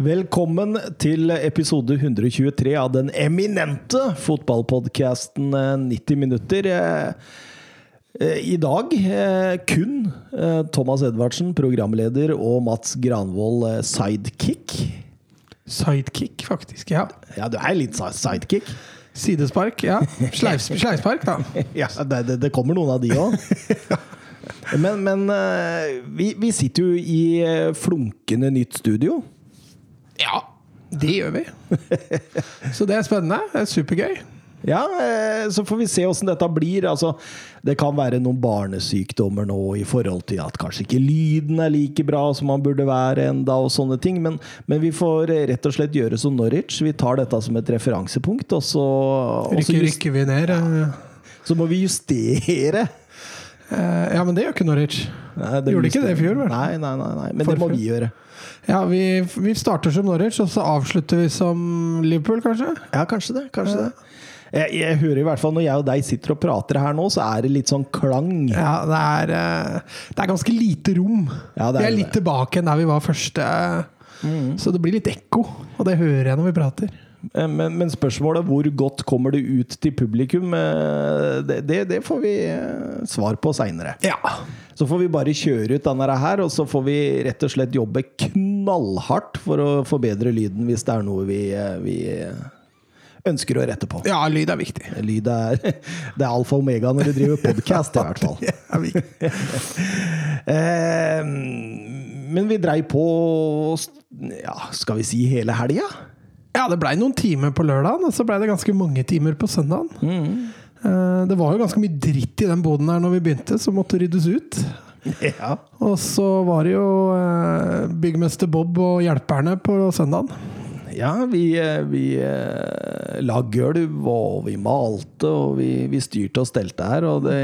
Velkommen til episode 123 av den eminente fotballpodkasten 90 minutter. Eh, eh, I dag eh, kun eh, Thomas Edvardsen, programleder, og Mats Granvold, eh, sidekick. Sidekick, faktisk. Ja. Ja, du er litt sidekick. Sidespark, ja. Sleif, sleivspark, da. Ja, det, det, kommer noen av de òg. Men, men eh, vi, vi sitter jo i eh, flunkende nytt studio. Ja, det gjør vi. Så det er spennende. Det er supergøy. Ja, eh, så får vi se åssen dette blir. Altså, det kan være noen barnesykdommer nå i forhold til at kanskje ikke lyden er like bra som man burde være enda og sånne ting. Men, men vi får eh, rett og slett gjøre som Norwich. Vi tar dette som et referansepunkt, og så, og Rykker, rykker vi ned. Ja. så må vi justere. eh, Ja, men det gjør ikke Norwich. Nei, Gjorde ikke det i fjor, vel? Nei, nei, nei, nei. men det må vi gjøre. Ja, vi, vi starter som Norwich, og så avslutter vi som Liverpool, kanskje? Ja, kanskje det. kanskje det. Jeg, jeg hører i hvert fall Når jeg og deg sitter og prater her nå, så er det litt sånn klang. Ja, det er, eh, det er ganske lite rom. Ja, det er vi er det. litt tilbake enn der vi var første. Så det blir litt ekko, og det hører jeg når vi prater. Eh, Men, men spørsmålet hvor godt kommer det ut til publikum, eh, det, det, det får vi eh, svar på seinere. Ja. Så får vi bare kjøre ut denne her, og så får vi rett og slett jobbe knallhardt for å forbedre lyden hvis det er noe vi, vi ønsker å rette på. ja, lyd er viktig. Lyd er, det er alfa og omega når du driver podkast, i hvert fall. Det er viktig. Men vi dreiv på ja, skal vi si hele helga? Ja, det blei noen timer på lørdagen, og så blei det ganske mange timer på søndagen. Eh, Det var jo ganske mye dritt i den boden her når vi begynte, som måtte ryddes ut. Ja. Og så var det jo eh, byggmester Bob og hjelperne på søndagen. Ja, vi, eh, vi la gulv, og vi malte, og vi, vi styrte og stelte her. Og det,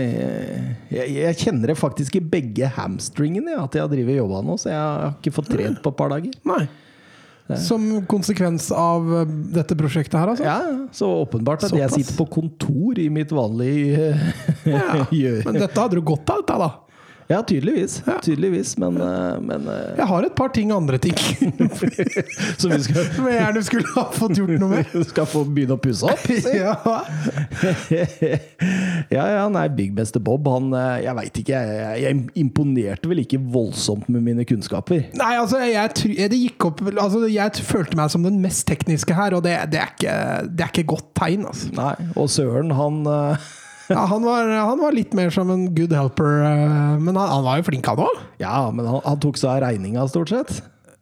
jeg, jeg kjenner det faktisk i begge hamstringene, at jeg har drevet jobba nå, så jeg har ikke fått trent på et par dager. Nei. Som konsekvens av eh, dette prosjektet her, altså? Ja, Så åpenbart at jeg sitter på kontor i mitt vanlige eh, Ja. Men dette hadde du godt av, dette, da. Ja, tydeligvis. Ja. Tydeligvis, men, eh, men eh, Jeg har et par ting, andre ting, som vi skal, som jeg gjerne skulle ha fått gjort noe med. skal få begynne å pusse opp? Ja. ja, ja, nei, Byggmester Bob, han eh, Jeg veit ikke, jeg, jeg imponerte vel ikke voldsomt med mine kunnskaper. Nei, altså, jeg, det gikk opp altså, Jeg følte meg som den mest tekniske her, og det, det, er, ikke, det er ikke godt tegn, altså. Nei, og Søren, han Ja, han, var, han var litt mer som en good helper, eh, men han, han var jo flink, han òg. Ja, men han, han tok seg av regninga, stort sett.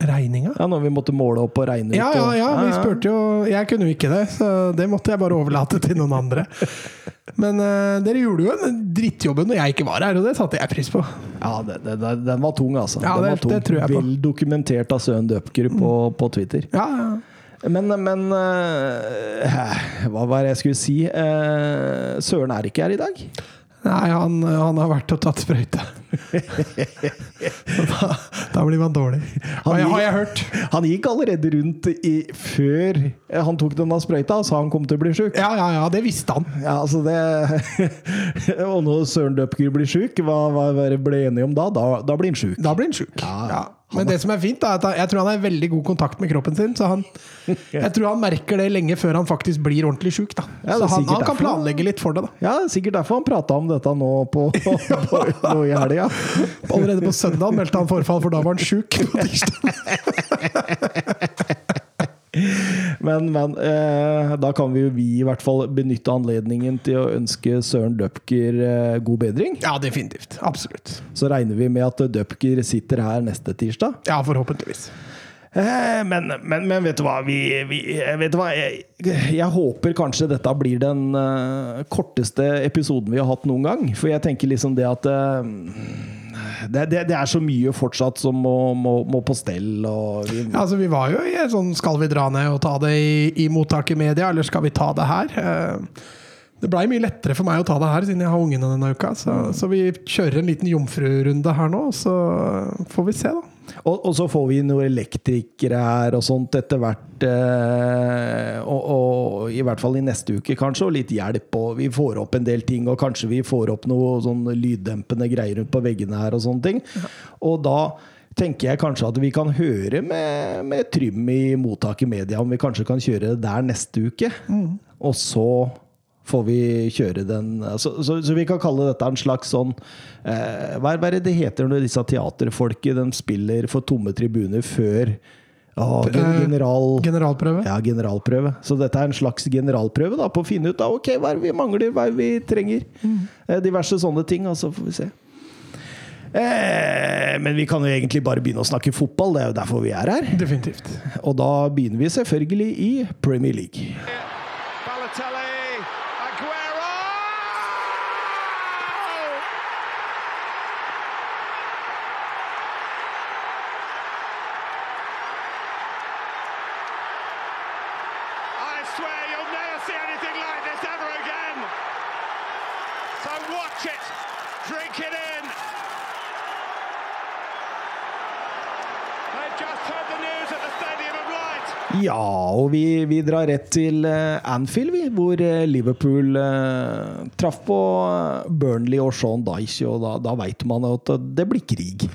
Regninga? Ja, Når vi måtte måle opp og regne ut. Ja, ja, ja, vi spurte jo Jeg kunne jo ikke det, så det måtte jeg bare overlate til noen andre. Men uh, dere gjorde jo en drittjobben når jeg ikke var her, og det satte jeg pris på. Ja, det, det, den var tung, altså. Ja, den det- var tung. det tror jeg på. Vel dokumentert av Søren Døpker på, på Twitter. Ja, ja. Men, men eh, Hva var det jeg skulle si? Eh, Søren er ikke her i dag. Nei, han, han har vært og tatt sprøyte. Da, da blir man dårlig. Han gikk, har jeg hørt. Han gikk allerede rundt i, før han tok denne sprøyta og sa han kom til å bli sjuk. Ja, ja, ja, det visste han. Ja, altså det Og når Søren Døpker blir sjuk, hva, hva hva ble enige om da? Da, da blir han sjuk. Da blir han sjuk. Ja, Ja. Men det som er fint, da, er at jeg tror han har veldig god kontakt med kroppen sin. Så han, jeg tror han merker det lenge før han faktisk blir ordentlig sjuk. Er så han, han kan planlegge litt for det. da Ja, sikkert derfor han prata om dette nå, på, på, på, i helga. Allerede på søndag meldte han forfall, for da var han sjuk. på tirsdag. Men, men eh, da kan vi vi i hvert fall benytte anledningen til å ønske Søren Døpker eh, god bedring. Ja, definitivt. Absolutt. Så regner vi med at Døpker sitter her neste tirsdag. Ja, forhåpentligvis. Eh, Men, men, men vet du hva, vi, vi, vet du hva? Jeg, jeg håper kanskje dette blir den uh, korteste episoden vi har hatt noen gang. For jeg tenker liksom det at eh, det, det, det er så mye fortsatt som må, må, må på stell. Vi, Ja, altså, vi var jo i en sånn Skal vi dra ned og ta det i, i mottak i media, eller skal vi ta det her? Eh, Det blei mye lettere for meg å ta det her, siden jeg har ungene denne uka. Så, så vi kjører en liten jomfrurunde her nå, så får vi se, da. Og, og så får vi noen elektrikere her og sånt etter hvert. Eh, og, og i hvert fall i neste uke, kanskje, og litt hjelp. Og vi får opp en del ting, og kanskje vi får opp noe sånn lyddempende greier rundt på veggene her og sånne ting. Og da tenker jeg kanskje at vi kan høre med, med Trym i mottak i media om vi kanskje kan kjøre det der neste uke. Og så får vi kjøre den Så, så, så vi kan kalle dette en slags sånn eh, Hva er det det heter når disse teaterfolket de spiller for tomme tribuner før Eh, general... Generalprøve. Ja, generalprøve. Så dette er en slags generalprøve da, på å finne ut da, ok, hva er vi mangler, hva er vi trenger. Eh, diverse sånne ting, og så får vi se. Eh, men vi kan jo egentlig bare begynne å snakke fotball, det er jo derfor vi er her. Definitivt. Og da begynner vi selvfølgelig i Premier League. Ja, og vi, vi drar rett til eh, Anfield, vi, hvor eh, Liverpool eh, traff på eh, Burnley og Sean Dyche, og da, da veit man at det blir krig.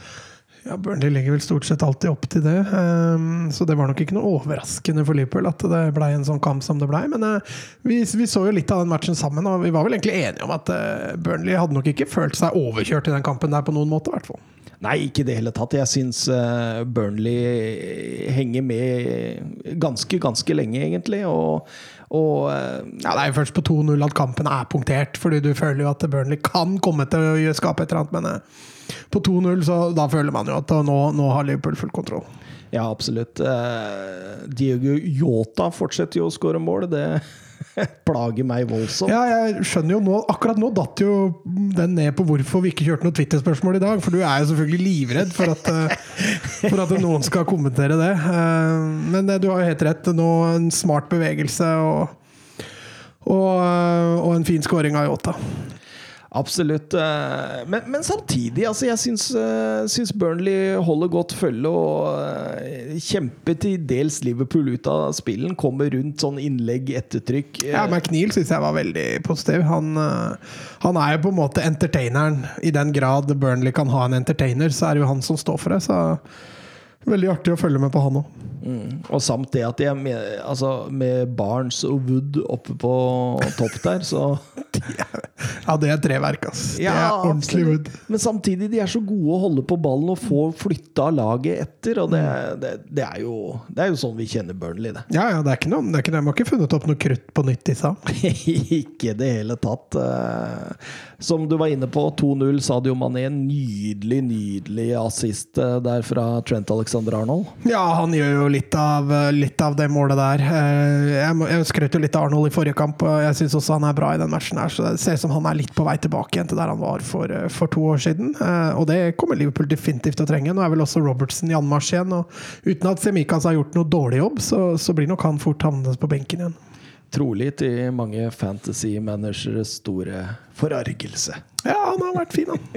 Ja, Burnley legger vel stort sett alltid opp til det. ehm, så det var nok ikke noe overraskende for Liverpool at det blei en sånn kamp som det blei. Men vi, vi så jo litt av den matchen sammen, og vi var vel egentlig enige om at Burnley hadde nok ikke følt seg overkjørt i den kampen der på noen måte, i hvert fall. Nei, ikke i det hele tatt. Jeg syns eh, Burnley henger med ganske, ganske lenge, egentlig. Og, og eh, Ja, Det er jo først på 2-0 at kampen er punktert, fordi du føler jo at Burnley kan komme til å skape et eller annet, men eh, på 2-0 så da føler man jo at nå, nå har Liverpool full kontroll. ja, absolutt. Diego Yota fortsetter jo å skåre mål. Det plager meg voldsomt. Ja, jeg skjønner jo nå Akkurat nå datt jo den ned på hvorfor vi ikke kjørte noe Twitter-spørsmål i dag. For du er jo selvfølgelig livredd for at, eh, for at noen skal kommentere det. Eh, Men eh, du har jo helt rett. Nå en smart bevegelse og, og, og en fin scoring av Yota. Absolutt. eh, Men, men samtidig, altså, jeg syns, eh, Burnley holder godt følge og eh, kjemper til dels Liverpool ut av spillen. Kommer rundt sånn innlegg, ettertrykk. Ja, McNeil syns jeg var veldig positiv. Han, han er jo på en måte entertaineren. I den grad Burnley kan ha en entertainer, så er det jo han som står for det. Så veldig artig å følge med på han òg. Mm. Og samt det at jeg med, altså, med Barnes og Wood oppe på topp der, så Ja, det er treverk, ass. Det er ordentlig wood. Men samtidig, de er så gode å holde på ballen og få flytta laget etter. Og det, det, det, er jo, det er jo sånn vi kjenner Burnley, det. Ja, ja, det er ikke noe, det er ikke, de har ikke funnet opp noe krutt på nytt, disse. Ikke i det hele tatt. Eh, Som du var inne på, 2-0 Sadio Mané. Nydelig, nydelig assist eh, der fra Trent Alexander Arnold. Ja, han gjør jo litt av, litt av det målet der. Eh, Jeg, jeg skrøt jo litt av Arnold i forrige kamp, og jeg syns også han er bra i den matchen. her Så det ser ut som han er litt på vei tilbake igjen til der han var for, eh, for to år siden. Eh, Og det kommer Liverpool definitivt til å trenge. Nå er vel også Robertsen i anmarsj igjen, og uten at Semikas har gjort noe dårlig jobb, så, så blir nok han fort havnet på benken igjen. Trolig til mange fantasy-manageres store forargelse. Ja, han har vært fin, han.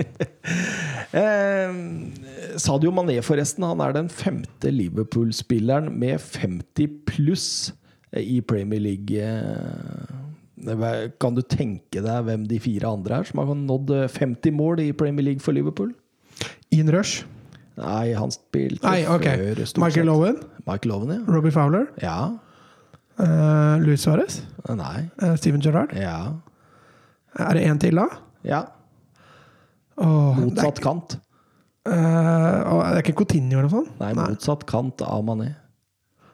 Eh, Sadio Mané, forresten, han er den femte Liverpool-spilleren med 50 pluss i Premier League. Eh, Kan du tenke deg hvem de fire andre er som har nådd 50 mål i Premier League for Liverpool? Ian Rush. Nei, han spilte Nei, okay. før Michael. Owen. Michael Owen, ja. Robbie Fowler. Ja. Uh, Luis Suárez. Nei. Uh, Steven Gerrard. Ja. Er det én til, da? ja. Oh, motsatt er, kant. eh, åh, det er ikke Coutinho eller noe sånt? Nei, motsatt kant av Mané.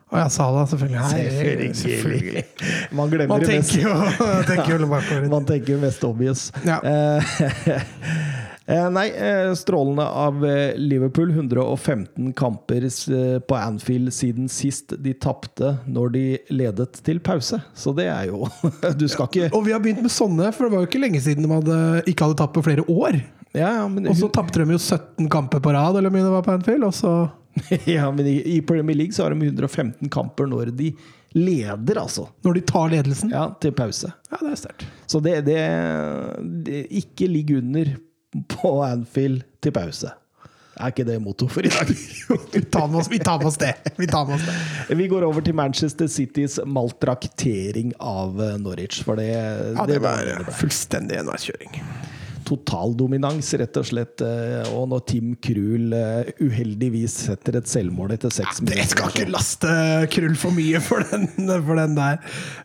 Å ja, Sala, selvfølgelig. Selvfølgelig. Man glemmer Man det mest. jo, tenker jo. Man tenker jo mest obvious. Ja. Eh, nei, eh, strålende av eh, Liverpool. 115 kamper på Anfield siden sist de tapte når de ledet til pause. Så det er jo Du skal ikke Og vi har begynt med sånne, for det var jo ikke lenge siden de hadde, ikke hadde tapt på flere år. Ja, ja, men, Og så tapte de jo 17 kamper på rad, eller hvor mye det var på Anfield. Og så ja, men i, i Premier League så har de 115 kamper når de leder, altså. Når de tar ledelsen. Ja, til pause. Ja, det er sterkt. Så det, det, det Ikke ligg under på Anfield til pause. Er ikke det motto for i dag? Vi tar oss, vi tar med oss det. Vi tar med oss det. Vi går over til Manchester Citys maltraktering av eh, Norwich, for det, Ja, det var det fullstendig enveiskjøring. Totaldominans, rett og slett. eh, Og når Tim Krul eh, uheldigvis setter et selvmål etter seks Det skal ikke laste Krull for mye for den, for den der.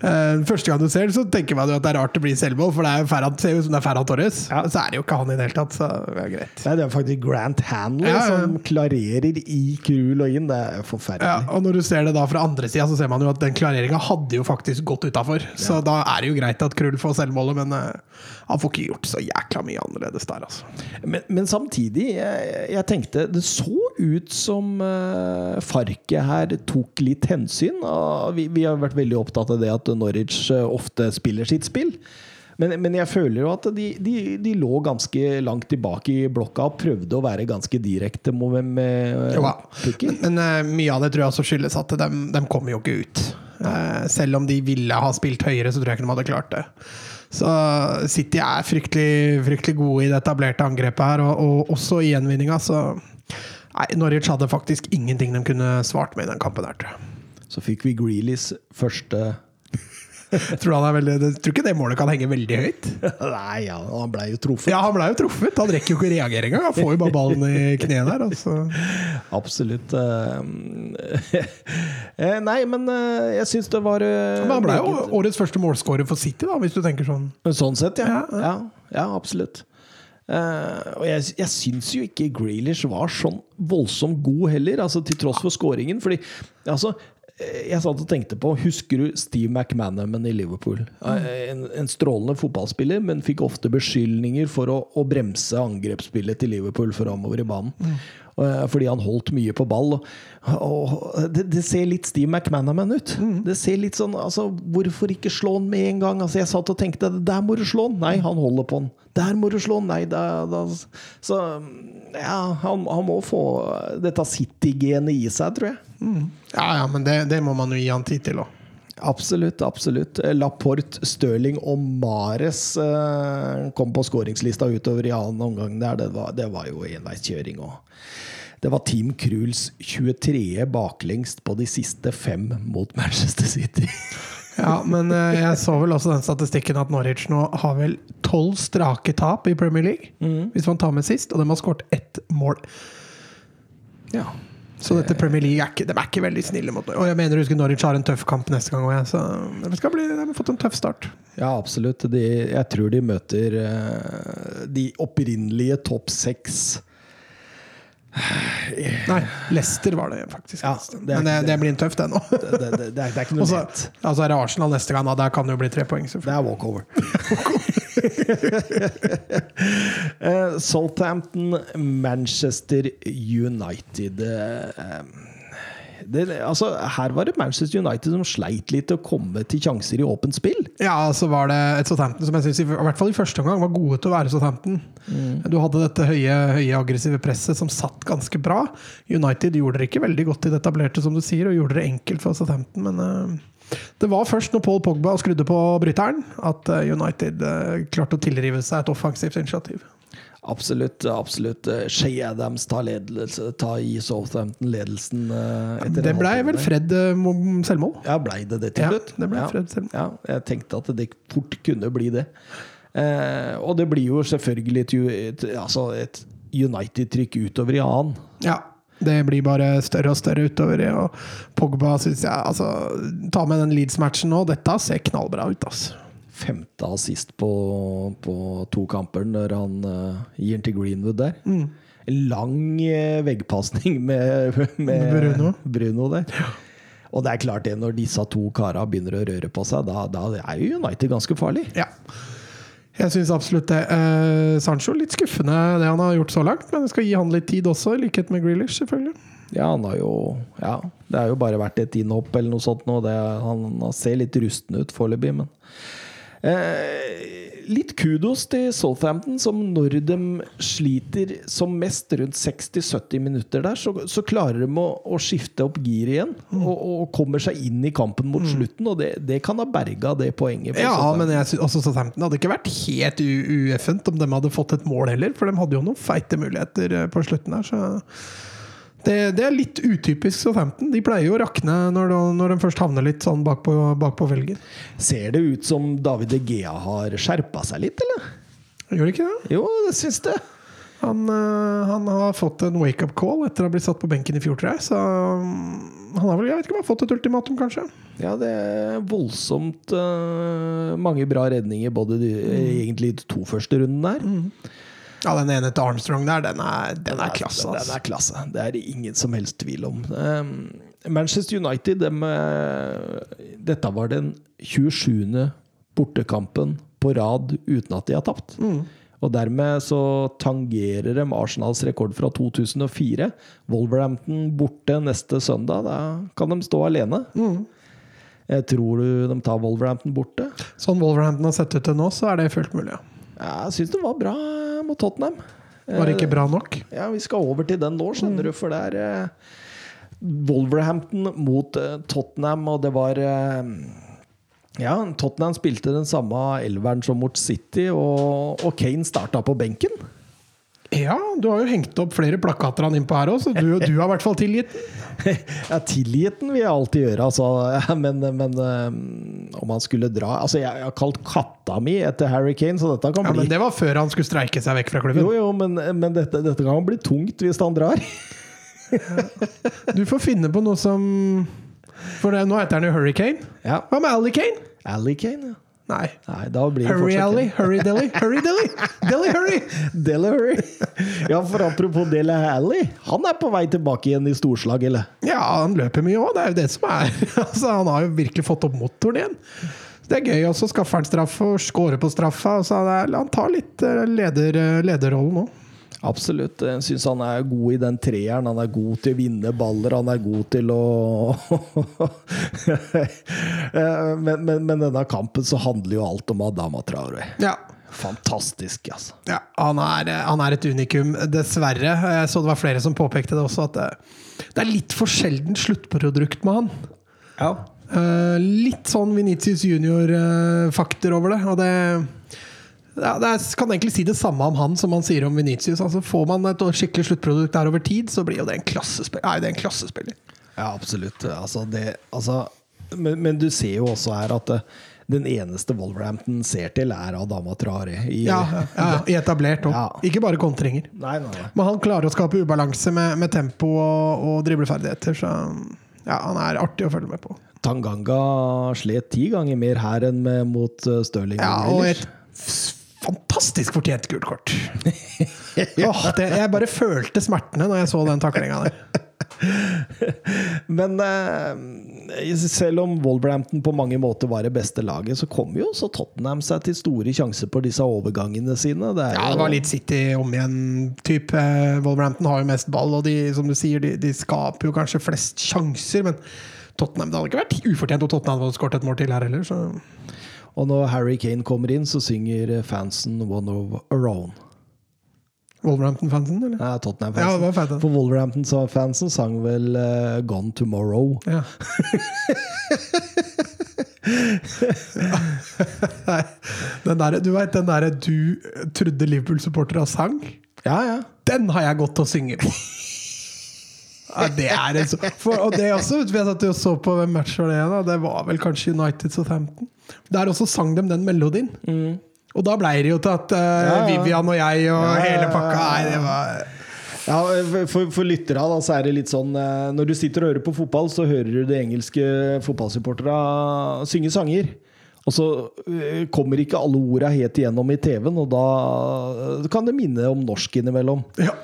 Eh, første gang du ser det, så tenker man jo at det er rart det blir selvmål, for det er Ferran, ser ut som det er Ferran Torres. Ja. Så er det jo ikke han i det hele tatt, så det er greit. Nei, det er faktisk Grant Hanley Ja, ja. som klarerer i Krul og inn. Det er Ja, forferdelig. og når du ser det da fra andre sida, så ser man jo at den klareringa hadde jo faktisk gått utafor. Så da er det jo greit at Krull får selvmålet, men han får ikke gjort så jækla mye annerledes der, altså. Men, men samtidig, jeg, jeg tenkte Det så ut som uh, Farke her tok litt hensyn. Og vi, vi har vært veldig opptatt av det at Norwich eh, ofte spiller sitt spill. Men, men jeg føler jo at de, de, de lå ganske langt tilbake i blokka og prøvde å være ganske direkte med, med Jo da. Men, Men eh, mye av det tror jeg også skyldes at de, de kommer jo ikke ut. Eh, selv om de ville ha spilt høyere, så tror jeg ikke de hadde klart det. Så City er fryktelig, fryktelig gode i det etablerte angrepet her, og, og også i gjenvinninga, så Nei, Norwich hadde faktisk ingenting de kunne svart med i den kampen her, tror jeg. Så fikk vi Greelys første Tror, han er veldig, jeg tror ikke det målet kan henge veldig høyt. Nei, ja, han blei jo truffet. Ja, han ble jo truffet. Han rekker jo ikke å reagere engang. Han får jo bare ballen i kneet der. Altså. Absolutt. eh, eh, Nei, men eh, jeg syns det var Men han ble jo årets første målskårer for City, da, hvis du tenker sånn. Sånn sett, ja. Ja, Ja, ja absolutt. Uh, og jeg, jeg syns jo ikke Grealish var sånn voldsomt god heller, altså til tross for skåringen. Fordi altså jeg satt og tenkte på Husker du Steve McManaman i Liverpool? Eh, En, en strålende fotballspiller, men fikk ofte beskyldninger for å, å bremse angrepsspillet til Liverpool framover i banen. Eh, Fordi han holdt mye på ball. Og, og det, det ser litt Steve McManaman ut. Det ser litt sånn altså, Hvorfor ikke slå han med en gang? Altså, jeg satt og tenkte Der må du slå han! Nei, han holder på han. Der må du slå han! Nei, da, da. Så ja, han, han må få dette City-genet i seg, tror jeg. Ja, ja, men det, det må man jo gi han tid til òg. Absolutt. absolutt Laporte, Stirling og Mares eh, kom på skåringslista utover i annen omgang. Der. Det, var, det var jo enveiskjøring. òg. det var Team Kruls 23. baklengst på de siste fem mot Manchester City. Ja, men eh, jeg så vel også den statistikken at Norwich nå har vel tolv strake tap i Premier League. Hvis man tar med sist, og de har skåret ett mål. ja. Så dette Premier League er ikke, de er ikke veldig snille mot. Og jeg mener husker Norwich har en tøff kamp neste gang òg, så de, skal bli, de har fått en tøff start. Ja, absolutt. De, jeg tror de møter eh, de opprinnelige topp seks. Nei, Leicester var det faktisk. Ja, det Men det, det blir en tøff, det nå. Det, det, det, det, er, ikke noe ikke Og så altså er det Arsenal neste gang, da. Der kan det jo bli tre poeng. Det er walkover. Eh, Southampton, Manchester United eh, det, altså, Her var det Manchester United som sleit litt å komme til sjanser i åpent spill. Ja, så var det et Southampton som jeg synes, i hvert fall i første omgang var gode til å være Southampton. Du hadde dette høye, høye aggressive presset som satt ganske bra. United gjorde det ikke veldig godt i det etablerte, som du sier, og gjorde det enkelt for Southampton, men eh, det var først når Paul Pogba skrudde på bryteren, at eh, United eh, klarte å tilrive seg et offensivt initiativ. Absolutt. absolutt Shea Shay Adams tar, ledelse, tar i Southampton-ledelsen. eh, Det blei vel. Fred eh, selvmål. Ja, blei det det til Ja, det ble. Fred selvmål. Ja, jeg tenkte at det fort kunne bli det. Eh, og det blir jo selvfølgelig et, altså et United-trykk utover i annen. Ja. Det blir bare større og større utover. Og Pogba syns jeg altså, Ta med den Leeds-matchen nå. Dette ser knallbra ut, altså. Femte assist på, på to kamper når han uh, gir den til Greenwood der. Mm. Lang uh, veggpasning med, med Bruno. Bruno der. Og det er klart det, når disse to kara begynner å røre på seg, da, da er jo United ganske farlig. Ja. Jeg syns absolutt det. Eh, Sancho litt skuffende det han har gjort så langt, men jeg skal gi han litt tid også, i likhet med Grealish, selvfølgelig. Ja, han har jo Ja, det har jo bare vært et innhopp eller noe sånt nå. Han, han ser litt rusten ut foreløpig, men eh, litt kudos til Southampton, som når de sliter som mest rundt 60-70 minutter der, så, så klarer de å, å skifte opp giret igjen. Mm. Og, og kommer seg inn i kampen mot slutten, og det, det kan ha berga det poenget. Ja, Southampton. men jeg synes også Southampton hadde ikke vært helt ueffent om de hadde fått et mål heller, for de hadde jo noen feite muligheter eh, på slutten der. Så det, det er litt utypisk Southampton. De pleier jo å rakne når de, når de først havner litt sånn bakpå, bak felgen. Ser det ut som David De Gea har skjerpa seg litt, eller? Gjør det ikke det? Jo, det syns det. Han, øh, han har fått en wake-up call etter å ha blitt satt på benken i fjor, tror jeg. Så mm, han har vel jeg vet ikke om han har fått et ultimatum, kanskje. Ja, det er voldsomt uh, mange bra redninger, både de, egentlig de to første rundene der. Ja, den ene til Armstrong der, den er, den er klasse. Den Altså. er klasse. Det er det ingen som helst tvil om. Um, Manchester United dem, eh, Dette var den 27. bortekampen på rad uten at de har tapt. Og dermed så tangerer de Arsenals rekord fra 2004. Wolverhampton borte neste søndag. Da kan de stå alene. Jeg tror du de tar Wolverhampton borte? Sånn Wolverhampton har sett ut til nå, så er det fullt mulig. Ja, Jeg syns det var bra mot Tottenham. Var det ikke bra nok? Ja, vi skal over til den nå, skjønner du, for det er eh, Wolverhampton mot eh, Tottenham, og det var eh, Ja, Tottenham spilte den samme elveren som mot City, og, og Kane starta på benken. Ja, du har jo hengt opp flere plakater han innpå her òg, så du, du har i hvert fall tilgitt den. ja, tilgitt den vil jeg alltid gjøre, altså. Ja, men, men eh, om han skulle dra Altså, jeg, jeg har kalt katta mi etter Harry Kane, så dette kan Ja, Men det var før han skulle streike seg vekk fra klubben. Jo, jo, men, men dette, dette kan bli tungt hvis han drar. Du får finne på noe som For det, nå heter han jo Hurricane. Ja. Hva med? Alley Kane, ja. Nei. Nei, da blir det Hurry Alley. Hurry Delly, Hurry Delly! Delly Hurry! Delaware. Ja, for apropos Dele Alli. Han er på vei tilbake igjen i storslag, eller? Ja, han løper mye òg, det er jo det som er altså, Han har jo virkelig fått opp motoren igjen. Det er gøy, også. skaffer han straffe og scorer på straffa. Altså, han tar litt eh, leder, lederrollen nå. Absolutt. Jeg syns han er god i den treeren. Han er god til å vinne baller. Han er god til å Eh, men, men, men denne kampen så handler jo alt om Adama Traore. Ja. Fantastisk, altså. Ja, han er, han er et unikum, dessverre. Jeg så det var flere som påpekte det også, at det, det er litt for sjelden sluttprodukt med han. Ja. Eh, litt sånn Venitius junior-fakter over det. Og det, ja, det er, kan egentlig si det samme om han som man sier om Venitius. Altså, får man et skikkelig sluttprodukt der over tid, så blir jo det en klassespiller. Er jo det en klassespiller. Ja, absolutt. Altså, det, altså, men, men du ser jo også her at eh, den eneste Wolverhampton ser til, er Adama Traore. I, Ja, ja, I etablert òg. Ja. Ikke bare kontringer. Nei, nei, nei. Men han klarer å skape ubalanse med, med tempo og, og dribleferdigheter, så ja, han er artig å følge med på. Tanganga slet ti ganger mer her enn med, mot uh, Stirling. Ja, og et fantastisk fortjent gult kort. Oh, det, jeg bare følte smertene når jeg så den taklinga der. Men eh, selv om Wolverhampton på mange måter var det beste laget, så kom jo også Tottenham seg til store sjanser på disse overgangene sine. Det Ja, det var litt City om igjen. Typ, eh, Wolverhampton har jo mest ball, og de, som du sier, de, de skaper jo kanskje flest sjanser. Men Tottenham, det hadde ikke vært ufortjent om Tottenham hadde skåret et mål til her heller. Så. Og når Harry Kane kommer inn, så synger fansen 'One of Our Own'. Wolverhampton-fansen, eller? Nei, Ja, det Tottenham-fansen. var fett. For Wolverhampton-fansen sang vel uh, 'Gone Tomorrow'. Ja. Den der, du veit den derre du trodde Liverpool-supporterne sang? Ja, ja. Den har jeg gått og synge på! Ja, det er en så, for, og det også, satt jo og så på hvem match var det da. Det var vel kanskje United Southampton. Der også sang de den melodien. Og da blei det jo til at Mm. Ja, ja. Vivian og jeg og Ja, hele pakka. Nei, det var Ja, for, for lyttere da, så er det litt sånn eh, Når du sitter og hører på fotball, så hører du de engelske fotballsupporterne synge sanger. Og så eh, kommer ikke alle orda helt igjennom i TV-en, og da eh, kan det minne om norsk innimellom. ja.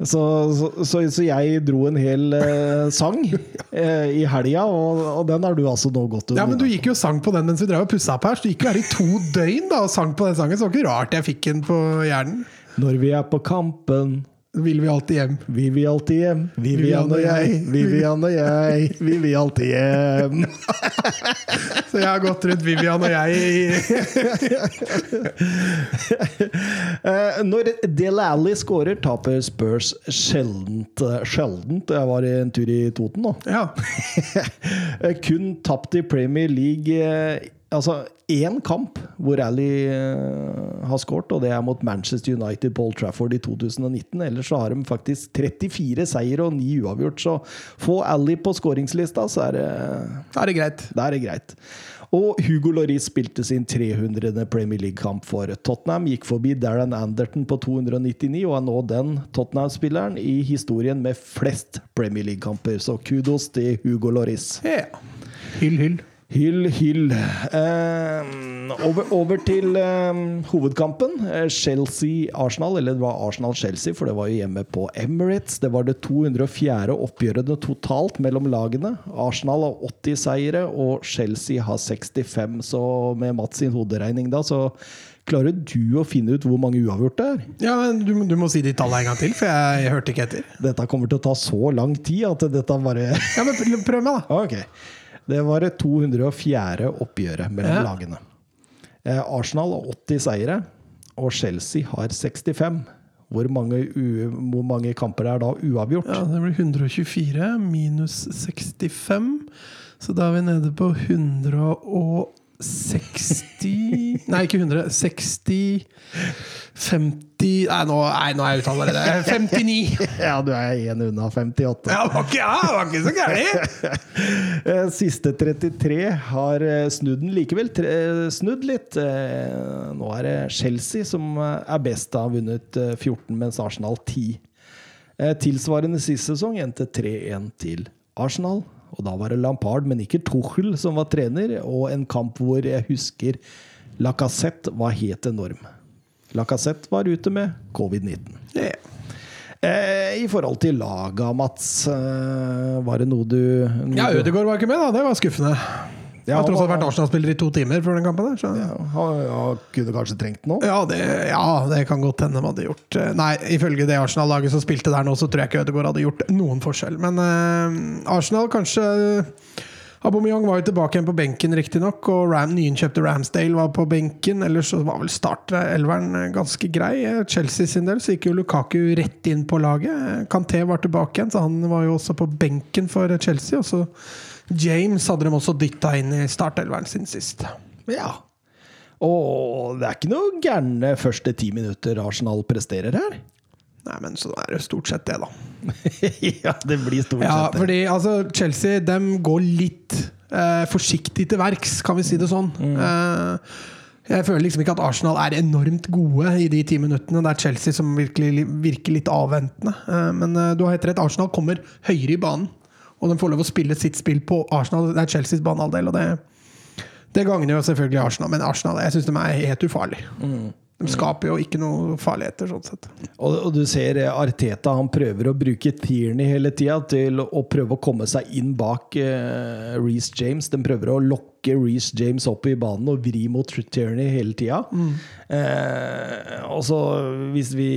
Så, så, så, så jeg dro en hel eh, sang eh, i helga, og, og den har du altså nå gått ja, men Du gikk jo og sang på den mens vi drev og pussa opp her, så du gikk jo her i to døgn da og sang på den sangen. Så det var ikke rart jeg fikk den på hjernen. Når vi er på kampen, Vil vi alltid hjem. Vi vil alltid hjem, Vivian og jeg, Vivian og jeg, vi vil alltid hjem. Så jeg har gått rundt Vivian og jeg i Eh, Når Dele Alli skårer, taper Spurs sjeldent. Sjeldent. Jeg var en tur i Toten nå. Ja. Eh, Kun tapt i Premier League eh, Altså én kamp hvor Ally uh, har skåret, og det er mot Manchester United Old Trafford i 2019. Ellers så har de faktisk 34 seier og 9 uavgjort, så få Ally på skåringslista, så er det, Da er det greit. da er det greit. Og Hugo Lloris spilte sin 300. Premier League-kamp for Tottenham. Gikk forbi Darren Anderton på 299, og er nå den Tottenham-spilleren i historien med flest Premier League-kamper. Så kudos til Hugo Lloris. Ja. Hyll, hyll. Hyll, hyll. Eh, over, over til eh, hovedkampen. Chelsea-Arsenal, eller det var Arsenal-Chelsea, for det var jo hjemme på Emirates. Det var det 204. oppgjøret totalt mellom lagene. Arsenal har 80 seire, og Chelsea har 65. Så med Mats sin hoderegning da, så klarer du å finne ut hvor mange uavgjort det er. Ja, men du, du må si de tallene en gang til, for jeg, jeg hørte ikke etter. Dette kommer til å ta så lang tid at dette bare Ja, men Prøv meg, da. Ok. Det var det 204. oppgjøret mellom Ja. lagene. Eh, Arsenal har 80 seire, og Chelsea har 65. Hvor mange, u hvor mange kamper er da uavgjort? Ja, Det blir 124 minus 65. Så da er vi nede på 160 Nei, ikke 100. 60 50 Nei, nå, nei, nå er jeg ute allerede. 59! Ja, du er én unna 58. Ja, det var ikke, ja, det var ikke så gærent! Eh, Siste 33 har eh, snudd den likevel. tre- eh, Snudd litt. Nå er det Chelsea som er best. Har vunnet eh, 14, mens Arsenal 10. Eh, Tilsvarende sist sesong endte 3-1 til Arsenal. Og da var det Lampard, men ikke Tuchel, som var trener. Og en kamp hvor jeg husker Lacassette var helt enorm. Lacassette var ute med covid-19. Yeah. Eh, I forhold til laga, Mats, eh, var det noe du noe Ja, Ødegaard var ikke med, da. Det var skuffende. Jeg har tross alt vært Arsenal-spiller i to timer før den kampen. der, så... Ja, han han kunne kanskje trengt den òg? Ja ja, det kan godt hende de hadde gjort eh, Nei, ifølge det Arsenal-laget som spilte der nå, så tror jeg ikke Ødegaard hadde gjort noen forskjell. Men uh, Arsenal kanskje Aubameyang var jo tilbake igjen på benken, riktignok. Og Ram, nyinnkjøpte Ramsdale var på benken. Ellers så var vel startelveren ganske grei. Eh, Chelsea sin del så gikk jo Lukaku rett inn på laget. Eh, Kanté var tilbake igjen, så han var jo også på benken for Chelsea. Og så James hadde de også dytta inn i startelveren sin sist. Ja. Og det er ikke noe gærne første ti minutter Arsenal presterer her. Nei, men så er det stort sett det, da. ja, det blir stort Ja, sett det. fordi altså, Chelsea dem går litt eh, forsiktig til verks, kan vi si det sånn. Eh, jeg føler liksom ikke at Arsenal er enormt gode i de ti minuttene. Det er Chelsea som virkelig virker litt avventende. Eh, men eh, du har helt rett, Arsenal kommer høyere i banen. Og de får lov å spille sitt spill på Arsenal. Det er Chelseas banehalvdel, og det, det gagner jo selvfølgelig Arsenal. Men Arsenal jeg synes de er helt ufarlige. De skaper jo ikke noe farligheter, sånn sett. Og, og du ser eh, Arteta han prøver å bruke Tierney hele tida til å prøve å komme seg inn bak uh, Reece James. De prøver å lokke Reece James opp i banen og vri mot Tierney hele tida. Eh, og så hvis vi,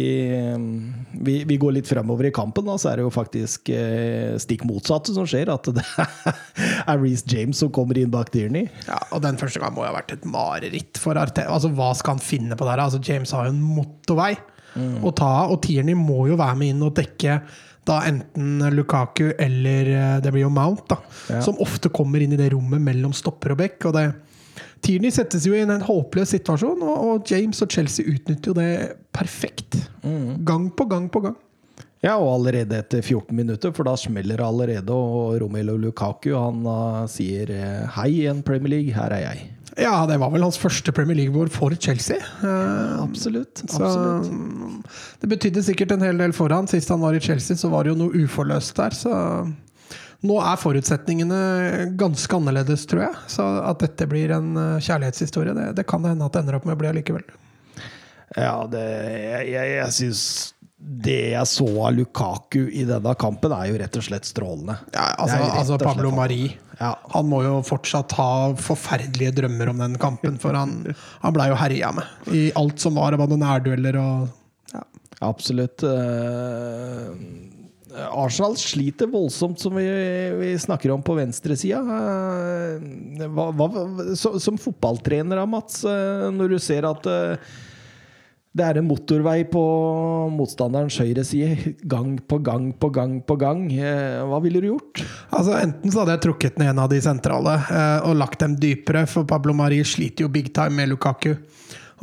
vi Vi går litt fremover i kampen, da, så er det jo faktisk eh, stikk motsatte som skjer. At det er Reece James som kommer inn bak Tierney. Ja, og den første gangen må jo ha vært et mareritt for Arte. Altså, hva skal han finne på der? Altså, James har jo en motorvei å ta og Tierney må jo være med inn og dekke da enten Lukaku eller eh, det blir jo Mount, da, Ja. som ofte kommer inn i det rommet mellom stopper og back. Og det, Tierney settes jo i en håpløs situasjon, og, James og Chelsea utnytter jo det perfekt. Gang på gang på gang. Ja, og allerede etter 14 minutter, for da smeller det allerede. Og Romelu Lukaku han uh, sier eh, 'hei igjen, Premier League, her er jeg'. Ja, det var vel hans første Premier League-bord for Chelsea. Eh, Absolutt. Så mm, det betydde sikkert en hel del for han. Sist han var i Chelsea, så var det jo noe uforløst der. Så nå er forutsetningene ganske annerledes, tror jeg. Så at dette blir en eh, kjærlighetshistorie, det, det kan det hende at det ender opp med å bli allikevel. Ja, det, jeg, jeg, jeg syns det jeg så av Lukaku i denne kampen, er jo rett og slett strålende. Ja, altså, altså Pablo Mari. Ja. Han må jo fortsatt ha forferdelige drømmer om den kampen, for han, han blei jo herja med i alt som var av nærdueller og ja. Absolutt. Uh, Arsenal sliter voldsomt, som vi, vi snakker om på venstresida. Eh, hva- så- Som fotballtrener, Mats, uh, når du ser at eh, det er en motorvei på motstanderens høyre side gang på gang på gang på gang, eh, hva ville du gjort? Altså Enten så hadde jeg trukket ned en av de sentrale eh, og lagt dem dypere, for Pablo Mari sliter jo big time med Lukaku.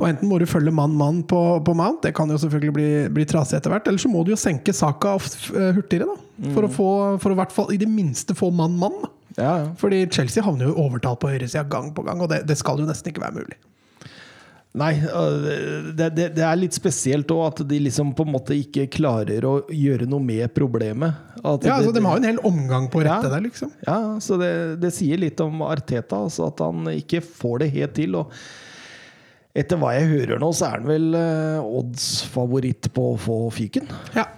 Og Enten må du følge mann-mann på, på Mount, det kan jo selvfølgelig bli, bli trasig etter hvert. Eller så må du jo senke Saka eh, hurtigere, da. For å få, for å i hvert fall i det minste få mann-mann. Ja, ja. Fordi Chelsea havner jo overtalt på høyresida gang på gang, og det, det skal jo nesten ikke være mulig. Nei, øh, det, det, det er litt spesielt òg at de liksom på en måte ikke klarer å gjøre noe med problemet. At Ja, altså det- De har jo en hel omgang på å rette Ja. der, liksom. Ja, så det, det sier litt om Arteta, altså at han ikke får det helt til. Og etter hva jeg hører nå, så er han vel eh, odds-favoritt på å få fyken. Ja.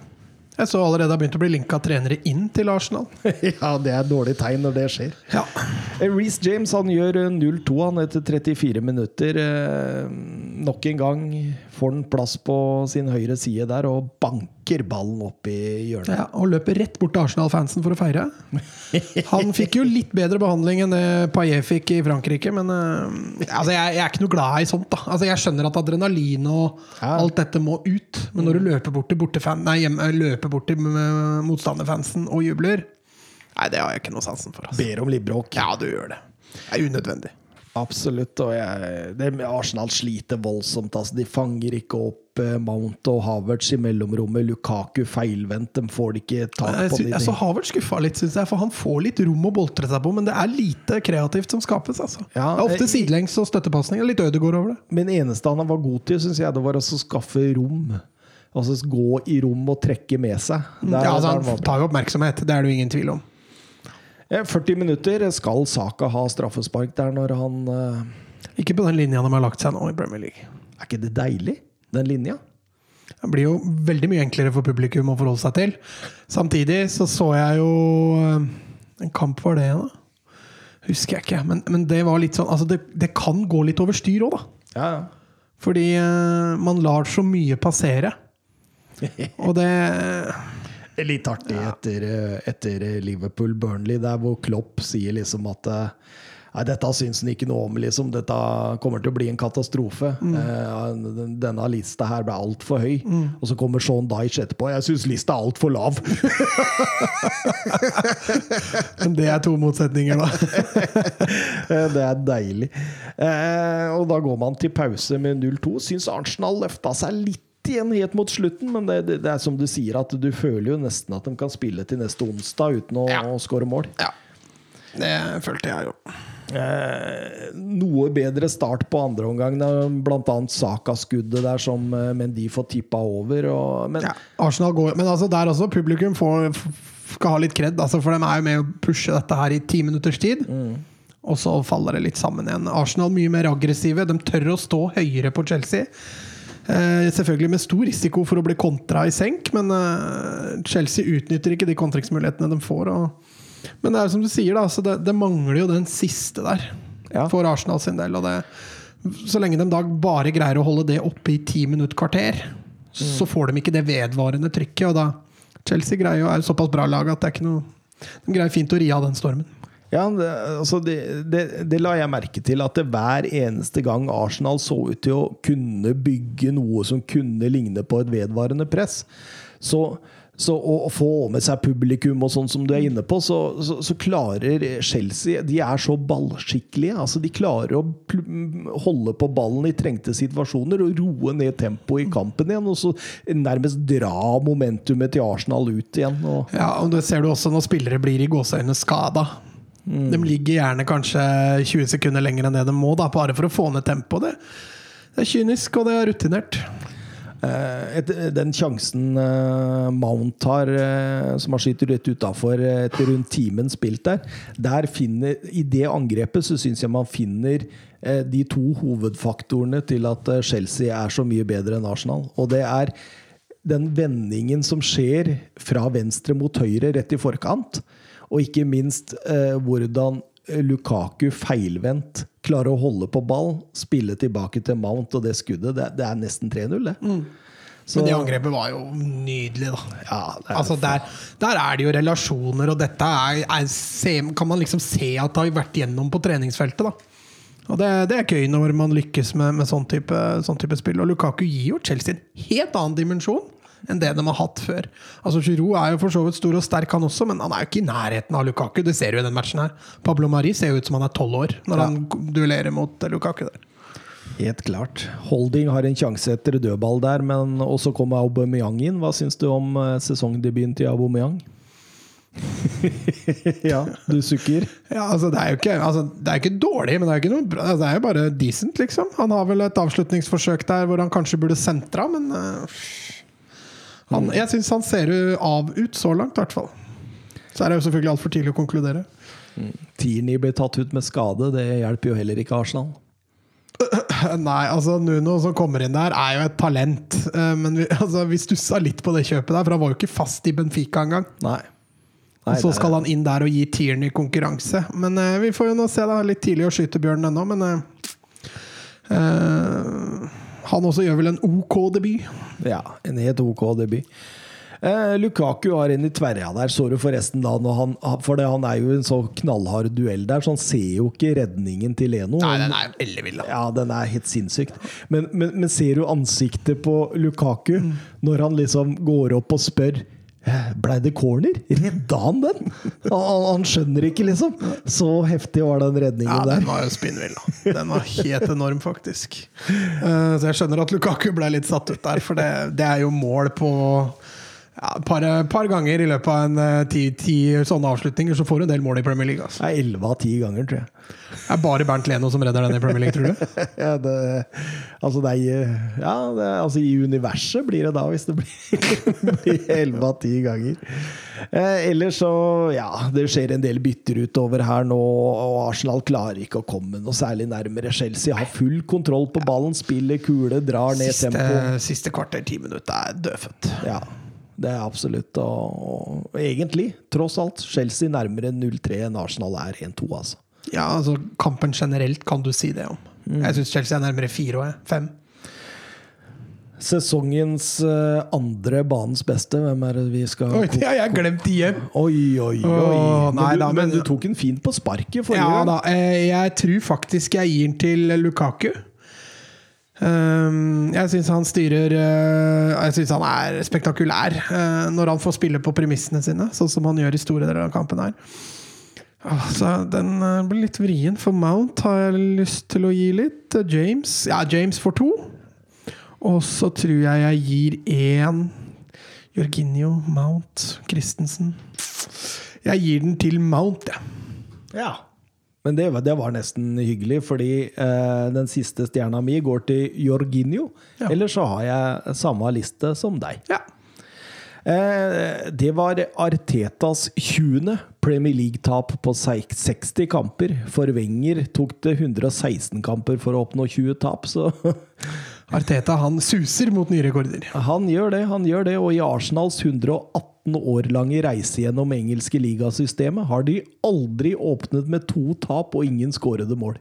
Jeg så allerede har begynt å bli linka trenere inn til Arsenal. ja, det er et dårlig tegn når det skjer. Ja. Reece James han gjør eh, 0-2 han etter 34 minutter. Eh, nok en gang får han plass på sin høyre side der og banker ballen opp i hjørnet. Ja, og løper rett bort til Arsenal-fansen for å feire. Han fikk jo litt bedre behandling enn det Paillet fikk i Frankrike, men eh, altså, jeg, jeg er ikke noe glad i sånt. da Altså, Jeg skjønner at adrenalin og alt dette må ut, men når du løper bort til, bortefan, nei, hjem, eh, løper bort til eh, motstanderfansen og jubler Nei, det har jeg ikke noe sansen for. Altså. Ber om litt bråk. Ja, du gjør det. Det er unødvendig. Absolutt. Og jeg, det, Arsenal sliter voldsomt. Altså, de fanger ikke opp eh, Mount og Havertz i mellomrommet. Lukaku feilvendt. De får det ikke tak på. de- jeg så Havert skuffa litt, syns jeg, for han får litt rom å boltre seg på. Men det er lite kreativt som skapes. Altså. Ja, det er ofte eh, sidelengs og støttepasninger. Litt Ødegaard over det. Men eneste han var god til, syns jeg det var å skaffe rom. Altså gå i rom og trekke med seg. Der- ja, altså, han tar jo oppmerksomhet, det er det jo ingen tvil om. Eh, 40 minutter skal Saka ha straffespark der når han eh, Ikke på den linja de har lagt seg nå i Premier League. Er ikke det deilig, den linja? Det blir jo veldig mye enklere for publikum å forholde seg til. Samtidig så så jeg jo eh, En kamp var det, da? Husker jeg ikke. Men, men det var litt sånn Altså, det, det kan gå litt over styr òg, da. Ja, Fordi uh, man lar så mye passere. Og det Litt artig etter, eh, etter Liverpool-Burnley, der hvor Klopp sier liksom at eh, Nei, dette syns han ikke noe om, liksom. Dette kommer til å bli en katastrofe. Eh, denne lista her ble altfor høy. Og så kommer Sean Dyche etterpå. Jeg syns lista er altfor lav! Men det er to motsetninger, da. Eh, det er deilig. Eh, og da går man til pause med 0-2. Syns Arsenal løfta seg litt igjen helt mot slutten, men det, det, det er som du sier, at du føler jo nesten at de kan spille til neste onsdag uten å, Ja. å skåre mål. Ja. Det følte jeg jo. Eh, noe bedre start på andre omgang, bl.a. Saka-skuddet der som eh, Mendy får tippa over. Og, men Ja, Arsenal går Men altså der også, publikum får, skal ha litt kred, altså, for de er jo med å pushe dette her i ti minutters tid. Og så faller det litt sammen igjen. Arsenal mye mer aggressive. De tør å stå høyere på Chelsea. Eh, selvfølgelig med stor risiko for å bli kontra i senk, men eh, Chelsea utnytter ikke de kontringsmulighetene de får. Og, men det er jo som du sier, da, altså det, det mangler jo den siste der Ja. for Arsenal sin del. Og det, så lenge de da bare greier å holde det oppe i ti minutter kvarter, så får de ikke det vedvarende trykket. Og da Chelsea greier jo, er jo såpass bra lag at det er ikke noe De greier fint å ri av den stormen. Ja, det, altså det, det, det la jeg merke til, at det hver eneste gang Arsenal så ut til å kunne bygge noe som kunne ligne på et vedvarende press, så, så å, få med seg publikum og sånn som du er inne på, så, så, så klarer Chelsea De er så ballskikkelige. altså De klarer å pl- holde på ballen i trengte situasjoner og roe ned tempoet i kampen igjen, og så nærmest dra momentumet til Arsenal ut igjen. og Ja, og det ser du også når spillere blir i gåseøynene skada. De ligger gjerne kanskje 20 sekunder lenger enn det de må, da, bare for å få ned tempoet. Det, det er kynisk, og det er rutinert. Eh, et, den sjansen eh, Mount har, eh, som har skyter rett utafor etter rundt timen spilt der, der finner, I det angrepet så syns jeg man finner de to hovedfaktorene til at Chelsea er så mye bedre enn Arsenal. Og det er den vendingen som skjer fra venstre mot høyre rett i forkant, og ikke minst eh, hvordan Lukaku feilvendt klarer å holde på ball, spille tilbake til Mount og det skuddet. Det, det er nesten 3-0, det. Så, Men det angrepet var jo nydelig, da. ja, er, Altså der, der er det jo relasjoner, og dette er, er, se, kan man liksom se at det har vært gjennom på treningsfeltet. da og det, det er gøy når man lykkes med, med sånn, type, sånn type spill. Og Lukaku gir jo Chelsea en helt annen dimensjon enn det de har hatt før. Altså Giroud er jo for så vidt stor og sterk, han også, men han er jo ikke i nærheten av Lukaku. Det ser du i den matchen her. Pablo Mari ser jo ut som han er tolv år når Ja. han duellerer mot Lukaku der. Helt klart. Holding har en sjanse etter dødball der, men også kommer Aubameyang inn. Hva syns du om eh, sesongdebuten til Aubameyang? ja, du sukker? Ja, altså Det er jo ikke, altså, det er ikke dårlig, men det er, jo ikke noe bra, altså, det er jo bare decent, liksom. Han har vel et avslutningsforsøk der hvor han kanskje burde sentra, men eh, han, Jeg syns han ser av ut så langt, i hvert fall. Så er det jo selvfølgelig altfor tidlig å konkludere. Tierney blir tatt ut med skade, det hjelper jo heller ikke Arsenal. Nei, altså Nuno som kommer inn der, er jo et talent. Eh, Men vi, altså, vi stussa litt på det kjøpet der, for han var jo ikke fast i Benfica engang. Nei. Og så skal han inn der og gi Tierney konkurranse. Men uh, vi får jo nå se, da. Litt tidlig å skyte bjørnen ennå, men uh, eh, Han også gjør vel en OK debut. Ja, en helt ok debut. Eh, Lukaku har en i tverja der, så du forresten da når han, For det, han er jo en så knallhard duell der, så han ser jo ikke redningen til Leno. Nei, den er ellevill. da. Ja, den er helt sinnssykt. Men, men, men ser du ansiktet på Lukaku når han liksom går opp og spør Blei det corner? Redda han den? Han, han skjønner ikke, liksom. Så heftig var den redningen Ja, den var jo spinnvill. da. Den var helt enorm, faktisk. Eh, Så jeg skjønner at Lukaku ble litt satt ut der, for det, det er jo mål på ja, et par, par ganger i løpet av en eh, ti, ti sånne avslutninger, så får du en del mål i Premier League. Altså. Elleve av ti ganger, tror jeg. Det er bare Bernt Leno som redder den i Premier League, tror du? Ja, det, altså det er, ja, det altså I universet blir det da, hvis det blir elleve av ti ganger. Eh, ellers så Ja, det skjer en del bytter utover her nå, og Arsenal klarer ikke å komme noe særlig nærmere. Chelsea har full kontroll på ballen, spiller kule, drar ned Siste, tempo. siste kvarter, ti minutter, er dødfødt. Ja, det er absolutt. Og, og egentlig, tross alt, Chelsea nærmere 0-3 enn Arsenal er 1-2, altså. Ja, altså Kampen generelt kan du si det om. Jeg syns Chelsea er nærmere fire og jeg. fem. Sesongens eh, andre banens beste, hvem er det vi skal Oi, det har jeg glemt igjen! Oi, oi, oi. Men, nei du, da, men men- du tok den fint på sparket forrige Ja gang. da, eh, jeg tror faktisk jeg gir den til Lukaku. Um, jeg syns han styrer eh, Jeg syns han er spektakulær eh, når han får spille på premissene sine, sånn som han gjør i store deler av kampen her. Altså, den eh, blir litt vrien. For Mount har jeg lyst til å gi litt. James Ja, James får to. Og så tror jeg jeg gir én Jorginho, Mount, Christensen. Jeg gir den til Mount, jeg. Ja. Men det, var- det var nesten hyggelig, fordi eh, den siste stjerna mi går til Jorginho. Ja. Eller så har jeg samme liste som deg. Ja. Eh, det var Artetas 20. Premier League-tap på 60 kamper. For Wenger tok det 116 kamper for å oppnå 20 tap, så Arteta han suser mot nye rekorder. Han gjør det, han gjør det, og i Arsenals 118 år lange reise gjennom engelske ligasystemet har de aldri åpnet med to tap og ingen skårede mål.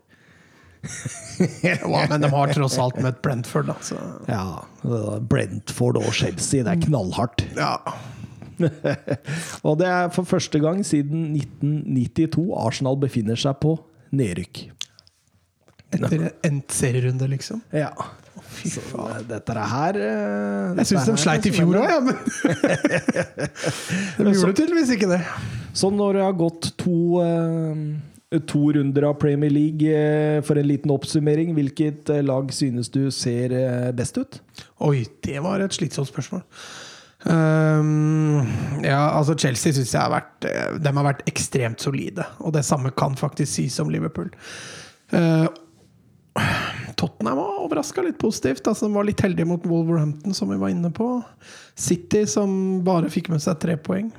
Ja, men de har tross alt møtt Brentford, da. Så. Ja, Brentford og Chelsea, det er knallhardt. Ja. Og det er for første gang siden 1992 Arsenal befinner seg på nedrykk. Etter endt serierunde, liksom. Ja. Så dette er her eh, Jeg syns de sleit i fjor òg, ja, men De gjorde tydeligvis ikke det. Så når det har gått to, eh, to runder av Premier League, eh, for en liten oppsummering, hvilket lag synes du ser best ut? Oi, det var et slitsomt spørsmål. Um, ja, altså Chelsea syns jeg har vært De har vært ekstremt solide. Og det samme kan faktisk sies om Liverpool. Eh, Tottenham var overraska litt positivt. Altså, de var litt heldige mot Wolverhampton, som vi var inne på. City, som bare fikk med seg tre poeng.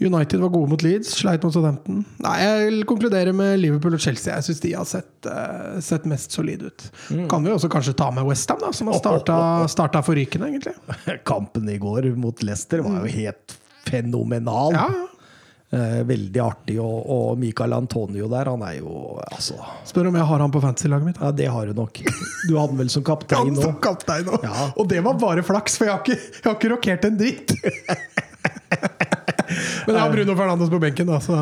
United var gode mot Leeds, sleit mot Southampton. Nei, Jeg konkluderer med Liverpool og Chelsea. Jeg syns de har sett, uh, sett mest solide ut. Kan vi også kanskje ta med Westham, som har starta, starta forrykende, egentlig. Kampen i går mot Leicester var jo helt fenomenal. Ja, ja. Eh, veldig artig. Og, og Michael Antonio der, han er jo altså Spør om jeg har han på fantasy-laget mitt. Ja, det har du nok. Du hadde han vel som kaptein nå? kaptein nå. Ja. Og det var bare flaks, for jeg har ikke, jeg har ikke rokert en dritt. Men jeg har Bruno Fernandes på benken, da, så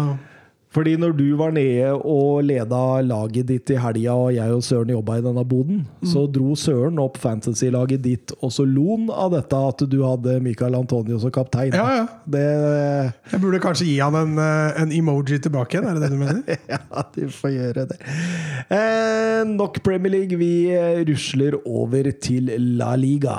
Fordi når du var nede og leda laget ditt i helga, og jeg og Søren jobba i denne boden, så dro Søren opp fantasy-laget ditt, og så lon av dette at du hadde Michael Antonio som kaptein. Ja, ja. Det Jeg burde kanskje gi han en, eh, en emoji tilbake igjen, er det det du mener? Ja, du får gjøre det. Eh, nok Premier League. Vi eh, rusler over til La Liga.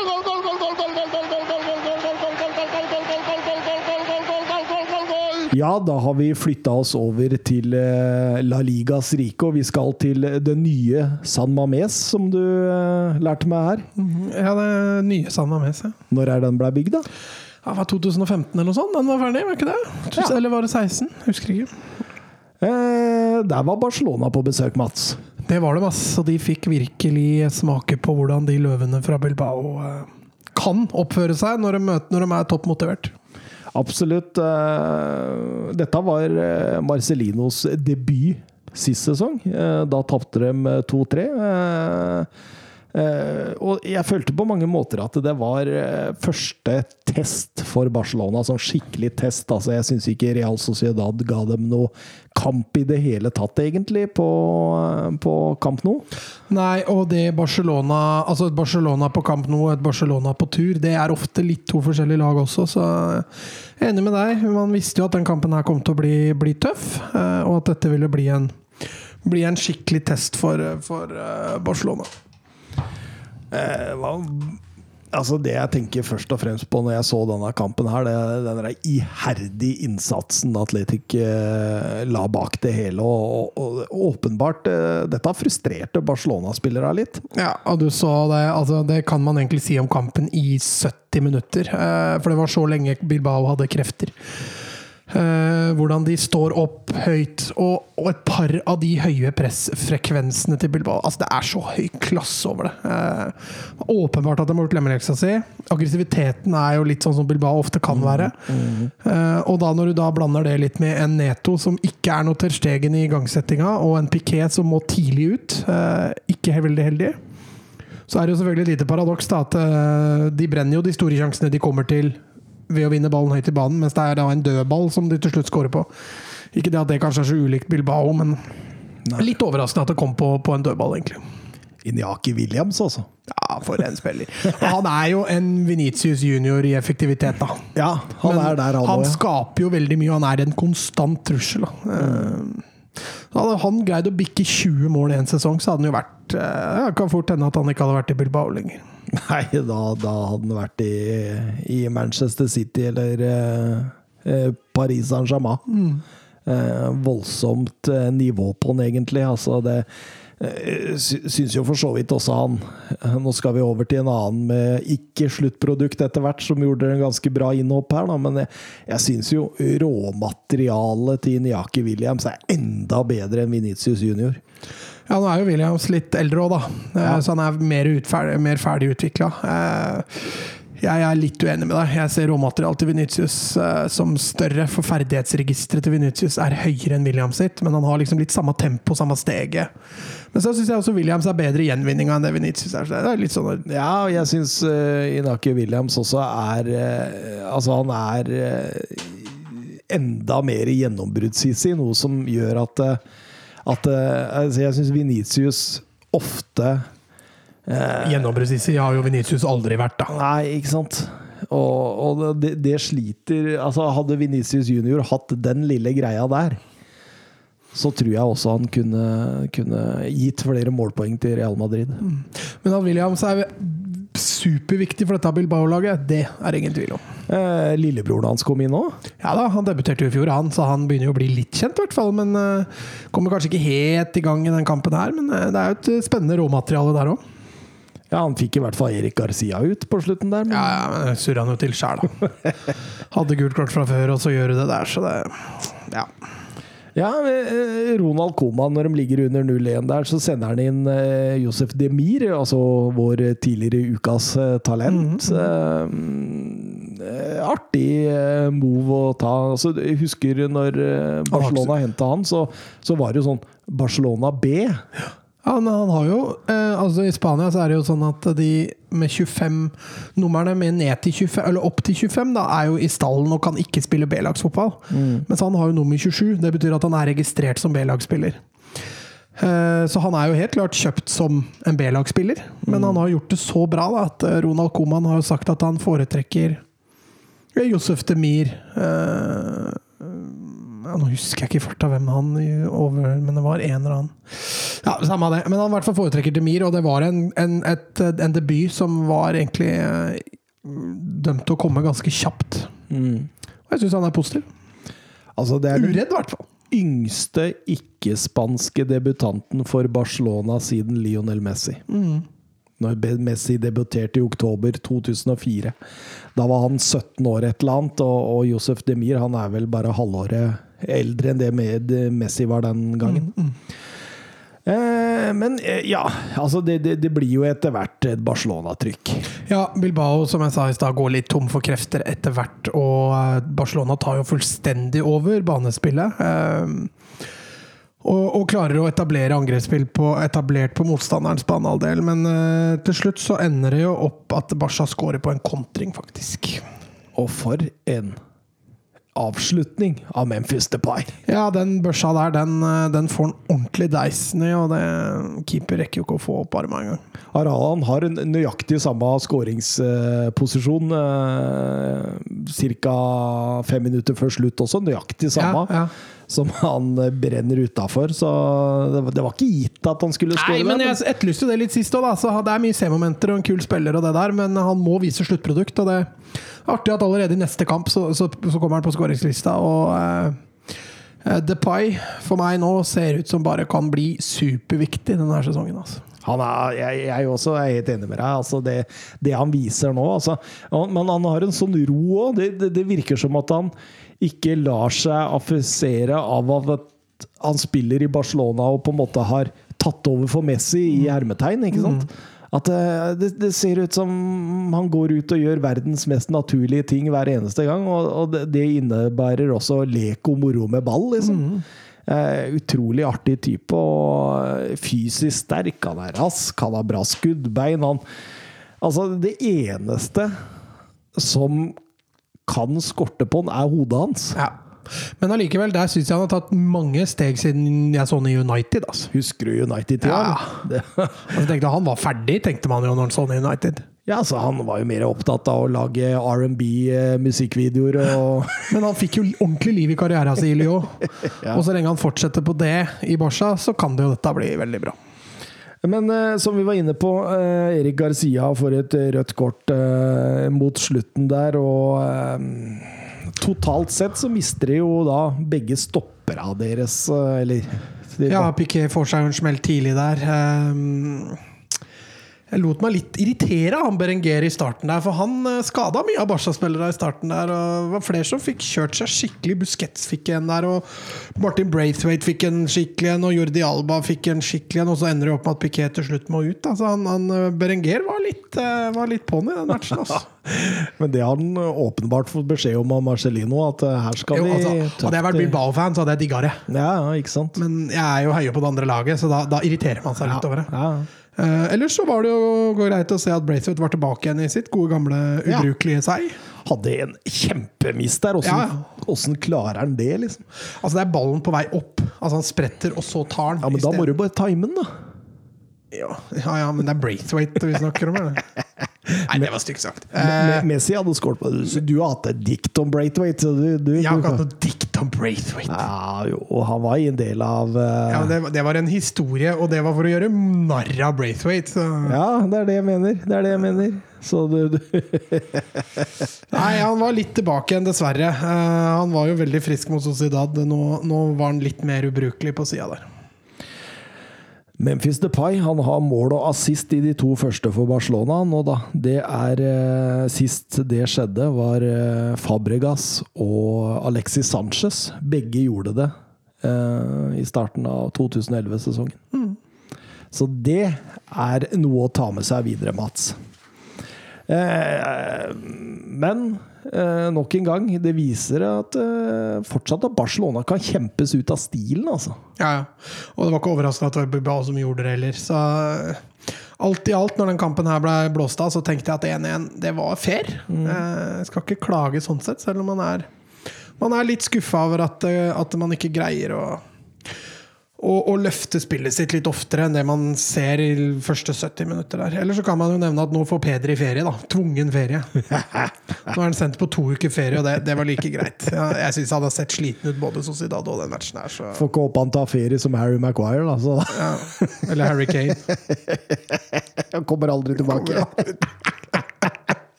Ja, da har vi flytta oss over til eh, La Ligas rike, og vi skal til det nye San Mames, som du eh, lærte meg her. Ja, det nye San Mames, ja. Når er den ble bygd, da? Ja, var 2015 eller noe sånt? Den var ferdig, var ikke det? Ja. Eller var det 16? Husker ikke. Eh, der var Barcelona på besøk, Mats. Det var det, Mats, Og de fikk virkelig smake på hvordan de løvene fra Bilbao eh, kan oppføre seg når de, møter, når de er toppmotivert. Absolutt. eh, dette var eh, Marcelinos debut sist sesong. Eh, da tapte de eh, 2-3. Eh, og jeg følte på mange måter at det var eh, første test for Barcelona. Sånn skikkelig test. Altså, jeg syns ikke Real Sociedad ga dem noe kamp i det hele tatt, egentlig, på, eh, på Camp Nou. Nei, og det Barcelona Altså et Barcelona på kamp nå og et Barcelona på tur, det er ofte litt to forskjellige lag også, så jeg er enig med deg. Man visste jo at den kampen her kom til å bli, bli tøff, og at dette ville bli en, bli en skikkelig test for, for Barcelona. Eh, hva, altså det jeg tenker først og fremst på når jeg så denne kampen, her, det er den der iherdige innsatsen Atletic eh, la bak det hele. Og, og, og åpenbart eh, Dette frustrerte Barcelona-spillere litt. Ja, og du så det. Altså, det kan man egentlig si om kampen i 70 minutter. For det var så lenge Bilbao hadde krefter. Eh, hvordan de står opp høyt, og, og et par av de høye pressfrekvensene til Bilbao. Altså, det er så høy klasse over det. Eh, åpenbart at de har gjort lemmeleksa si. Aggressiviteten er jo litt sånn som Bilbao ofte kan være. Eh, og da når du da blander det litt med en Neto som ikke er noe Ter Stegen i igangsettinga, og en Piquet som må tidlig ut, eh, ikke veldig heldig. Så er det jo selvfølgelig et lite paradoks at de brenner jo de store sjansene de kommer til ved å vinne ballen høyt i banen, mens det er da en dødball som de til slutt scorer på. Ikke det at det kanskje er så ulikt Bilbao, men litt overraskende at det kom på, på en dødball, egentlig. Inyaki Williams, altså. Ja, for en spiller. Han er jo en Venitius junior i effektivitet, da. Ja, han Men er der, han han ja. skaper jo veldig mye, og han er en konstant trussel. Da. Eh, Hadde han greid å bikke 20 mål i en sesong, så hadde han jo vært eh, ja, Kan fort hende at han ikke hadde vært i Bilbao lenger. Nei, da, da hadde han vært i, i Manchester City eller eh, eh, Paris Saint-Germain. Eh, voldsomt eh, nivå på han, egentlig. Altså, det syns jo for så vidt også han eh, Nå skal vi over til en annen med ikke-sluttprodukt etter hvert, som gjorde en ganske bra innhopp her, da, men jeg, jeg syns jo råmaterialet til Niaki Williams er enda bedre enn Venitius junior. Ja, nå er jo Williams litt eldre òg, da. ja. Så han er mer, utferdig, mer ferdig utvikla. Jeg er litt uenig med deg. Jeg ser råmaterialet til Venitius eh, som større, for ferdighetsregisteret til Venitius er høyere enn Williams sitt, men han har liksom litt samme tempo, samme steget. Men så syns jeg også Williams er bedre i gjenvinninga enn det Venitius er. Så det er litt sånn Ja, og jeg syns uh, Inaki Williams også er uh, Altså, han er uh, enda mer gjennombruddshissig, noe som gjør at eh, at eh, altså, Jeg syns Venitius ofte Gjennombruddssissig har jo Venitius aldri vært, da. Nei, ikke sant? Og, og det, det sliter Altså, hadde Venitius junior hatt den lille greia der, så tror jeg også han kunne, kunne gitt flere målpoeng til Real Madrid. Men at Williams er superviktig for dette Bilbao-laget, det er ingen tvil om. Eh, lillebroren hans kom inn òg. Ja da, Han debuterte jo i fjor, han, så han begynner jo å bli litt kjent. i hvert fall, Men uh, kommer kanskje ikke helt i gang i den kampen her. Men uh, det er jo et uh, spennende råmateriale der òg. Ja, han fikk i hvert fall Erik Garcia ut på slutten der. Men Ja, ja, men det surra han jo til sjæl, da. Hadde gult kort fra før, og så gjør du det der, så det Ja. Ja, eh, Ronald Koman, når de ligger under 0-1 der, så sender han inn eh, Josef Demir, altså vår tidligere ukas talent. talent. -hmm. artig eh, move å ta. Altså, jeg husker når eh, Barcelona henta han, så, så var det jo sånn Barcelona B. Han, han har jo eh, Altså I Spania så er det jo sånn at de med 25 numrene med ned til 25, eller opp til 25 da, er jo i stallen og kan ikke spille B-lagsfotball. Mens han har jo nummer 27. Det betyr at han er registrert som B-lagsspiller. Eh, Så han er jo helt klart kjøpt som en B-lagsspiller, men han har gjort det så bra da, at eh, Ronald Koman har jo sagt at han foretrekker eh, Josef Demir eh, ja, Nå husker jeg ikke i farta hvem han over, men det var en eller annen. Ja, Samme det. Men han i hvert fall foretrekker Demir, og det var en, en, et, en debut som var egentlig eh, dømt til å komme ganske kjapt. Og jeg syns han er positiv. Altså, det er Uredd, i hvert fall. yngste ikke-spanske debutanten for Barcelona siden Lionel Messi. Når Messi debuterte i oktober 2004. Da var han 17 år et eller annet, og, og Josef Demir han er vel bare halvåret eldre enn det med Messi var den gangen. Eh, men eh, ja, altså det, det, det blir jo etter hvert et Barcelona-trykk. Ja, Bilbao som jeg sa i stad, går litt tom for krefter etter hvert. Og eh, Barcelona tar jo fullstendig over banespillet. eh, Og, og klarer å etablere angrepsspill på, etablert på motstanderens banehalvdel. Men eh, til slutt så ender det jo opp at Barca scorer på en kontring, faktisk. Og for en avslutning av Memphis Depay. Ja, den børsa der, den, eh, den får han ordentlig deisen i, og det, keeper rekker jo ikke å få opp armen engang. Haaland har en nøyaktig samme skåringsposisjon. Eh, Ca. fem minutter før slutt også. Nøyaktig samme Ja, ja. Som han eh, brenner utafor. Så det var, det var ikke gitt at han skulle Nei, skåre men jeg etterlyste det litt sist òg, da. Så det er mye C-momenter og en kul spiller og det der, men han må vise sluttprodukt, og det er artig at allerede i neste kamp så, så, så kommer han på skåringslista, og eh, eh, Depay for meg nå ser ut som bare kan bli superviktig denne sesongen. Altså. Han er, jeg, jeg også er helt enig med deg. Altså det, det han viser nå altså, Men han har en sånn ro òg. Det, det, det virker som at han ikke lar seg affisere av at han spiller i Barcelona og på en måte har tatt over for Messi i hermetegn. ikke sant? At eh, det, det ser ut som han går ut og gjør verdens mest naturlige ting hver eneste gang. Og, og det, det innebærer også lek og moro med ball, liksom. Eh, utrolig artig type og fysisk sterk. Han er rask, han har bra skuddbein. Han, altså, det eneste som kan skorte på han, er hodet hans. Ja. Men allikevel, der syns jeg han har tatt mange steg siden jeg så han i United. Altså. Husker du United-tida? Ja. Altså, tenkte han var ferdig, tenkte man jo når han så han i United. Ja, så han var jo mer opptatt av å lage R&B-musikkvideoer og Men han fikk jo ordentlig liv i karrieren sin i Lyon. Ja. Og så lenge han fortsetter på det i Barca, så kan det jo dette bli veldig bra. Men eh, som vi var inne på, eh, Erik Garcia får et eh, rødt kort eh, mot slutten der, og eh, totalt sett så mister de jo da begge stoppera deres, eh, eller de- Ja, Piquet får seg en smell tidlig der. Ehm, Jeg lot meg litt irritere av han Berenger i starten der, for han skada mye av Barca-spillere i starten der. Og det var flere som fikk kjørt seg skikkelig. Busquets fikk en der, og Martin Braithwaite fikk en skikkelig en, og Jordi Alba fikk en skikkelig en, og så ender det opp med at Piquet til slutt må ut. Altså, han, han, Berenger var litt, eh, var litt på'n i den matchen. Altså. Men det har han åpenbart fått beskjed om av Marcellino, at eh, her skal Jo, vi altså, hadde jeg vært Bilbao-fan, så hadde jeg digga det. Ja, ja, ikke sant? Men jeg er jo høye på det andre laget, så da, da irriterer man seg litt over det. Ja. Eh, ellers så var det jo greit å se at Braithwaite var tilbake igjen i sitt gode, gamle, Ja. ubrukelige seg. Hadde en kjempemiss der. Åssen Ja, klarer han det, liksom? Altså Det er ballen på vei opp. Altså Han spretter, og så tar han. Ja, Men da må du bare time den, da. ja, ja, ja, men det er Braithwaite vi snakker om. Eller? Nei, det var stygt sagt. Eh, Messi hadde skåret på det. Så Du har hatt et dikt om Braithwaite. Du, du, jeg har ikke hatt noe dikt om Braithwaite. Ja, jo, han var i en del av uh... Ja, det, var- det var en historie, og det var for å gjøre narr av Braithwaite. Så. Ja, det er det jeg mener. Det er det jeg mener. Så du, du Nei, han var litt tilbake igjen, dessverre. Uh, han var jo veldig frisk mot Sociedad. Nå, nå var han litt mer ubrukelig på sida der. Memphis Depay han har mål og assist i de to første for Barcelona nå, da. Det er eh, Sist det skjedde, var eh, Fabregas og Alexis Sanchez. Begge gjorde det eh, i starten av 2011-sesongen. Så det er noe å ta med seg videre, Mats. Eh, men eh, nok en gang, det viser at eh, fortsatt at Barcelona kan kjempes ut av stilen, altså. Ja, ja. Og det var ikke overraskende at det var Bilbao som gjorde det heller. Så eh, alt i alt, når den kampen her ble blåst av, så tenkte jeg at 1-1, det var fair. Mm. Jeg skal ikke klage sånn sett, selv om man er, man er litt skuffa over at, eh, at man ikke greier å å, og, løfte spillet sitt litt oftere enn det man ser i første 70 minutter der. Eller så kan man jo nevne at nå får Peder i ferie, da. Tvungen ferie. Nå er han sendt på to uker ferie, og det, det var like greit. Jeg, jeg syns han har sett sliten ut både Sociedad og den matchen her, så Får ikke håpe han tar ferie som Harry Maguire, da. Så ja. Eller Harry Kane. han kommer aldri tilbake.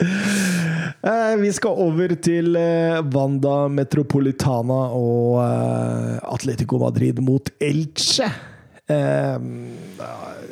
Eh, Vi skal over til eh, Wanda Metropolitana og eh, Atletico Madrid mot Elche. Eh,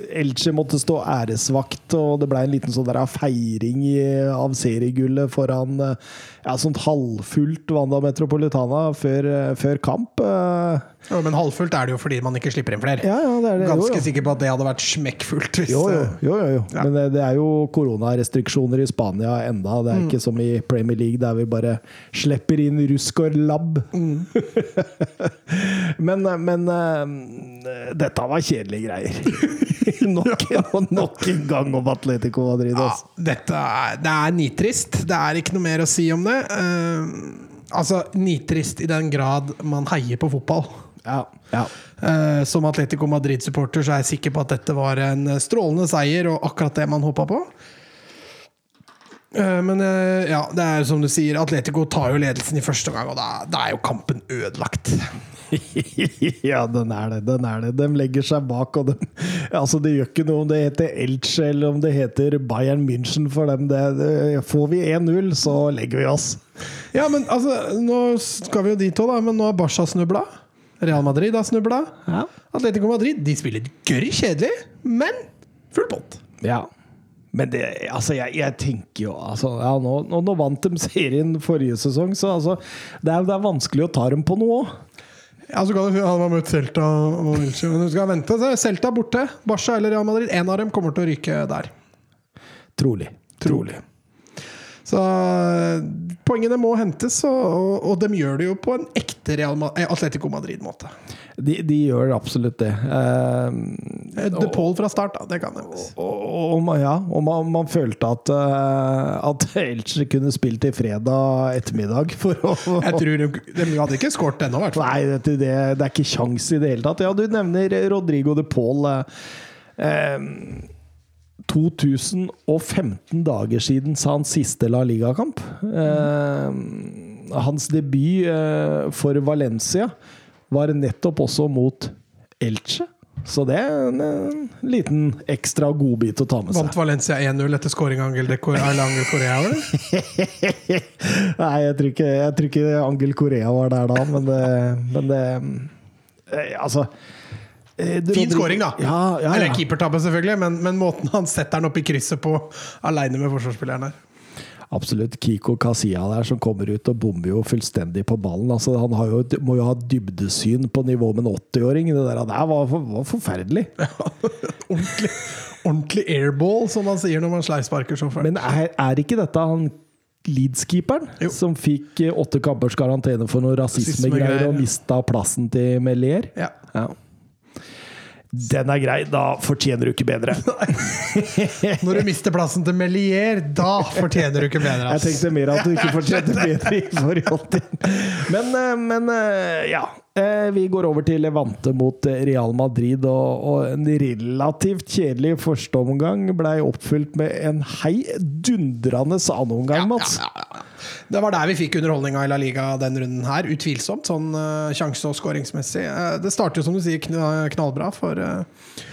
Elche måtte stå æresvakt, og det ble en liten sånn der feiring av seriegullet foran eh, ja, sånt halvfullt Wanda Metropolitana før, eh, før kamp. Eh, Ja, men halvfullt er det jo fordi man ikke slipper inn flere. Ja, ja, det det. Ganske jo. sikker på at det hadde vært smekkfullt. Hvis, Jo, jo, jo, jo, jo. Ja. Men det, det er jo koronarestriksjoner i Spania enda. Det er ikke som i Premier League, der vi bare slipper inn rusk og labb. men, men eh, dette var kjedelige greier. nok, en- nok en gang om Atletico Madrid. Ja, Altså. dette er, det er nitrist. Det er ikke noe mer å si om det. Uh, altså, nitrist i den grad man heier på fotball. Ja, ja. Uh, som Atletico Madrid-supporter så er jeg sikker på at dette var en strålende seier, og akkurat det man håpa på. Eh, men eh, ja, det er som du sier, Atletico tar jo ledelsen i første omgang, og da, da er jo kampen ødelagt. ja, den er det. den er det. De legger seg bak, og de, altså det gjør ikke noe om det heter Elche eller om det heter Bayern München for dem. Det, det, får vi 1-0, så legger vi oss. Ja, men altså, nå skal vi jo dit òg, men nå har Barca snubla. Real Madrid har snubla. Ja. Atletico Madrid de spiller gørr kjedelig, men full pott. Ja. Men det, altså jeg, jeg tenker jo altså, ja, nå, nå, nå vant de serien forrige sesong, så altså, det, er, det er vanskelig å ta dem på noe òg. Ja, så kan man møtt Celta og Elche, men du skal vente. Så er Celta borte. Barca eller Real Madrid. En av dem kommer til å ryke der. Trolig. Trolig. Så poengene må hentes, og, og, og de gjør det jo på en ekte Real eh, Atletico Madrid-måte. De, de gjør absolutt det. Eh, Eh, De Paul fra start, da. Det kan nevnes. og, og, man- ja, og man, man følte at, uh, at Elche kunne spilt til fredag ettermiddag for å Jeg tror de, de hadde ikke skåret ennå, i hvert fall. Nei, det, det, det er ikke sjans i det hele tatt. Ja, du nevner Rodrigo de Paul. Eh, 2015 dager siden sa han siste La Liga-kamp. Eh, hans debut for Valencia var nettopp også mot Elche. Så det er en, en liten ekstra godbit å ta med seg. Vant Valencia 1-0 etter scoring av Angel, eller Correa? Nei, jeg tror, ikke, jeg tror ikke Angel Korea var der da, men det, men det eh, Altså eh, det- Fin scoring, da. Ja, ja, Eller ja. keepertabbe, selvfølgelig, men, men måten han setter den opp i krysset på, aleine med forsvarsspilleren her. Absolutt. Kiko Kasia der som kommer ut og bomber jo fullstendig på ballen. Altså, han har jo, må jo ha dybdesyn på nivå med en 80-åring. Det der, der var, var forferdelig. Ordentlig, ordentlig airball, som man sier når man sleivsparker så fælt. Men er, er ikke dette han Leeds-keeperen som fikk eh, åtte kampers karantene for noe rasismegreier og ja. mista plassen til Melier? Ja. Ja. Den er grei. Da fortjener du ikke bedre. Når du mister plassen til Melier, da fortjener du ikke bedre. Jeg tenkte mer at du ikke fortjente bedre i forhold til Men, eh, men eh, ja. Eh, Vi går over til Levante mot Real Madrid, og, og en relativt kjedelig førsteomgang ble oppfylt med en heidundrende annenomgang, Mats. Ja, ja, ja. Det var der vi fikk underholdninga i La Liga den runden her. Utvilsomt, sånn uh, sjanse- og skåringsmessig. Uh, det starter som du sier, kn knallbra for, uh,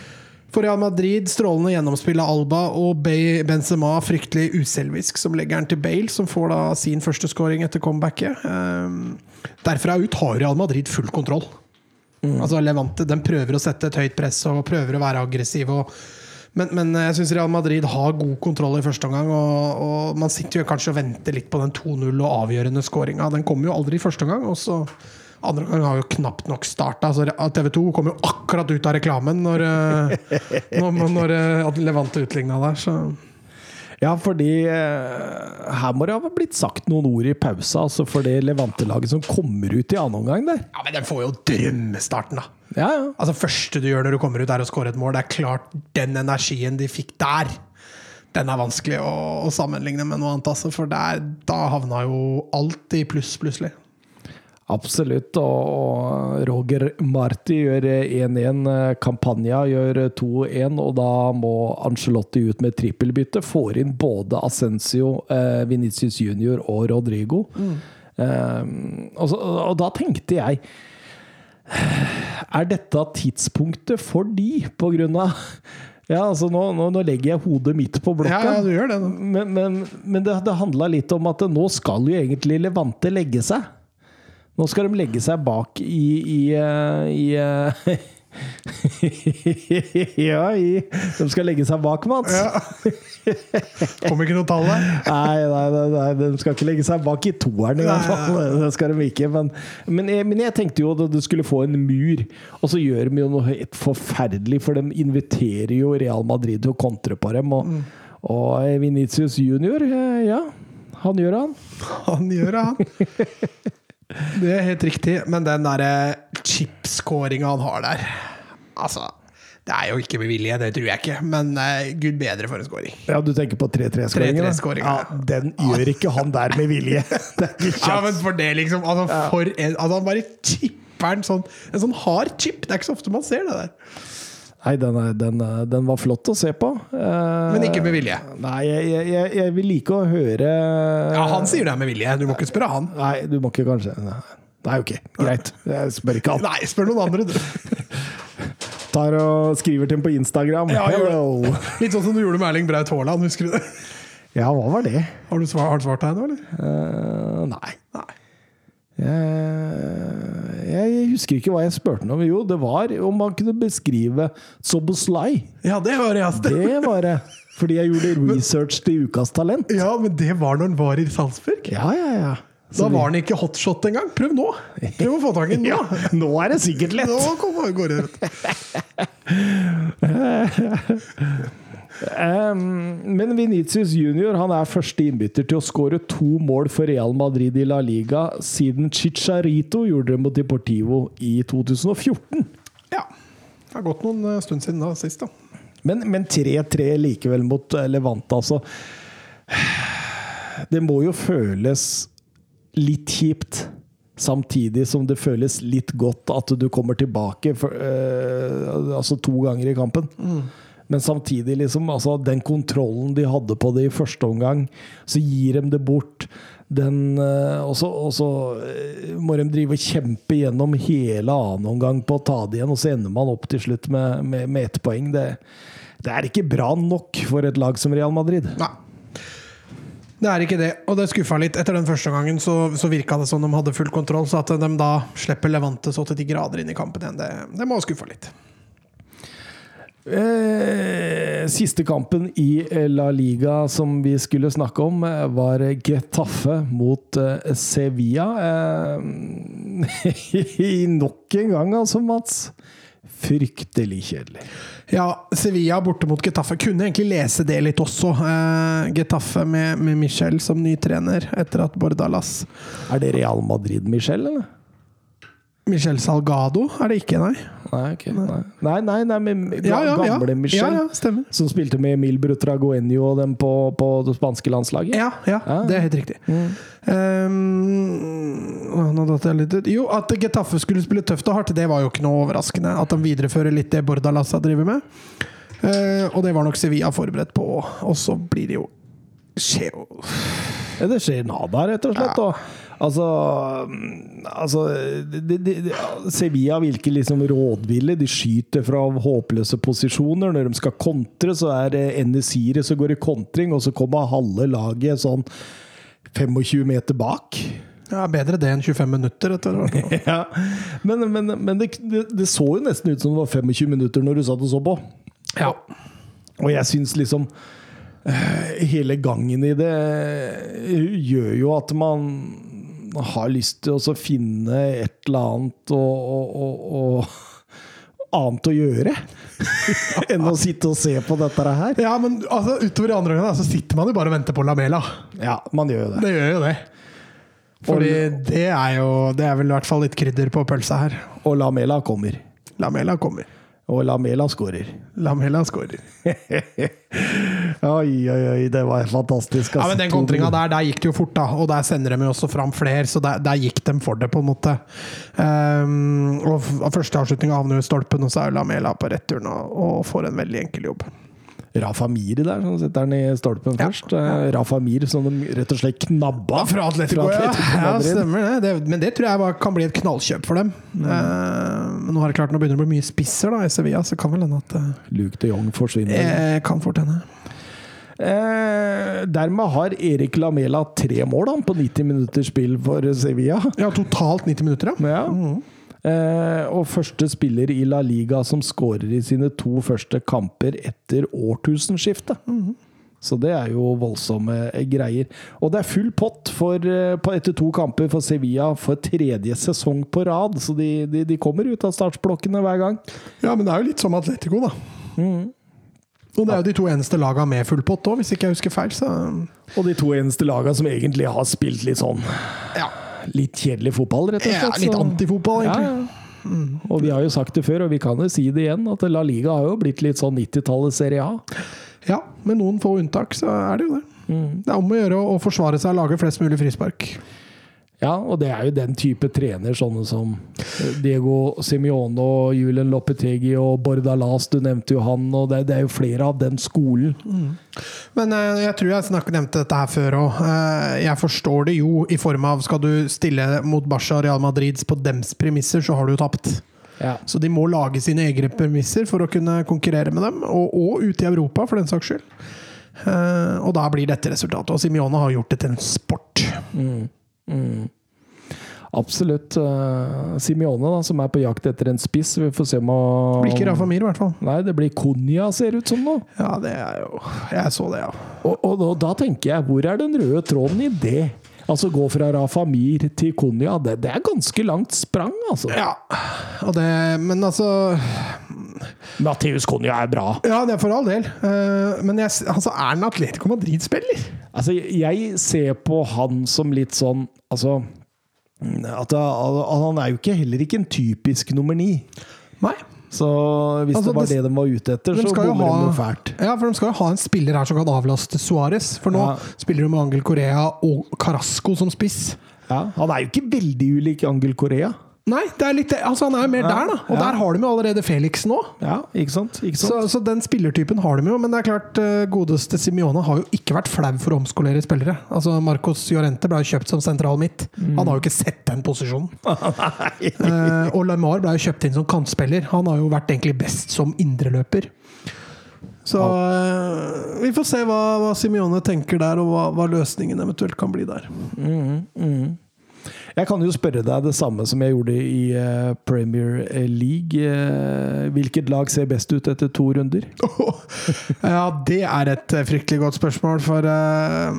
for Real Madrid. Strålende gjennomspill av Alba og Bay Benzema fryktelig uselvisk, som legger den til Bale, som får da sin første skåring etter comebacket. Eh, derfra ut har Real Madrid full kontroll. Altså Levante den prøver å sette et høyt press og prøver å være aggressiv. Og, men, men jeg syns Real Madrid har god kontroll i første omgang. Og, og man sitter jo kanskje og venter litt på den 2-0 og avgjørende skåringa. Den kommer jo aldri i første omgang. Og så andre gang har jo knapt nok starta. TV 2 kom jo akkurat ut av reklamen når, eh, når, når eh, Levante utligna der. Så Ja, fordi eh, her må det ha blitt sagt noen ord i pausa, altså for det Levante-laget som kommer ut i annen omgang der. Ja, men den får jo drømmestarten, da. Ja, ja. Altså første du gjør når du kommer ut, er å skåre et mål. Det er klart, den energien de fikk der, den er vanskelig å, å sammenligne med noe annet. Altså, for der, da havna jo alt i pluss, plutselig. Absolutt. Og Roger Marti gjør 1-1. Campagna gjør 2-1, og da må Angelotti ut med trippelbytte. Får inn både Ascencio, eh, Venitius Junior og Rodrigo. Mm. Eh, og, så, og da tenkte jeg Er dette tidspunktet for de, på grunn av ja, altså nå, nå, nå, legger jeg hodet mitt på blokka. Ja, ja du gjør det. Men, men, men det, det handla litt om at nå skal jo egentlig Levante legge seg. Nå skal de legge seg bak i, i, i, i ja, i, de skal legge seg bak, Mats. Ja. Kommer ikke noe tall der? Nei, nei, nei, de skal ikke legge seg bak i toeren, i hvert fall. Det skal de ikke. Men, men, jeg, men jeg tenkte jo at du skulle få en mur, og så gjør de jo noe helt forferdelig, for de inviterer jo Real Madrid til å kontre på dem. Og, mm. og Venitius junior, ja, han gjør han. Han gjør han. Det er helt riktig, men den derre chipskåringa han har der Altså det er jo ikke med vilje, det tror jeg ikke, men uh, gud bedre for en scoring. Ja, Du tenker på 3-3-skåringen? Ja, den gjør ikke han der med vilje. ja, men for det, liksom. Altså, for en, altså, han bare chipper sånn, en sånn hard chip. Det er ikke så ofte man ser det der. Nei, den, den, den, var flott å se på. Men ikke med vilje? Nei, jeg, jeg, jeg vil like å høre Ja, Han sier det er med vilje. Du må ikke spørre han. Nei, du må ikke kanskje Nei, ok, greit. Jeg spør ikke han. Nei, spør noen andre, du. Tar og skriver til ham på Instagram. Ja, Litt sånn som du gjorde med Erling Braut Haaland, husker du det? Ja, hva var det? Har du svart, har du svart deg nå, eller? Eh, nei. nei. Jeg, jeg, husker ikke hva jeg spurte om. Jo, det var om man kunne beskrive Soboslai. Ja, det var det. Det var det. Fordi jeg gjorde research til Ukas Talent. Ja, men det var når han var i Salzburg. Ja, ja, ja. Da var han ikke hotshot engang. Prøv nå! Prøv å få tak i den nå. Ja, nå er det sikkert lett! Nå kommer går det um, men Venitius junior han er første innbytter til å skåre to mål for Real Madrid i La Liga siden Chicharito gjorde det mot Deportivo i 2014. Ja. Det har gått noen eh, stund siden da sist, da. Men 3-3 likevel mot eh, Levante, altså. Det må jo føles litt kjipt. Samtidig som det føles litt godt at du kommer tilbake for, uh, altså to ganger i kampen. Mm. Men samtidig, liksom, altså, den kontrollen de hadde på det i første omgang, så gir de det bort. Den, uh, og så, og så uh, må de drive og kjempe gjennom hele annen omgang på å ta det igjen, og så ender man opp til slutt med, med, med ett poeng. Det, det, er ikke bra nok for et lag som Real Madrid. Nei. Det er ikke det, og det skuffa litt. Etter den første gangen så, så virka det som de hadde full kontroll. Så at de da slipper Levante så til de grader inn i kampen igjen, det, det må skuffa litt. Eh, siste kampen i La Liga som vi skulle snakke om, eh, var Getafe mot eh, Sevilla. Eh, nok en gang, altså, Mats. Fryktelig kjedelig. Ja, Sevilla borte mot Getafe. Kunne egentlig lese det litt også. Uh, Getafe med, med, Michel som ny trener etter at Bordalas Er det Real Madrid-Michel, eller? Michel Salgado er det ikke, nei. Nei, okay, nei. nei, nei, nei med ja, ja, gamle ja. Michel. stemmer. Som spilte med Emil Brutraguenio og dem på, på, det spanske landslaget. Ja, ja, det er helt riktig. Mm. Um, nå datt jeg litt ut. Jo, at Getafe skulle spille tøft og hardt, det var jo ikke noe overraskende. At de viderefører litt det Bordalassa driver med. Uh, og det var nok Sevilla forberedt på. Og så blir det jo skjer jo ja, Det skjer nada, rett og slett. Ja. Altså, altså de, de, Sevilla virker liksom rådville. De skyter fra håpløse posisjoner. Når de skal kontre, så er det Enesire som går i kontring, og så kommer halve laget sånn 25 meter bak. Ja, Bedre det enn 25 minutter. Ja. Men, men, men det, det, det så jo nesten ut som det var 25 minutter når du satt og så på. ja. Og jeg syns liksom eh, Hele gangen i det eh, gjør jo at man har lyst til å finne et eller annet og, og, og, og annet å gjøre enn å sitte og se på dette her. ja, men altså, utover i andre gangen så sitter man jo bare og venter på Lamela. Ja, man gjør jo det. Det gjør jo det. Fordi det er jo Det er vel i hvert fall litt krydder på pølsa her. Og Lamela kommer. Lamela kommer. Og Lamela skårer. Lamela skårer. Oi, oi, oi, det var fantastisk. Ja, altså. men Den kontringa der, der gikk det jo fort, da. Og der sender de jo også fram flere, så der, der gikk de for det, på en måte. Um, og første avslutning havner jo i stolpen, og så er Lamela på returen og, og får en veldig enkel jobb. Rafa Mir der, som setter den i stolpen Ja. først. Eh, Rafa Mir som de rett og slett knabba. Fra Atletico, Fra Atletico ja ja, stemmer det. det. Men det tror jeg var, kan bli et knallkjøp for dem. Eh, men nå har det klart, nå begynner det å bli mye spisser da, i Sevilla, så kan vel hende at uh, Luke de Jong forsvinner. eh, Kan fort hende. Eh, dermed har Erik Lamela tre mål han, på 90 minutters spill for Sevilla. Ja, totalt 90 minutter, ja. Ja. Eh, og første spiller i La Liga som skårer i sine to første kamper etter årtusenskiftet. Så det er jo voldsomme eh, greier. Og det er full pott for, eh, etter to kamper for Sevilla for tredje sesong på rad. Så de, de, de kommer ut av startblokkene hver gang. Ja, men det er jo litt som Atletico, da. Og det er jo de to eneste laga med full pott òg, hvis ikke jeg husker feil. Så Og de to eneste lagene som egentlig har spilt litt sånn ja, litt kjedelig fotball, rett og slett. ja litt antifotball, egentlig. ja. Og vi har jo sagt det før, og vi kan jo si det igjen, at La Liga har jo blitt litt sånn 90-tallet Serie A. Ja, med noen få unntak, så er det jo det. Det er om å gjøre å forsvare seg og lage flest mulig frispark. Ja, og det er jo den type trener, sånne som eh, Diego Simione og Julen Lopetegi og Bordalas, du nevnte jo han, og det, det er jo flere av den skolen. Men eh, jeg tror jeg snakket, nevnte dette her før òg. jeg forstår det jo i form av skal du stille mot Barca og Real Madrid på dems premisser, så har du jo tapt. Ja. Så de må lage sine egne premisser for å kunne konkurrere med dem, og, og ute i Europa, for den saks skyld. Eh, og da blir dette resultatet. Og Simione har gjort det til en sport. Absolutt. Uh, Simione, da, som er på jakt etter en spiss. Vi får se om Det Blir ikke Rafa Mir, i hvert fall. Nei, det blir Konya, ser ut som nå. Ja, det er jo Jeg så det, ja. Og, og, og da tenker jeg, hvor er den røde tråden i det? Altså gå fra Rafa Mir til Konya, det, det er ganske langt sprang, altså. ja. Og det, men altså Matheus Konya er bra. Ja, det er for all del. Eh, men jeg, altså, er han Atletico Madrid-spiller? Altså, jeg ser på han som litt sånn Altså at at Han er jo ikke, heller ikke en typisk nummer ni. Nei. Så hvis Altså, det var det- det de var ute etter, De så bommer de noe fælt. Ja, for de skal jo ha en spiller her som kan avlaste Suárez. For nå Ja. spiller de med Angel Korea og Carasco som spiss. Ja, han er jo ikke veldig ulik Angel Korea. Nei, det er litt, altså han er mer Ja, der, da. Og ja. der har de jo allerede Felix nå. Ja, ikke sant? Ikke Så, sant? så den spillertypen har de jo. Men det er klart, eh, godeste Simione har jo ikke vært flau for å omskolere spillere. Altså Marcos Llorente ble jo kjøpt som sentral midt. Mm. Han har jo ikke sett den posisjonen. Eh, og Lamar ble jo kjøpt inn som kantspiller. Han har jo vært egentlig best som indreløper. Så eh, vi får se hva, hva Simione tenker der, og hva, hva løsningen eventuelt kan bli der. Jeg kan jo spørre deg det samme som jeg gjorde i eh, Premier League. Eh, hvilket lag ser best ut etter to runder? ja, det er et eh, fryktelig godt spørsmål, for uh,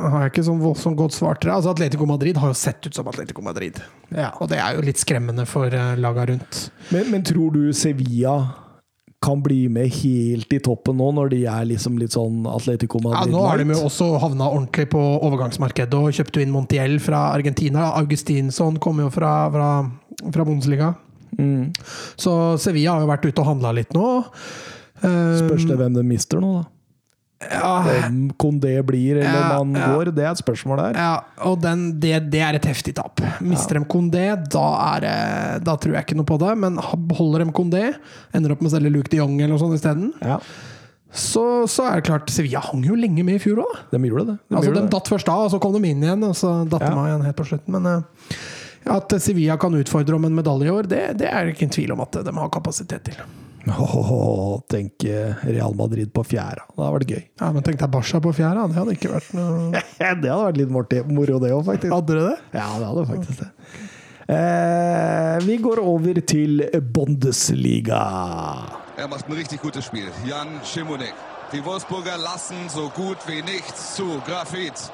har jeg ikke sånn voldsomt godt svar til. Altså, Atletico Madrid har jo sett ut som Atletico Madrid. Ja. Og det er jo litt skremmende for laga rundt. Men, men tror du Sevilla kan bli med helt i toppen nå, når de er liksom litt sånn Atletico Ja, nå har de jo også havna ordentlig på overgangsmarkedet og kjøpte inn Montiel fra Argentina. Augustinsson kommer jo fra, fra, fra Bundesliga. Mm. Så Sevilla har jo vært ute og handla litt nå. Eh, Spørs det hvem de mister nå, da. Ja, Om Kondé blir, eller Ja, om han ja. går, det er et spørsmål der. Ja, og den, det, det er et heftig tap. Mister de Kondé, da, er, da tror jeg ikke noe på det. Men holder de Kondé, ender opp med å selge Luke de Jong eller noe sånt isteden, Ja, så, så er det klart Sevilla hang jo lenge med i fjor òg. de gjorde det. De Altså, de datt først av, og så kom de inn igjen, og så datt de Ja. av igjen helt på slutten. Men eh, at Sevilla kan utfordre om en medalje i år, det, det er det ikke en tvil om at de har kapasitet til. Åh, tenk eh, Real Madrid på fjæra. Det hadde vært gøy. Ja, men tenk deg Barca på fjæra. Det hadde ikke vært noe det hadde vært litt morti- moro, det òg, faktisk. Hadde dere det? Ja, det hadde faktisk det. Eh, vi går over til Bundesliga. Er macht ein richtig gutes Spiel. Jan Schimonek. Die Wolfsburger lassen so gut wie nichts zu. Grafit.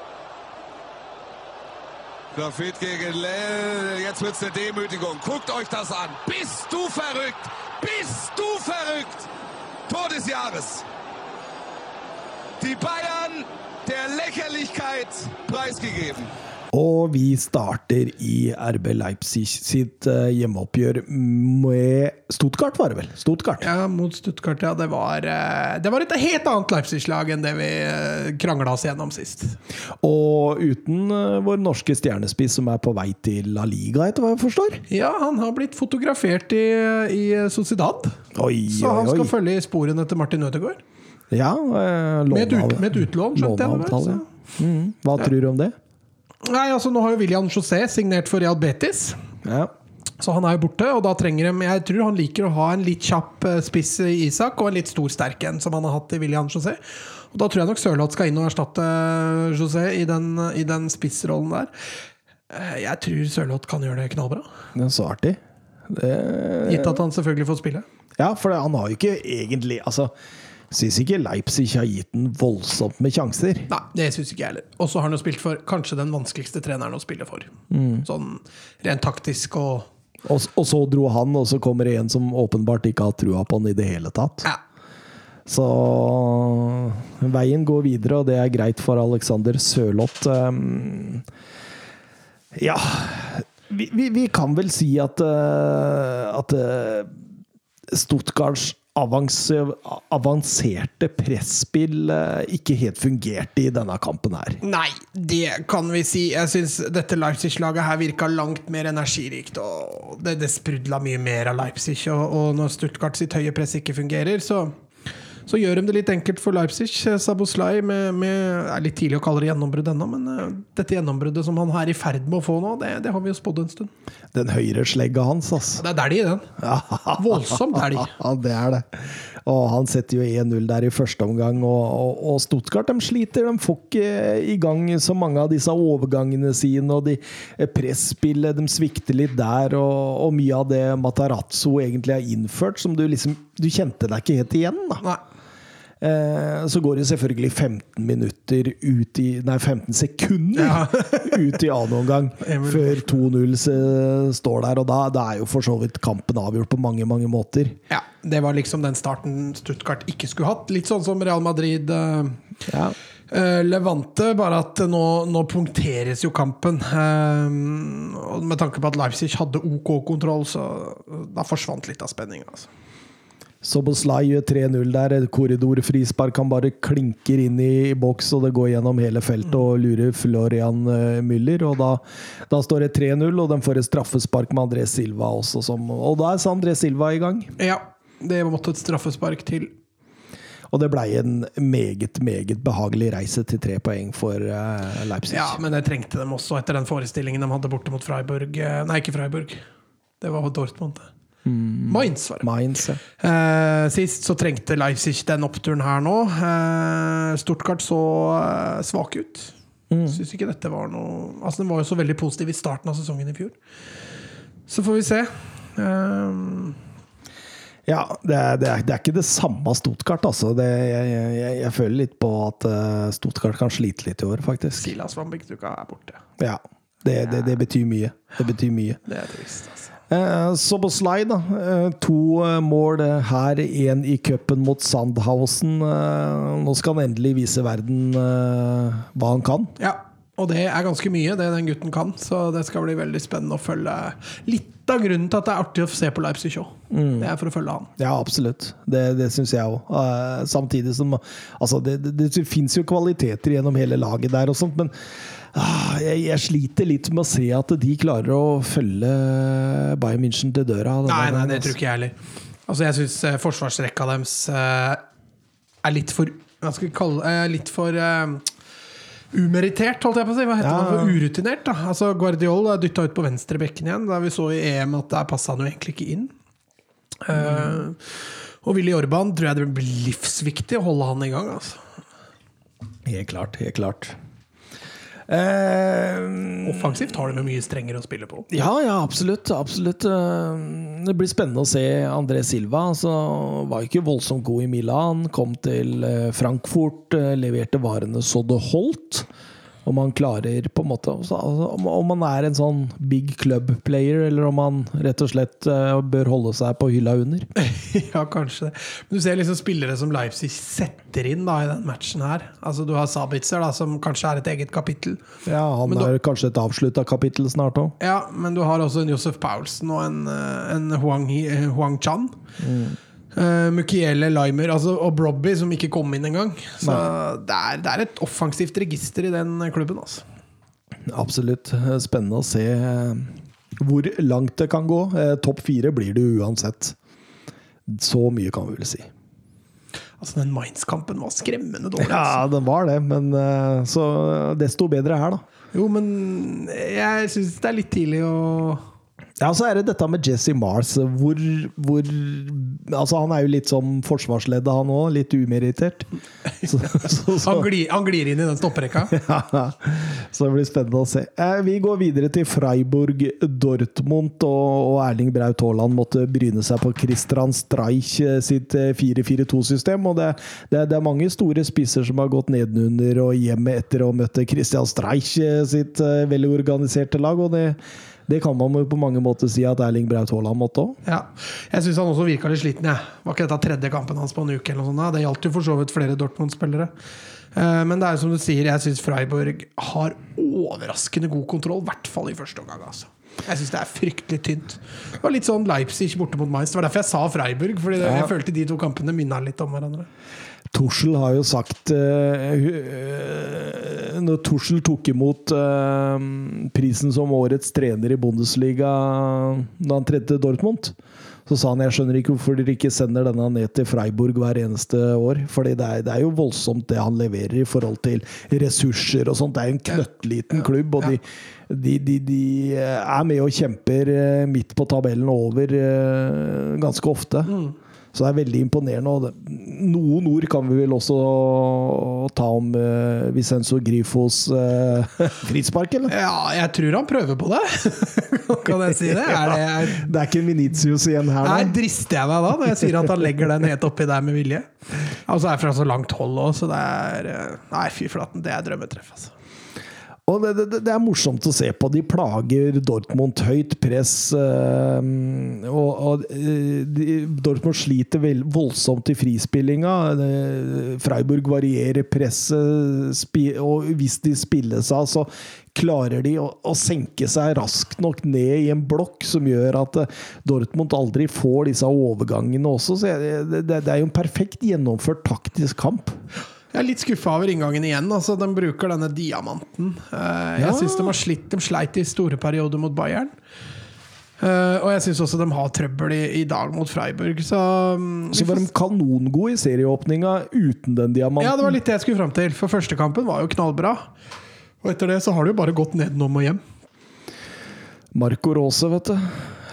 Grafit gegen Lell. Jetzt wird's eine Demütigung. Guckt euch das an. Bist du verrückt? Bist du verrückt? Tor des Jahres. Die Bayern der Lächerlichkeit preisgegeben. Og vi starter i RB Leipzig sitt eh, hjemmeoppgjør med Stuttgart, var det vel? Stuttgart. Ja, mot Stuttgart, ja. Det var, eh, det var et helt annet Leipzig-lag enn det vi krangla oss gjennom sist. Og uten eh, vår norske stjernespiss som er på vei til La Liga, etter hva jeg forstår. Ja, han har blitt fotografert i, i Sociedad. Oi, Så han oi, skal følge i sporene til Martin Ødegaard. Ja, eh, Med et, ut, med et utlån, skjønte jeg vel. Mm. Hva tror du om det? Nei, altså Nå har jo William José signert for Real Betis. Ja. Så han er jo borte, og da trenger de Jeg tror han liker å ha en litt kjapp eh, spiss i Isak og en litt stor sterk en, som han har hatt i William José. Og da tror jeg nok Sørloth skal inn og erstatte José i den, i den spissrollen der. Eh, Jeg tror Sørloth kan gjøre det knallbra. Det er så artig. Det, Gitt at han selvfølgelig får spille. ja, for han har jo ikke egentlig Altså, syns ikke Leipzig har gitt den voldsomt med sjanser. Nei, det syns ikke jeg heller. Og så har han jo spilt for kanskje den vanskeligste treneren å spille for. Sånn rent taktisk og Og, og så dro han, og så kommer det en som åpenbart ikke har trua på han i det hele tatt. Ja. Så veien går videre, og det er greit for Alexander Sørloth. Um, ja vi, vi, vi kan vel si at, uh, at uh, Stuttgarts avanserte presspill uh, ikke helt fungerte i denne kampen her. Nei, det kan vi si. Jeg syns dette Leipzig-laget her virka langt mer energirikt. og Det, det sprudla mye mer av Leipzig. Og, og når Stuttgart sitt høye press ikke fungerer, så, så gjør de det litt enkelt for Leipzig. Saboslai med, med er litt tidlig å kalle det gjennombrudd ennå, men eh, dette gjennombruddet som han er i ferd med å få nå, det, det har vi jo spådd en stund. Den høyre slegga hans, altså. Det er dælj i den. Voldsomt dælj. Ja, det er det. Og han setter jo 1-0 der i første omgang, og, og, og Stuttgart de sliter. De får ikke i gang så mange av disse overgangene sine, og de eh, presspillet de svikter litt der, og, og mye av det Matarazzo egentlig har innført, som du liksom Du kjente deg ikke helt igjen, da. Nei. Eh, så går det selvfølgelig 15 minutter ut i Nei, 15 sekunder ut i annen omgang før 2-0 står der. Og da, da er jo for så vidt kampen avgjort på mange, mange måter. Ja, Det var liksom den starten Stuttgart ikke skulle hatt. Litt sånn som Real Madrid. eh, Ja. Eh, Levante, bare at nå, nå punkteres jo kampen. Eh, og med tanke på at Leipzig hadde OK kontroll, så da forsvant litt av spenninga. Altså. Soboslai gjør 3-0 der. Korridorfrispark. Han bare klinker inn i boks, og det går gjennom hele feltet og lurer Florian eh, Müller. Og da, da står det 3-0, og de får et straffespark med André Silva også. Som, og da er André Silva i gang. Ja, det måtte et straffespark til. Og det blei en meget, meget behagelig reise til tre poeng for eh, Leipzig. Ja, men det trengte dem også etter den forestillingen de hadde borte mot Freiburg. Eh, Nei, ikke Freiburg. Det var Dortmund. Det. Mainz, var det. Mainz, ja. Eh, sist så trengte Leipzig den oppturen her nå. Eh, Stortkart så eh, svak ut. Syns ikke dette var noe Altså Den var jo så veldig positiv i starten av sesongen i fjor. Så får vi se. Um... Ja, det er, det, er, det er ikke det samme Stotkart, altså. Det, jeg, jeg, jeg føler litt på at eh, Stuttgart kan slite litt i år, faktisk. Silas van Bygduka er borte. Ja, det, det, det betyr mye. Det betyr mye. Det er trist, altså. Eh, så på slide, da. Eh, to eh, mål her, én i cupen mot Sandhausen. Eh, nå skal han endelig vise verden hva han kan. Ja, og det er ganske mye, det den gutten kan. Så det skal bli veldig spennende å følge. Litt av grunnen til at det er artig å se på Leipzig òg. Det er for å følge han. Ja, absolutt. Det, det syns jeg òg. samtidig som Altså, det, det, det fins jo kvaliteter gjennom hele laget der og sånt, men jeg, jeg sliter litt med å se at de klarer å følge Bayern München til døra. Nei, nei, det altså. tror ikke jeg heller. Altså, jeg syns eh, forsvarsrekka deres eh, er litt for Hva skal vi kalle det? Eh, litt for Umeritert, holdt jeg på å si. Hva heter Ja, det? For urutinert. da Altså Guardiol er dytta ut på venstrebekken igjen. Da vi så i EM at der passa han jo egentlig ikke inn. Eh, Og Willy Orban tror jeg det blir livsviktig å holde han i gang. altså. Helt klart. Helt klart. Eh, Offensivt har de mye strengere å spille på. ja, ja, absolutt. absolutt. Eh, Det blir spennende å se André Silva. Altså, var ikke voldsomt god i Milan. Kom til eh, Frankfurt, leverte varene så det holdt. Om han klarer på en måte altså, Om om han er en sånn big club player, eller om han rett og slett eh, bør holde seg på hylla under. ja, kanskje det. Men du ser liksom spillere som Leipzig setter inn da i den matchen her. Altså Du har Sabitzer, da, som kanskje er et eget kapittel. Ja, Han Men er du... kanskje et avslutta kapittel snart òg. Ja, men du har også en Josef Paulsen og en, eh, en Huang, eh, Huang Chan. Uh, Mukiele Limer altså, og Brobby, som ikke kom inn engang. Så det er, det er et offensivt register i den klubben. Altså. Absolutt. Spennende å se eh, hvor langt det kan gå. Eh, Topp fire blir det uansett. Så mye kan vi vel si. Altså, den Mainz-kampen var skremmende dårlig. Ja, Altså. den var det, men eh, så desto bedre her, da. Jo, men jeg syns det er litt tidlig å Ja, så er det dette med Jesse Mars. Hvor, hvor Altså, han er jo litt som forsvarsleddet, han òg. Litt umeritert. Så, så, så, Han glir, han glir inn i den stopperekka. Ja, så det blir spennende å se. Eh, Vi går videre til Freiburg Dortmund, og, og Erling Braut Haaland måtte bryne seg på Christian Streich eh, sitt eh, 4-4-2-system. og det, det, det er mange store spisser som har gått nedenunder og hjem etter å møte Christian Streich eh, sitt eh, veldig organiserte lag. og det det kan man jo på mange måter si at Erling Braut Haaland måtte òg. Ja. Jeg syns han også virka litt sliten. Jeg. Var ikke dette tredje kampen hans på en uke? eller noe sånt? Det gjaldt jo for så vidt flere Dortmund-spillere. Eh, Men det er som du sier, jeg syns Freiburg har overraskende god kontroll. I hvert fall i første omgang. altså. Jeg syns det er fryktelig tynt. Det var litt sånn Leipzig borte mot Mainz. Det var derfor jeg sa Freiburg. Fordi det, jeg følte de to kampene minna litt om hverandre. Tuchel har jo sagt uh, Når Torsel tok imot uh, prisen som årets trener i Bundesliga da han tredde til Dortmund, så sa han jeg skjønner ikke hvorfor dere ikke sender denne ned til Freiburg hver eneste år. Fordi det det er jo voldsomt det han leverer i forhold til ressurser og sånt. Det er jo en knøttliten klubb, og de, de, de, de er med og kjemper midt på tabellen over ganske ofte. Så det er veldig imponerende. Og det, noen ord kan vi vel også ta om uh, Vicenzo Grifos uh, frispark, eller? Ja, jeg tror han prøver på det. kan jeg si det? Er det er, Det er ikke Minitius igjen her, da? nei. drister jeg meg da når jeg sier at han legger den helt oppi der med vilje? Altså er fra så langt hold òg, så det er eh, Nei, fy flaten, det er drømmetreff, altså. Og det, det, det er morsomt å se på. De plager Dortmund høyt press. Øh, og, og eh, de, Dortmund sliter vel, voldsomt i frispillinga. Eh, Freiburg varierer presset, og hvis de spilles av, så klarer de å, å senke seg raskt nok ned i en blokk som gjør at Dortmund aldri får disse overgangene også. Så det, det er jo en perfekt gjennomført taktisk kamp. Jeg er litt skuffa over inngangen igjen. Altså, de bruker denne diamanten. Eh, jeg Ja. synes de har slitt De sleit i store perioder mot Bayern. Eh, og jeg syns også de har trøbbel i, i dag mot Freiburg. Så, mm, Så var de kanongode i serieåpninga uten den diamanten. Ja, det var litt det jeg skulle fram til. For første kampen var jo knallbra. Og etter det så har det jo bare gått nedenom og hjem. Marco Rose, vet du.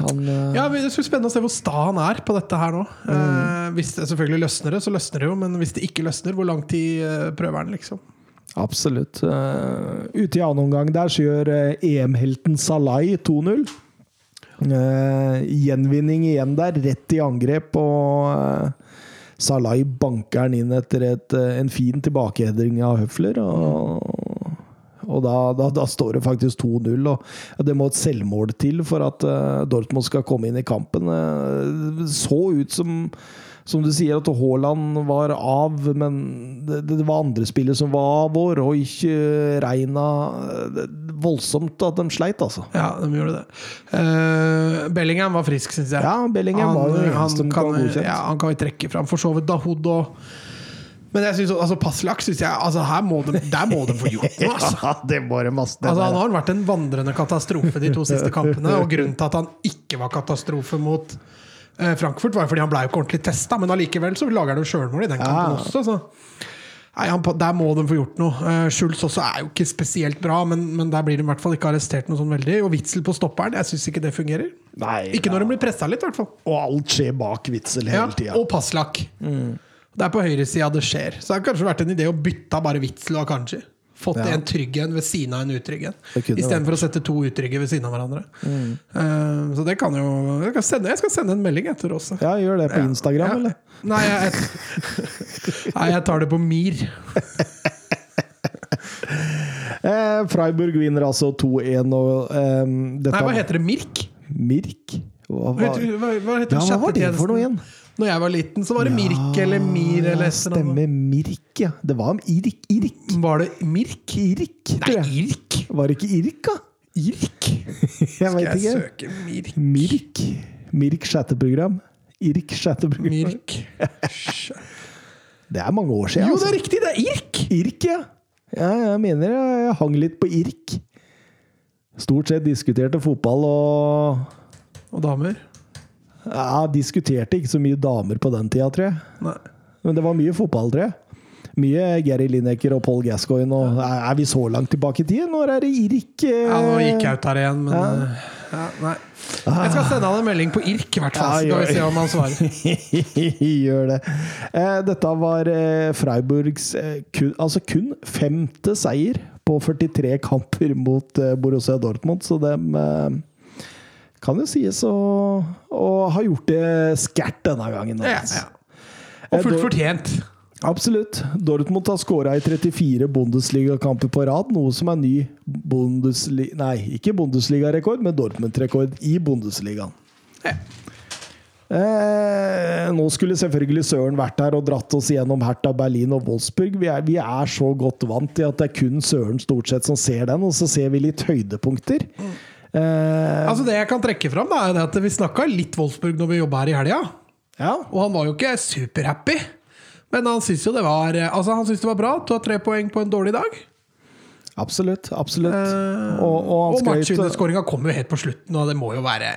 Han eh, Ja, Det skulle spennende å se hvor sta han er på dette her nå. Eh, hvis det selvfølgelig løsner det, så løsner det jo. Men hvis det ikke løsner, hvor lang tid eh, prøver han, liksom? Absolutt. Uh, ute i annen omgang der så gjør eh, EM-helten Salai 2-0. Uh, gjenvinning igjen der, rett i angrep, og uh, Salai banker den inn etter et, eh, en fin tilbakeheading av Høfler. Og, og da, da, da står det faktisk 2-0. og Det må et selvmål til for at eh, Dortmund skal komme inn i kampen. Eh, så ut som som du sier, at Haaland var av, men det, det var andre spillere som var av. Og Roich, eh, Reina det, er Voldsomt at de sleit, altså. Ja, de gjorde det. Uh, Bellingham var frisk, syns jeg. Ja, Bellingham var jo eneste de kan, ja, han kan vi trekke fram. For så vidt Dahoud og Men jeg synes, altså passlaks syns jeg altså, her må de, Der må de få gjort noe! Altså. Ja, det var det masse. Altså, han har vært en vandrende katastrofe de to siste kampene. Og grunnen til at han ikke var katastrofe mot eh, Frankfurt, var fordi han ble jo ikke ordentlig testa, men allikevel så lager han jo sjølmål i den kampen Ja. også. Så. Nei, han, Der må de få gjort noe. Uh, Schulz også er jo ikke spesielt bra, men, men der blir de i hvert fall ikke arrestert noe sånn veldig. Og Witzel på stopperen, jeg syns ikke det fungerer. Nei, Ikke når de blir pressa litt, i hvert fall. Og alt skjer bak Witzel Ja, hele tida. og passlakk. Det er på høyresida det skjer. Så det har kanskje vært en idé å bytte av bare Witzel og Akanji. Fått Ja. en trygg en ved siden av en utrygg en. Istedenfor å sette to utrygge ved siden av hverandre. Eh, så det kan jo jeg, kan sende, jeg skal sende en melding etter også. Ja, gjør det på Instagram, Ja. eller? Nei, jeg, nei, jeg tar det på Mir. Eh, Freiburg vinner altså 2-1, og eh, Nei, hva heter det? Mirk? Mirk? Hva, Vet hva, hva heter ja, var det for noe igjen? Når jeg var liten, så var det Mirk eller Mir eller. Stemmer. Mirk, ja. Det var Irk. Irk. Var det Mirk? Irk, Nei. Irk. Var det ikke Irk, da? Irk? Skal jeg ikke. søke Mirk? Mirk. Mirk chatteprogram. Irk chatteprogram. Mirk. Det er mange år siden. Jo, det altså. er riktig! Det er Irk! Irk, ja. ja. Jeg mener jeg, jeg hang litt på Irk. Stort sett diskuterte fotball og Og damer. Ja, diskuterte ikke så mye damer på den tida, tror jeg. Nei. Men det var mye fotball, tror jeg. Mye Gary Lineker og Paul Gascoigne. Og er vi så langt tilbake i tid? Når er det Irk eh, Ja, nå gikk jeg ut her igjen, men Ja. eh, ja, Nei. Jeg skal sende han en melding på Irk, i hvert fall. Så skal vi se om han svarer. Gjør det. Eh, dette var eh, Freiburgs kun, altså kun femte seier på 43 kamper mot Borussia Dortmund, så de eh, kan jo sies å, å ha gjort det skært denne gangen. Ja, altså. ja. Og fullt Eh, fortjent. Absolutt. Dortmund har skåra i 34 Bundesliga-kamper på rad, noe som er ny Bundesliga... Nei, ikke Bundesliga-rekord, men Dortmund-rekord i Bundesligaen. Ja. Eh, nå skulle selvfølgelig Søren vært her og dratt oss gjennom Hertha Berlin og Wolfsburg. Vi er, vi er så godt vant til at det er kun Søren stort sett som ser den, og så ser vi litt høydepunkter. Eh, Altså Det jeg kan trekke fram, da, er at vi snakka litt Wolfsburg når vi jobba her i helga. ja. Og han var jo ikke superhappy. Men han syntes jo det var Altså han syntes det var bra ta tre poeng på en dårlig dag. Absolutt. Absolutt. Eh, og, og Og matchvinnerskåringa kom jo helt på slutten, og det må jo være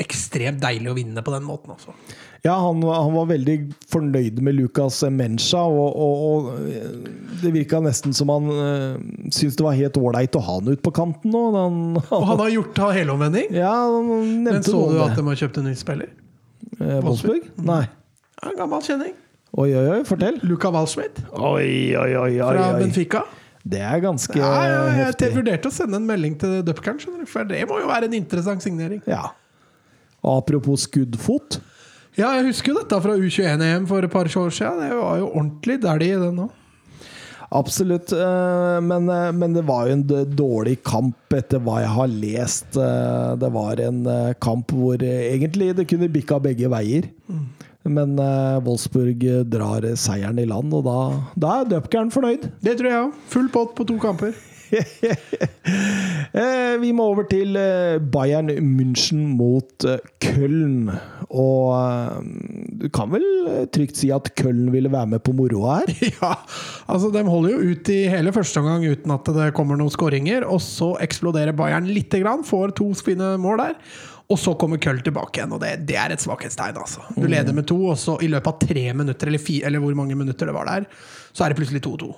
ekstremt deilig å vinne på den måten. Altså. Ja, han, han var veldig fornøyd med Lucas Mencha, og, og, og det virka nesten som han øh, syntes det var helt ålreit å ha han ut på kanten nå. Han, Og han har gjort helomvending. ja, Men så du at de har kjøpt en ny spiller? Eh, Wolfsburg? Nei. Ja, en gammel kjenning. Oi, oi, oi, fortell. Luca Walschmidt Oi, oi, oi, fra. Benfica. Det er ganske Ja, ja, jeg heftig. vurderte å sende en melding til Dupkern, for det må jo være en interessant signering. Ja. Apropos skuddfot. Ja, jeg husker jo dette fra U21-EM for et par år siden. Det var jo ordentlig dælig i den òg. Absolutt. eh, Men, eh, men det var jo en dårlig kamp etter hva jeg har lest. Eh, Det var en kamp hvor egentlig det kunne bikka begge veier. Men eh, Wolfsburg drar seieren i land, og da, da er Dupkern fornøyd. Det tror jeg òg. Full pott på to kamper. Vi må over til Bayern München mot Köln. Og eh, du kan vel eh, trygt si at Køllen ville være med på moroa her? Ja, altså De holder jo ut i hele første omgang uten at det kommer noen skåringer. Og så eksploderer Bayern lite grann, får to fine mål der. Og så kommer Køll tilbake igjen, og det, det er et svakhetstegn. Altså. Du leder med to, og så i løpet av tre minutter, eller, fire, eller hvor mange minutter det var der, så er det plutselig 2-2.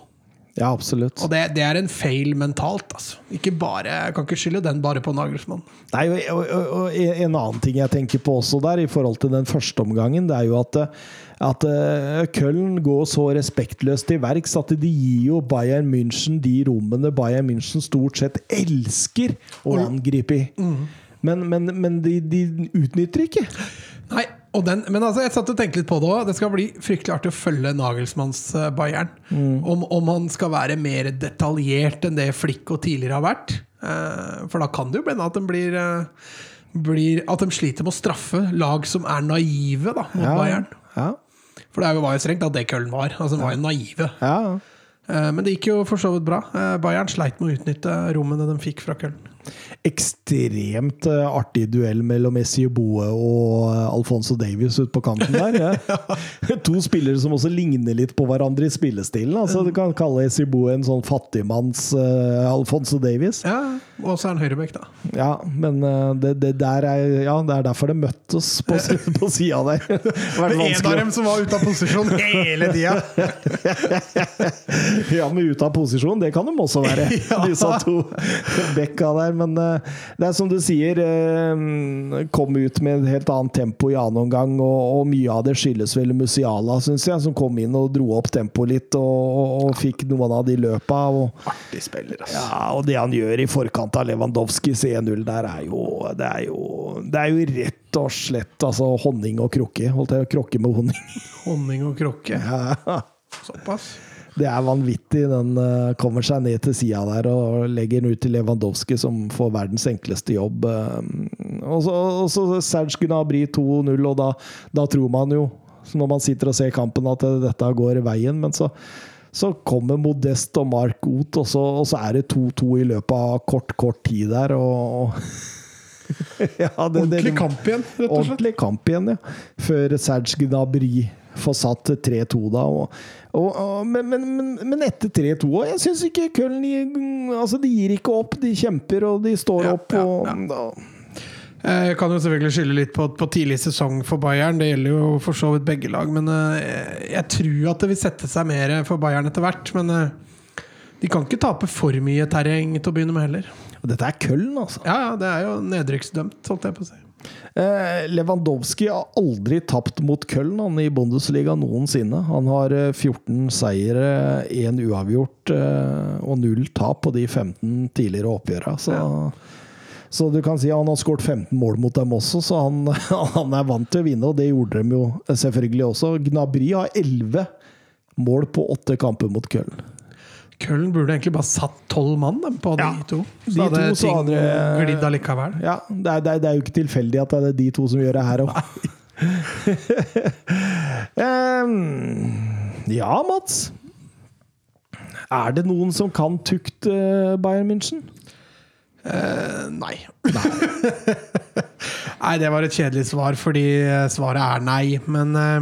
Ja, absolutt. Og det, det er en feil mentalt. Altså. Ikke bare, jeg kan ikke skylde den bare på Nagelsmann. Nei, og, og, og, En annen ting jeg tenker på også der, i forhold til den første omgangen, det er jo at, eh, at eh, Köln går så respektløst til verks at de gir jo Bayern München de rommene Bayern München stort sett elsker å angripe i. Men, men, men de, de utnytter ikke. Den, men altså, jeg satt og tenkte litt på det òg. Det skal bli fryktelig artig å følge Nagelsmanns Bayern. Bayern. Om, om han skal være mer detaljert enn det Flikk og tidligere har vært. Eh, for da kan det jo bli at de blir, eh, blir At de sliter med å straffe lag som er naive da, mot Bayern. Ja. For det var jo strengt at det Køllen var. Altså, de var jo naive. ja. Eh, men det gikk jo for så vidt bra. Eh, Bayern sleit med å utnytte rommene de fikk fra Köln. Ekstremt eh, artig duell mellom Messi Boe og eh, Alfonso Davies ute på kanten der. Ja. to spillere som også ligner litt på hverandre i spillestilen. Altså, du kan kalle Messi Boe en sånn fattigmanns uh, Alfonso Davies. Ja, Og så er han høyrebekk, da. Ja, men uh, det, det, er, ja, det er derfor det møttes på, på sida der. Det var En av dem som var ute av posisjon hele tida. Ja, men ute av posisjon, det kan de også være. Disse to bekka der. Men eh, det er som du sier, eh, kom ut med et helt annet tempo i annen omgang, og, og mye av det skyldes vel Musiala, syns jeg, som kom inn og dro opp tempoet litt, og, og, og fikk noen av de løpa. Og, Artig spiller, altså. ja, og det han gjør i forkant av Lewandowskis 1-0 der, er jo Det er jo, det er jo rett og slett altså, honning og krukke. Holdt jeg å krokke med honning? Honning og krukke. Ja. Såpass. Det er vanvittig. Den eh, kommer seg ned til sida der og legger den ut til Lewandowski, som får verdens enkleste jobb. eh, Og så, og så Serge Gnabry 2-0, og da, da tror man jo, når man sitter og ser kampen, at dette går veien. Men så, så kommer Modest og Mark Oth, og, og så er det 2-2 i løpet av kort, kort tid der. og ja, det, det- Ordentlig kamp igjen, rett og slett. Ordentlig kamp igjen, ja. Før Serge Gnabry får satt 3-2 da. Og, og, og, men, men, men, etter 3-2 òg Jeg syns ikke Köln altså, De gir ikke opp. De kjemper, og de står Ja, opp. ja, Og, da- Jeg kan jo selvfølgelig skylde litt på, på tidlig sesong for Bayern. Det gjelder jo for så vidt begge lag. Men jeg, jeg tror at det vil sette seg mer for Bayern etter hvert. Men eh, de kan ikke tape for mye terreng til å begynne med heller. Og dette er Køllen, altså. Ja, ja, det er jo nedrykksdømt, holdt jeg på å si. Eh, Lewandowski har aldri tapt mot Köln han, i Bundesliga noensinne. Han har eh, 14 seire, 1 uavgjort eh, og 0 tap på de 15 tidligere oppgjøra. Så, så du kan si han har skåret 15 mål mot dem også, så han, han er vant til å vinne, og det gjorde de jo selvfølgelig også. Gnabry har 11 mål på 8 kamper mot Köln. Köln burde egentlig bare satt tolv mann dem, på de Ja, to. de hadde to, ting andre... glidd allikevel. Ja, det er, det, er, det er jo ikke tilfeldig at det er de to som gjør det her òg. ja, Mats. Er det noen som kan tukt eh, Bayern München? Uh, nei. nei, det var et kjedelig svar, fordi eh, svaret er nei. Men eh,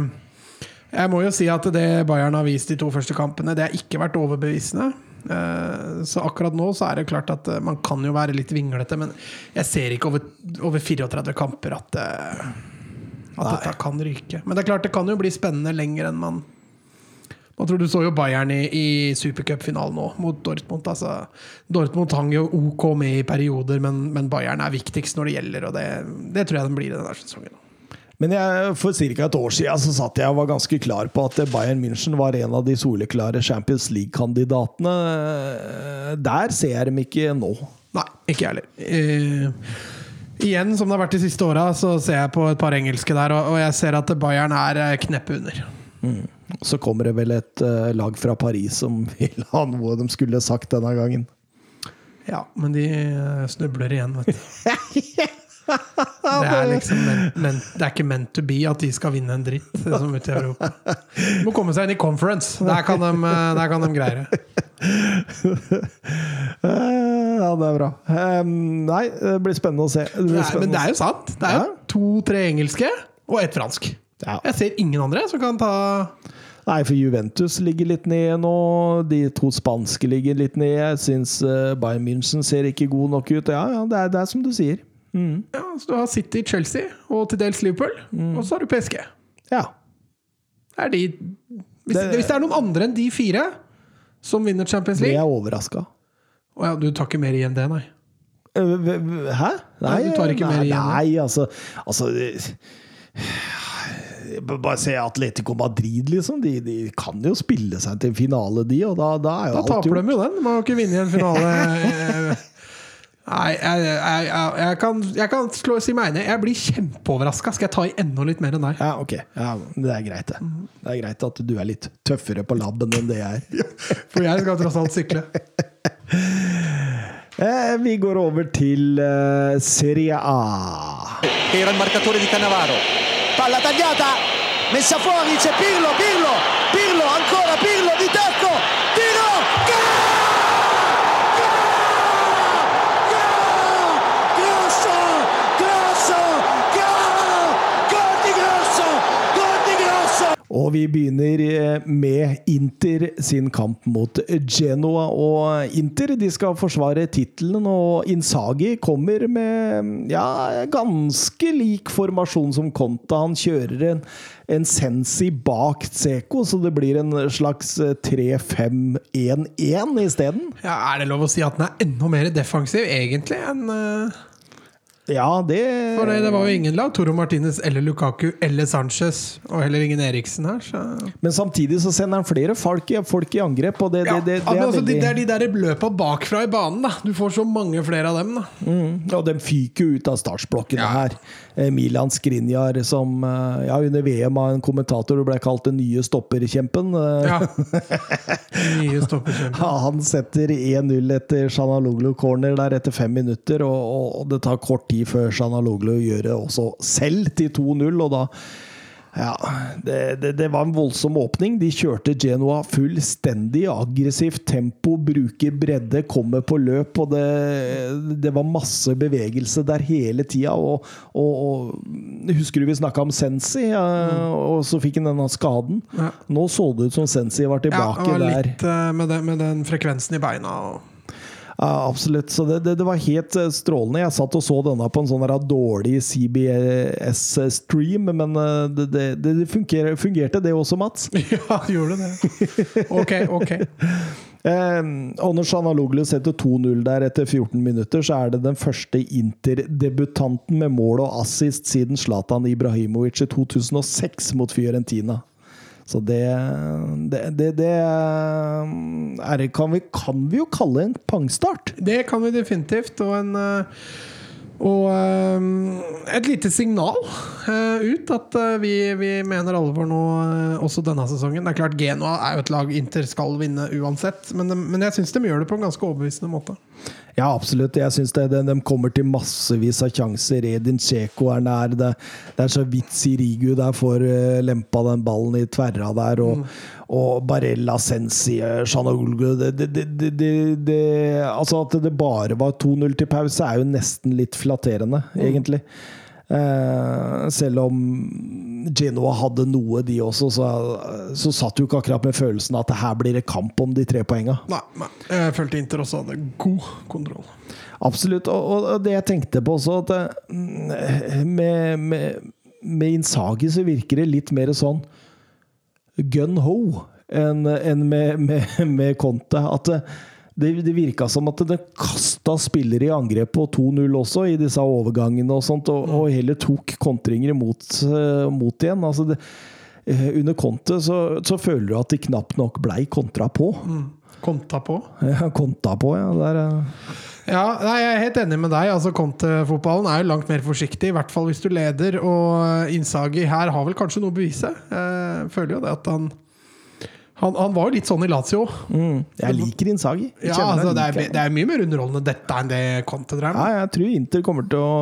jeg må jo si at det Bayern har vist de to første kampene, det har ikke vært overbevisende. Eh, så akkurat nå så er det klart at eh, man kan jo være litt vinglete, men jeg ser ikke over, over 34 kamper at, eh, at dette kan ryke. Men det er klart det kan jo bli spennende lenger enn man man tror Du så jo Bayern i, i supercupfinalen nå, mot Dortmund. Altså, Dortmund hang jo OK med i perioder, men, men Bayern er viktigst når det gjelder. Og det, det tror jeg den blir i denne sesongen. Men jeg, for ca. et år siden så satt jeg og var ganske klar på at Bayern München var en av de soleklare Champions League-kandidatene. Der ser jeg dem ikke nå. Nei, ikke jeg heller. Eh, igjen, som det har vært de siste åra, så ser jeg på et par engelske der, og, jeg ser at Bayern er eh, kneppet under. Så kommer det vel et uh, lag fra Paris som vil ha noe de skulle sagt denne gangen. Ja, men de eh, snubler igjen, vet du. Det er liksom men, men, Det er ikke meant to be at de skal vinne en dritt, det som ute i Europa. De må komme seg inn i conference. Der kan de, eh, der kan de greie det. Eh, Ja, det er bra. Eh, Nei, det blir spennende å se. Det Nei, men det er jo sant. Det er jo to-tre engelske og ett fransk. Ja. Jeg ser ingen andre som kan ta Nei, for Juventus ligger litt ned nå. De to spanske ligger litt ned. Jeg syns eh, Bayern München ser ikke god nok ut. Ja, ja, det er, det er som du sier. Ja, så Du har City, Chelsea og til dels Liverpool. Mm. Og så har du PSG. Ja. Er de, hvis, Det- hvis det er noen andre enn de fire som vinner Champions League jeg overraska? Å ja, Du tar ikke mer igjen det, nei? Hæ? Nei, du tar ikke nei, mer igjen, Nei, altså, altså det- Bare se Atletico Madrid, liksom. De, de kan jo spille seg til en finale, de, og da, da er jo Da alt taper de jo den. De har jo ikke vunnet en finale. Nei, jeg, jeg, jeg, jeg kan, jeg kan slå, si meg enig. Jeg blir kjempeoverraska. Skal jeg ta i enda litt mer enn deg? Ja, ok. Ja, det er greit, det. Det er greit at du er litt tøffere på labben enn det jeg er. For jeg skal tross alt sykle. Eh, vi går over til uh, Serie A. era il marcatore di Cannavaro. Palla tagliata, messa fuori, c'è Pirlo, Pirlo, Og vi begynner eh, med Inter sin kamp mot Genoa. Og Inter de skal forsvare tittelen, og Insagi kommer med ja, ganske lik formasjon som Conta. Han kjører en, en Sensi bak Tseko, så det blir en slags 3-5-1-1 isteden. Ja, er det lov å si at den er enda mer defensiv, egentlig, enn uh, Ja, det For det, det var jo ingen lag. Toro Martinez eller Lukaku eller Sanchez, og heller ingen Eriksen her, så Men samtidig så sender han flere folk i, folk i angrep, og det, ja, det, det, er altså, veldig Det er de der løpa bakfra i banen, da. Du får så mange flere av dem, da. Mm, Og de fyker jo ut av startsblokkene Ja. her. Eh, Milan Skriniar, som eh, ja, under VM av en kommentator ble kalt den nye stopperkjempen. eh, Ja. Nye stopperkjempen. Han setter 1-0 etter Shanaloglu corner der etter fem minutter, og, og- og det tar kort tid før Shanaloglu gjør det også selv til 2-0, og da ja, det, det, det var en voldsom åpning. De kjørte Genoa fullstendig aggressivt tempo, bruker bredde, kommer på løp, og det, det var masse bevegelse der hele tida. Og, og, og Husker du vi snakka om Sensi, ja, og så fikk han denne skaden? Ja. Nå så det ut som Sensi var Ja, tilbake det var litt der. med, den, med den frekvensen i beina. Og Ja, absolutt. Så det, det, det var helt eh, strålende. Jeg satt og så denne på en sånn dårlig CBS-stream, men eh, det, det, det fungerte, det også, Mats. ja, gjorde det. Ok, ok. Eh, og når Shanaloglu setter 2-0 der etter 14 minutter, så er det den første Inter-debutanten med mål og assist siden Zlatan Ibrahimovic i 2006 mot Fiorentina. Så det Det, det, det er, kan, vi, kan vi jo kalle en pangstart. Det kan vi definitivt. Og en eh, og eh, et lite signal eh, ut at eh, vi, vi mener alvor nå eh, også denne sesongen. Det er klart Genoa er jo et lag Inter skal vinne uansett, men, men jeg syns de gjør det på en ganske overbevisende måte. Ja, absolutt. Jeg synes det, de, de kommer til massevis av sjanser. Edin Dzeko er nær. Det, det er så vidt Sirigu der får uh, lempa den ballen i tverra der. Og, og Barella Sensi, uh, Shanoglu det, Altså At det bare var 2-0 til pause, er jo nesten litt flatterende, egentlig. Eh, selv om Genoa hadde noe, de også, så, så satt du ikke akkurat med følelsen at her blir det kamp om de tre poenga. Nei, nei. Jeg følte Inter også hadde god kontroll. Absolutt. Og, og det jeg tenkte på også, at eh, med, med, med Insagi så virker det litt mer sånn gun ho enn en med, med, med Conte. At det, det, virka som at det kasta spillere i angrep på 2-0 også, i disse overgangene og sånt, og, og heller tok kontringer mot, eh, mot igjen. Altså det, eh, under Conte så, så føler du at de knapt nok blei kontra på. Konta på. Ja, konta på, ja. Der, eh. Ja, nei, Jeg er helt enig med deg. altså Conte-fotballen er jo langt mer forsiktig, i hvert fall hvis du leder. Og Innsagi her har vel kanskje noe å bevise. Jeg føler jo det at han Han, han var jo litt sånn i Lazio. Mm. Jeg liker Insagi. Jeg Ja, altså, det, er, det er mye mer underholdende dette enn det Conte drev Ja, jeg tror Inter kommer til å,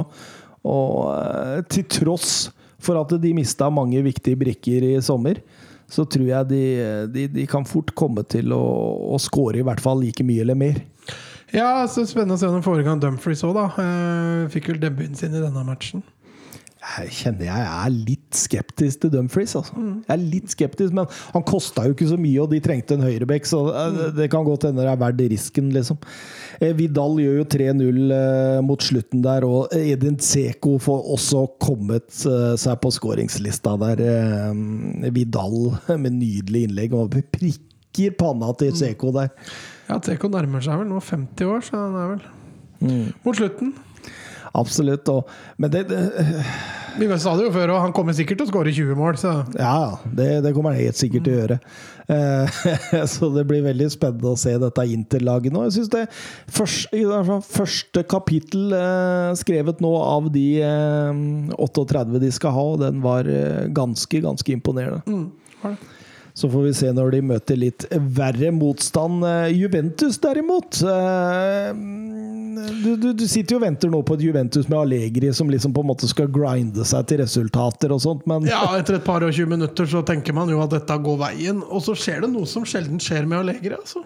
å eh, Til tross for at de mista mange viktige brikker i sommer, så tror jeg de, de, de kan fort komme til å, å score i hvert fall like mye eller mer. Ja, så Spennende å se om forrige gang Dumfries òg, da. Eh, Fikk vel debuten sin i denne matchen. Jeg kjenner jeg er litt skeptisk til Dumfries. Altså. Jeg er litt skeptisk, Men han kosta jo ikke så mye, og de trengte en høyrebekk, så det- kan godt hende det er verdt risken, liksom. Eh, Vidal gjør jo 3-0 eh, mot slutten der, og Edin Dzeko får også kommet eh, seg på skåringslista der. Vidal med nydelig innlegg og prikker panna til Dzeko der. Ja, Teko nærmer seg vel nå 50 år, så han er vel Mm. mot slutten. Absolutt. Og, men det, det Vi sa det jo før, òg, han kommer sikkert til å skåre 20 mål, så Ja. Det, det kommer han helt sikkert til å gjøre. Eh, så det blir veldig spennende å se dette Inter-laget nå. Jeg synes det første, første kapittel eh, skrevet nå av de eh, 38 de skal ha, og den var ganske, ganske imponerende. var det. Så får vi se når de møter litt verre motstand. Eh, Juventus, derimot. eh, Du, du, du sitter jo og venter nå på et Juventus med Allegri som liksom på en måte skal grinde seg til resultater og sånt, men Ja, etter et par og 20 minutter så tenker man jo at dette går veien, og så skjer det noe som sjelden skjer med Allegri, altså.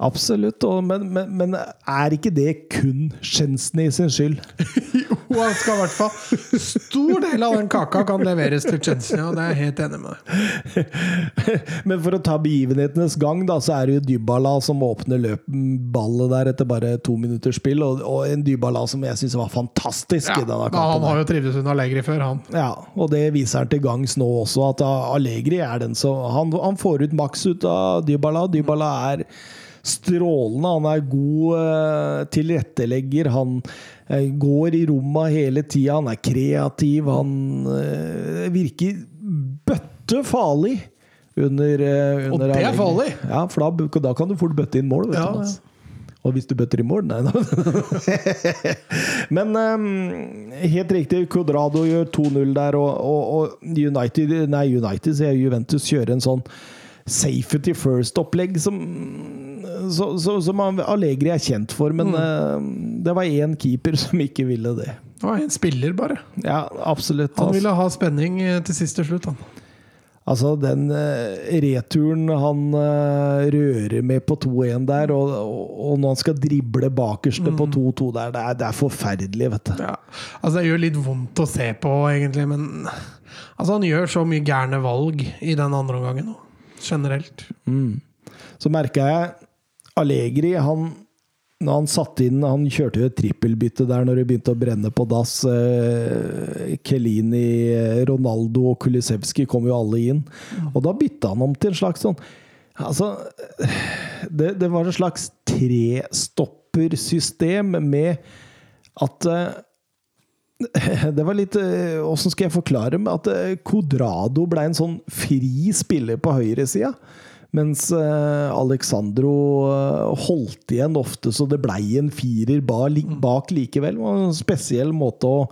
Absolutt, og, men, men, men er ikke det kun Chesney sin skyld? jo, Han skal i hvert fall Stor del av den kaka kan leveres til Chelsea, og det er jeg helt enig med. Men for å ta begivenhetenes gang, da, så er det jo Dybala som åpner løpballet der etter bare to minutters spill. Og, og en Dybala som jeg syns var fantastisk Ja, i denne han har jo trivdes under Allegri før, han. Ja, og det viser han til gangs nå også, at Allegri er den som Han, han får ut maks ut av Dybala. Dybala er strålende. Han er god eh, tilrettelegger. Han eh, går i romma hele tida. Han er kreativ. Han eh, virker bøtte farlig under, under Og det er farlig. Ja, for da, da kan du fort bøtte inn mål. Vet Ja, du. Mats. Og hvis du bøtter i mål, nei da. Men um, helt riktig, Codrado gjør 2-0 der, og, og, og United, nei, United Juventus kjører en sånn safety first-opplegg som, som Allegri er kjent for, men mm. det var én keeper som ikke ville det. Det var en spiller, bare. Ja, absolutt. Han ville ha spenning eh, til sist til slutt, han. Altså, den eh, returen han eh, rører med på 2-1 der, og, og, når han skal drible bakerste på 2-2 der, det er, det er forferdelig, vet du. Ja. Altså, det gjør litt vondt å se på, egentlig, men altså, han gjør så mye gærne valg i den andre omgangen nå. Generelt. Så merka jeg Allegri, han når han satte inn Han kjørte jo et trippelbytte der når det begynte å brenne på dass. Eh, Kelini, eh, Ronaldo og Kulisevskij kom jo alle inn. Og da bytta han om til en slags sånn Altså Det, det var et slags trestoppersystem med at eh, det var litt eh, Åssen skal jeg forklare med at eh, Codrado ble en sånn fri spiller på høyresida? Mens eh, Alexandro eh, holdt igjen ofte, så det blei en firer bak likevel. Det var en spesiell måte å,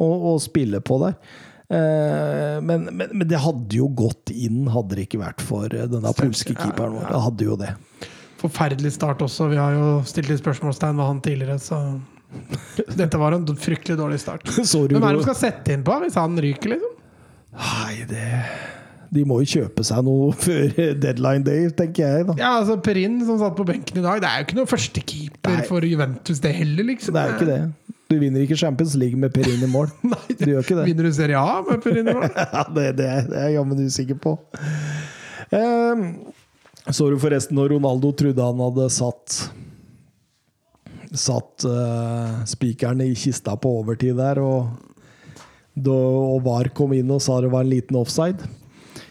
å, å spille på der. Eh, men, men, men det hadde jo gått inn, hadde det ikke vært for eh, denne polske keeperen vår. Det hadde jo det. Forferdelig start også. Vi har jo stilt litt spørsmålstegn ved han tidligere, så Dette var en fryktelig dårlig start. Hvem er det de skal sette inn på hvis han ryker, liksom? Nei, det De må jo kjøpe seg noe før deadline day, tenker jeg. da. Ja, altså Perin som satt på benken i dag, det er jo ikke noen førstekeeper Nei. for Juventus, det heller, liksom. Det er jo ikke det. Du vinner ikke Champions League med Perin i mål. Nei, Du gjør ikke det. Vinner du Serie A med Perin i mål? Ja, det, det, er- det er jeg jammen usikker på. Um, så du forresten når Ronaldo trodde han hadde satt Satt uh, spikeren i kista på overtid der, og, da, og VAR kom inn og sa det var en liten offside.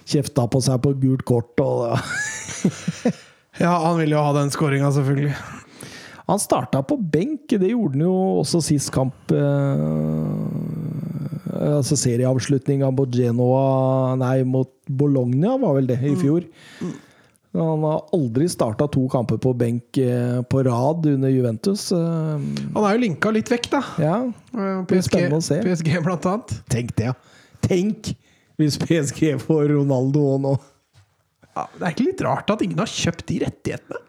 Kjefta på seg på gult kort og Ja, han ville jo ha den skåringa, selvfølgelig. Han starta på benk, det gjorde han jo også sist kamp. Uh, altså serieavslutninga mot Genoa Nei, mot Bologna var vel det, i fjor. Han har aldri starta to kamper på benk eh, på rad under Juventus. Eh, Han er jo linka litt vekk, da. ja, Eh, PSG, se. PSG blant annet. tenk det, ja. Tenk hvis PSG får Ronaldo òg nå. Ja, det er ikke litt rart at ingen har kjøpt de rettighetene?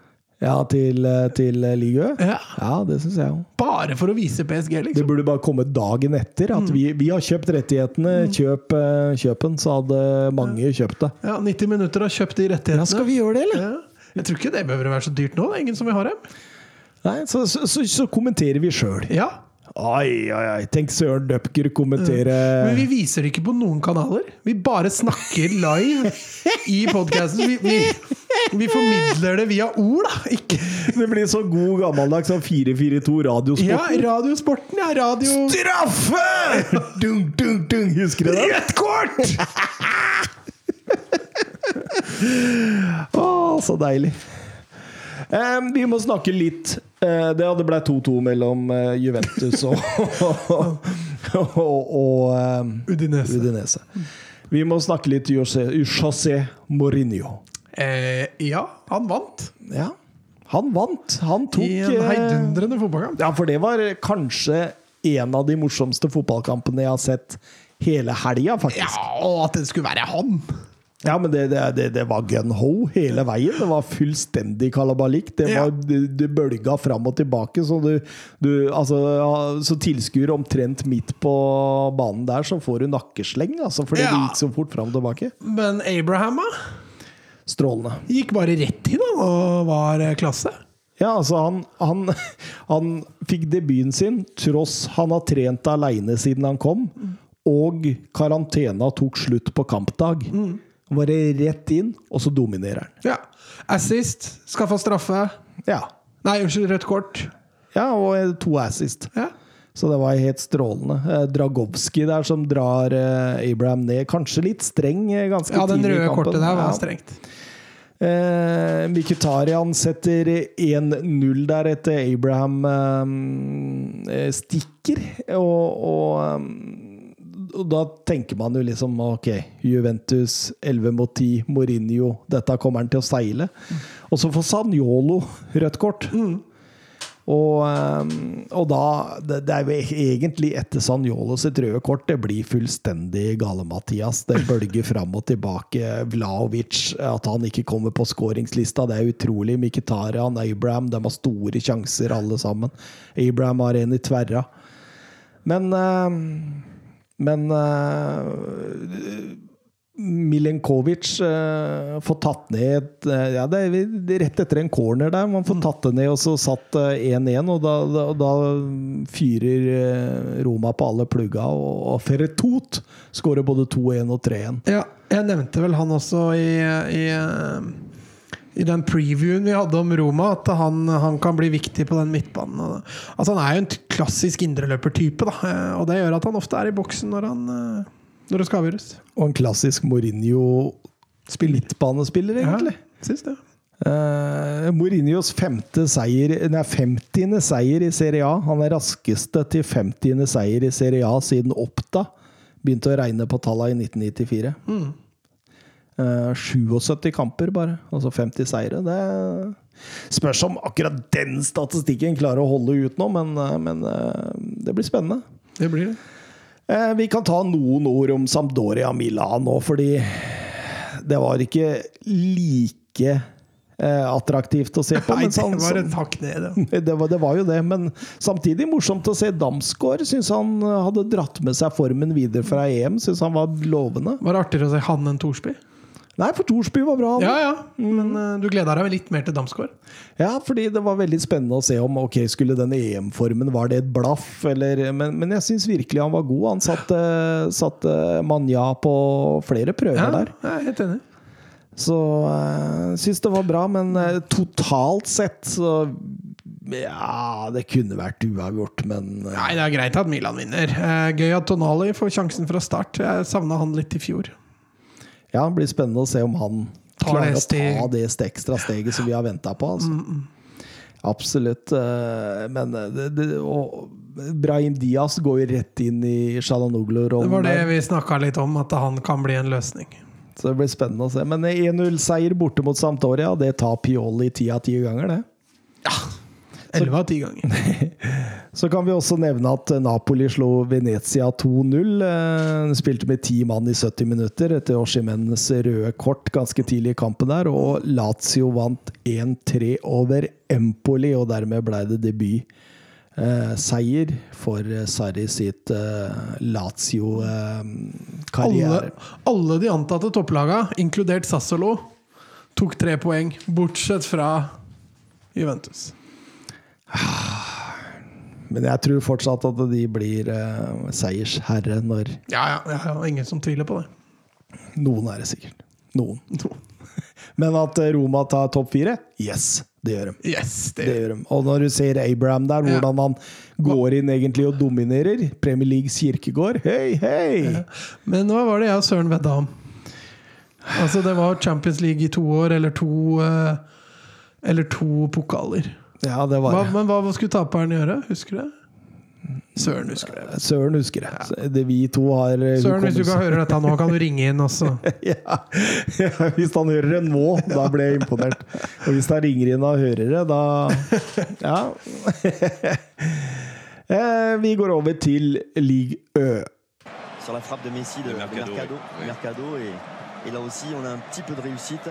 Ja, til, eh, til Ligø? Ja. Ja, det syns jeg òg. Bare for å vise PSG, liksom. Det burde bare komme dagen etter. At vi, vi har kjøpt rettighetene. Kjøp, kjøpen, kjøp den, så hadde mange kjøpt det. Ja, 90 minutter har kjøpt de rettighetene. Ja, Skal vi gjøre det, Ja. Jeg tror ikke det behøver å være så dyrt nå. Det er ingen som vil ha dem. Nei, så, så, så, så kommenterer vi sjøl. Ja, Oi, oi, oi. Tenk Søren Dupker kommentere Men vi viser det ikke på noen kanaler. Vi bare snakker live i podkasten. Vi, vi, vi formidler det via ord, da. Ikke Det blir så god gammeldags som 442 Radiosporten. Ja, Radiosporten, ja. Radio Straffe! Dung, dung, dung. Husker du det? Rødt kort! Å, så deilig. Um, vi må snakke litt uh, Det hadde blitt 2-2 mellom uh, Juventus og, og, og, eh, Udinese. Udinese. Vi må snakke litt José, José Mourinho. Eh, ja, han vant Ja, han vant. Han tok i en eh, heidundrende fotballkamp. Ja, for det var kanskje en av de morsomste fotballkampene jeg har sett hele helga, faktisk. Ja, og at det skulle være han! Ja, men det, det, det, var gun ho hele veien. Det var fullstendig kalabalikk. Det, Ja. var, det, det bølga fram og tilbake. Så, du, du, altså, så tilskuer omtrent midt på banen der, så får du nakkesleng. Altså, fordi Ja. det gikk så fort fram og tilbake. Men Abraham da, Strålende. gikk bare rett inn han, og var eh, klasse. Ja, altså han, han, han fikk debuten sin tross han har trent aleine siden han kom, og karantena tok slutt på kampdag. Bare rett inn, og så dominerer han. Ja. Assist, skaffa straffe. Ja. Nei, unnskyld, rødt kort. ja, og to assist. Ja. Så det var helt strålende. Dragowski der som drar eh, Abraham ned. Kanskje litt streng ganske tidlig i kampen. ja, den røde kortet der var Ja. strengt. Eh, setter 1-0 der etter Abraham eh, stikker. Og, og, eh, og da tenker man jo liksom ok, Juventus 11 mot 10, Mourinho, dette kommer han til å seile. Og så får Sanjolo rødt kort. Og, eh, og da det, det er jo egentlig etter Sanjolo sitt røde kort det blir fullstendig gale, Mathias. Det bølger fram og tilbake. Vlaovic, at han ikke kommer på skåringslista, det er utrolig. Mkhitaryan, Abraham, de har store sjanser alle sammen. Abraham har en i tverra. Men eh, Men eh, Milenkovic eh, får tatt ned eh, Ja, det er rett etter en corner der. Man får tatt det ned, og så satt eh, 1-1. Og da, da, da fyrer eh, Roma på alle plugga, og, og Ferretot skårer både 2-1 og 3-1. Ja, jeg nevnte vel han også i, i, eh, i den previewen vi hadde om Roma, at han, han kan bli viktig på den midtbanen. Altså, han er jo en klassisk indreløpertype, eh, og det gjør at han ofte er i boksen når, han, eh, når det skal avgjøres. Og en klassisk Mourinho midtbanespiller, egentlig. Ja, synes det. Uh, Mourinhos femte seier, nei, 50. seier i Serie A. Han er raskeste til 50. seier i Serie A siden Oppda begynte å regne på tallene i 1994. Eh, 77 kamper, bare. Altså 50 seire. Det spørs om akkurat den statistikken klarer å holde ut nå, men, uh, men eh, det blir spennende. Det blir det. Eh, Vi kan ta noen ord om Sampdoria Milan nå, fordi det var ikke like eh, attraktivt å se på. Nei, sånn- det var en et hakk ned. Ja. det var, det var jo det, men samtidig morsomt å se Damsgaard. Syns han hadde dratt med seg formen videre fra EM. Syns han var lovende. Var det artigere å se han enn Thorsby? Nei, for Thorsby var bra. Ja, ja. Men uh, du gleda deg litt mer til Damsgaard? Ja, fordi det var veldig spennende å se om ok, skulle den EM-formen Var det et blaff, eller Men, men jeg syns virkelig han var god. Han satte, satte Manja på flere prøver Ja, der. jeg er helt enig. Så jeg syns det var bra, men eh, totalt sett så Ja, det kunne vært uavgjort, men eh, Nei, det er greit at Milan vinner. Eh, Gøy at Tonali får sjansen fra start. Jeg savna han litt i fjor. Ja, det blir spennende å se om han Tar klarer det å ta det ekstra steget som vi har venta på. Altså. Absolutt. eh, Men eh, det, det, og Brahim Diaz går jo rett inn i Det Shalanoglu-rollen. var det vi snakka litt om, at han kan bli en løsning. Så det blir spennende å se. Men 1-0-seier borte mot Sampdoria, det tar Pioli ti av ti ganger, det. Elleve av ti ganger. Så kan vi også nevne at Napoli slo Venezia 2-0. Eh, Spilte med ti mann i 70 minutter etter Oshimens røde kort ganske tidlig i kampen der. Og Lazio vant 1-3 over Empoli, og dermed ble det debut. Eh, seier for eh, Sarri sitt eh, Lazio-karriere. alle de antatte topplaga, inkludert Sassolo, tok tre poeng, bortsett fra Juventus. Men jeg tror fortsatt at de blir eh, seiersherre når Ja, ja, ja, ja, ingen som tviler på det. Noen er det sikkert. Noen. Men at eh, Roma tar topp fire? Yes, det gjør de. Yes, det Det gjør de. Og når du ser Abraham der, hvordan han går inn egentlig og dominerer Premier Leagues kirkegård Hei, hei! Men hva var det jeg og Søren vedda om? Altså, det var Champions League i to år, eller to eh, Eller to pokaler. Ja, det var Hva, det. men hva skulle taperen gjøre? Husker du det? Søren husker det. Søren husker det. Ja. Det vi to har eh, Søren, hvis du kan høre dette nå, kan du ringe inn også. ja. ja, Hvis han hører det nå, da ble jeg imponert. Og hvis han ringer inn og hører det, da Ja. Eh, Vi går over til Ligue Ø. sur la frappe de Messi de, De de Mercado, Mercado, oui. Mercado, et, et là aussi on a un petit peu de réussite.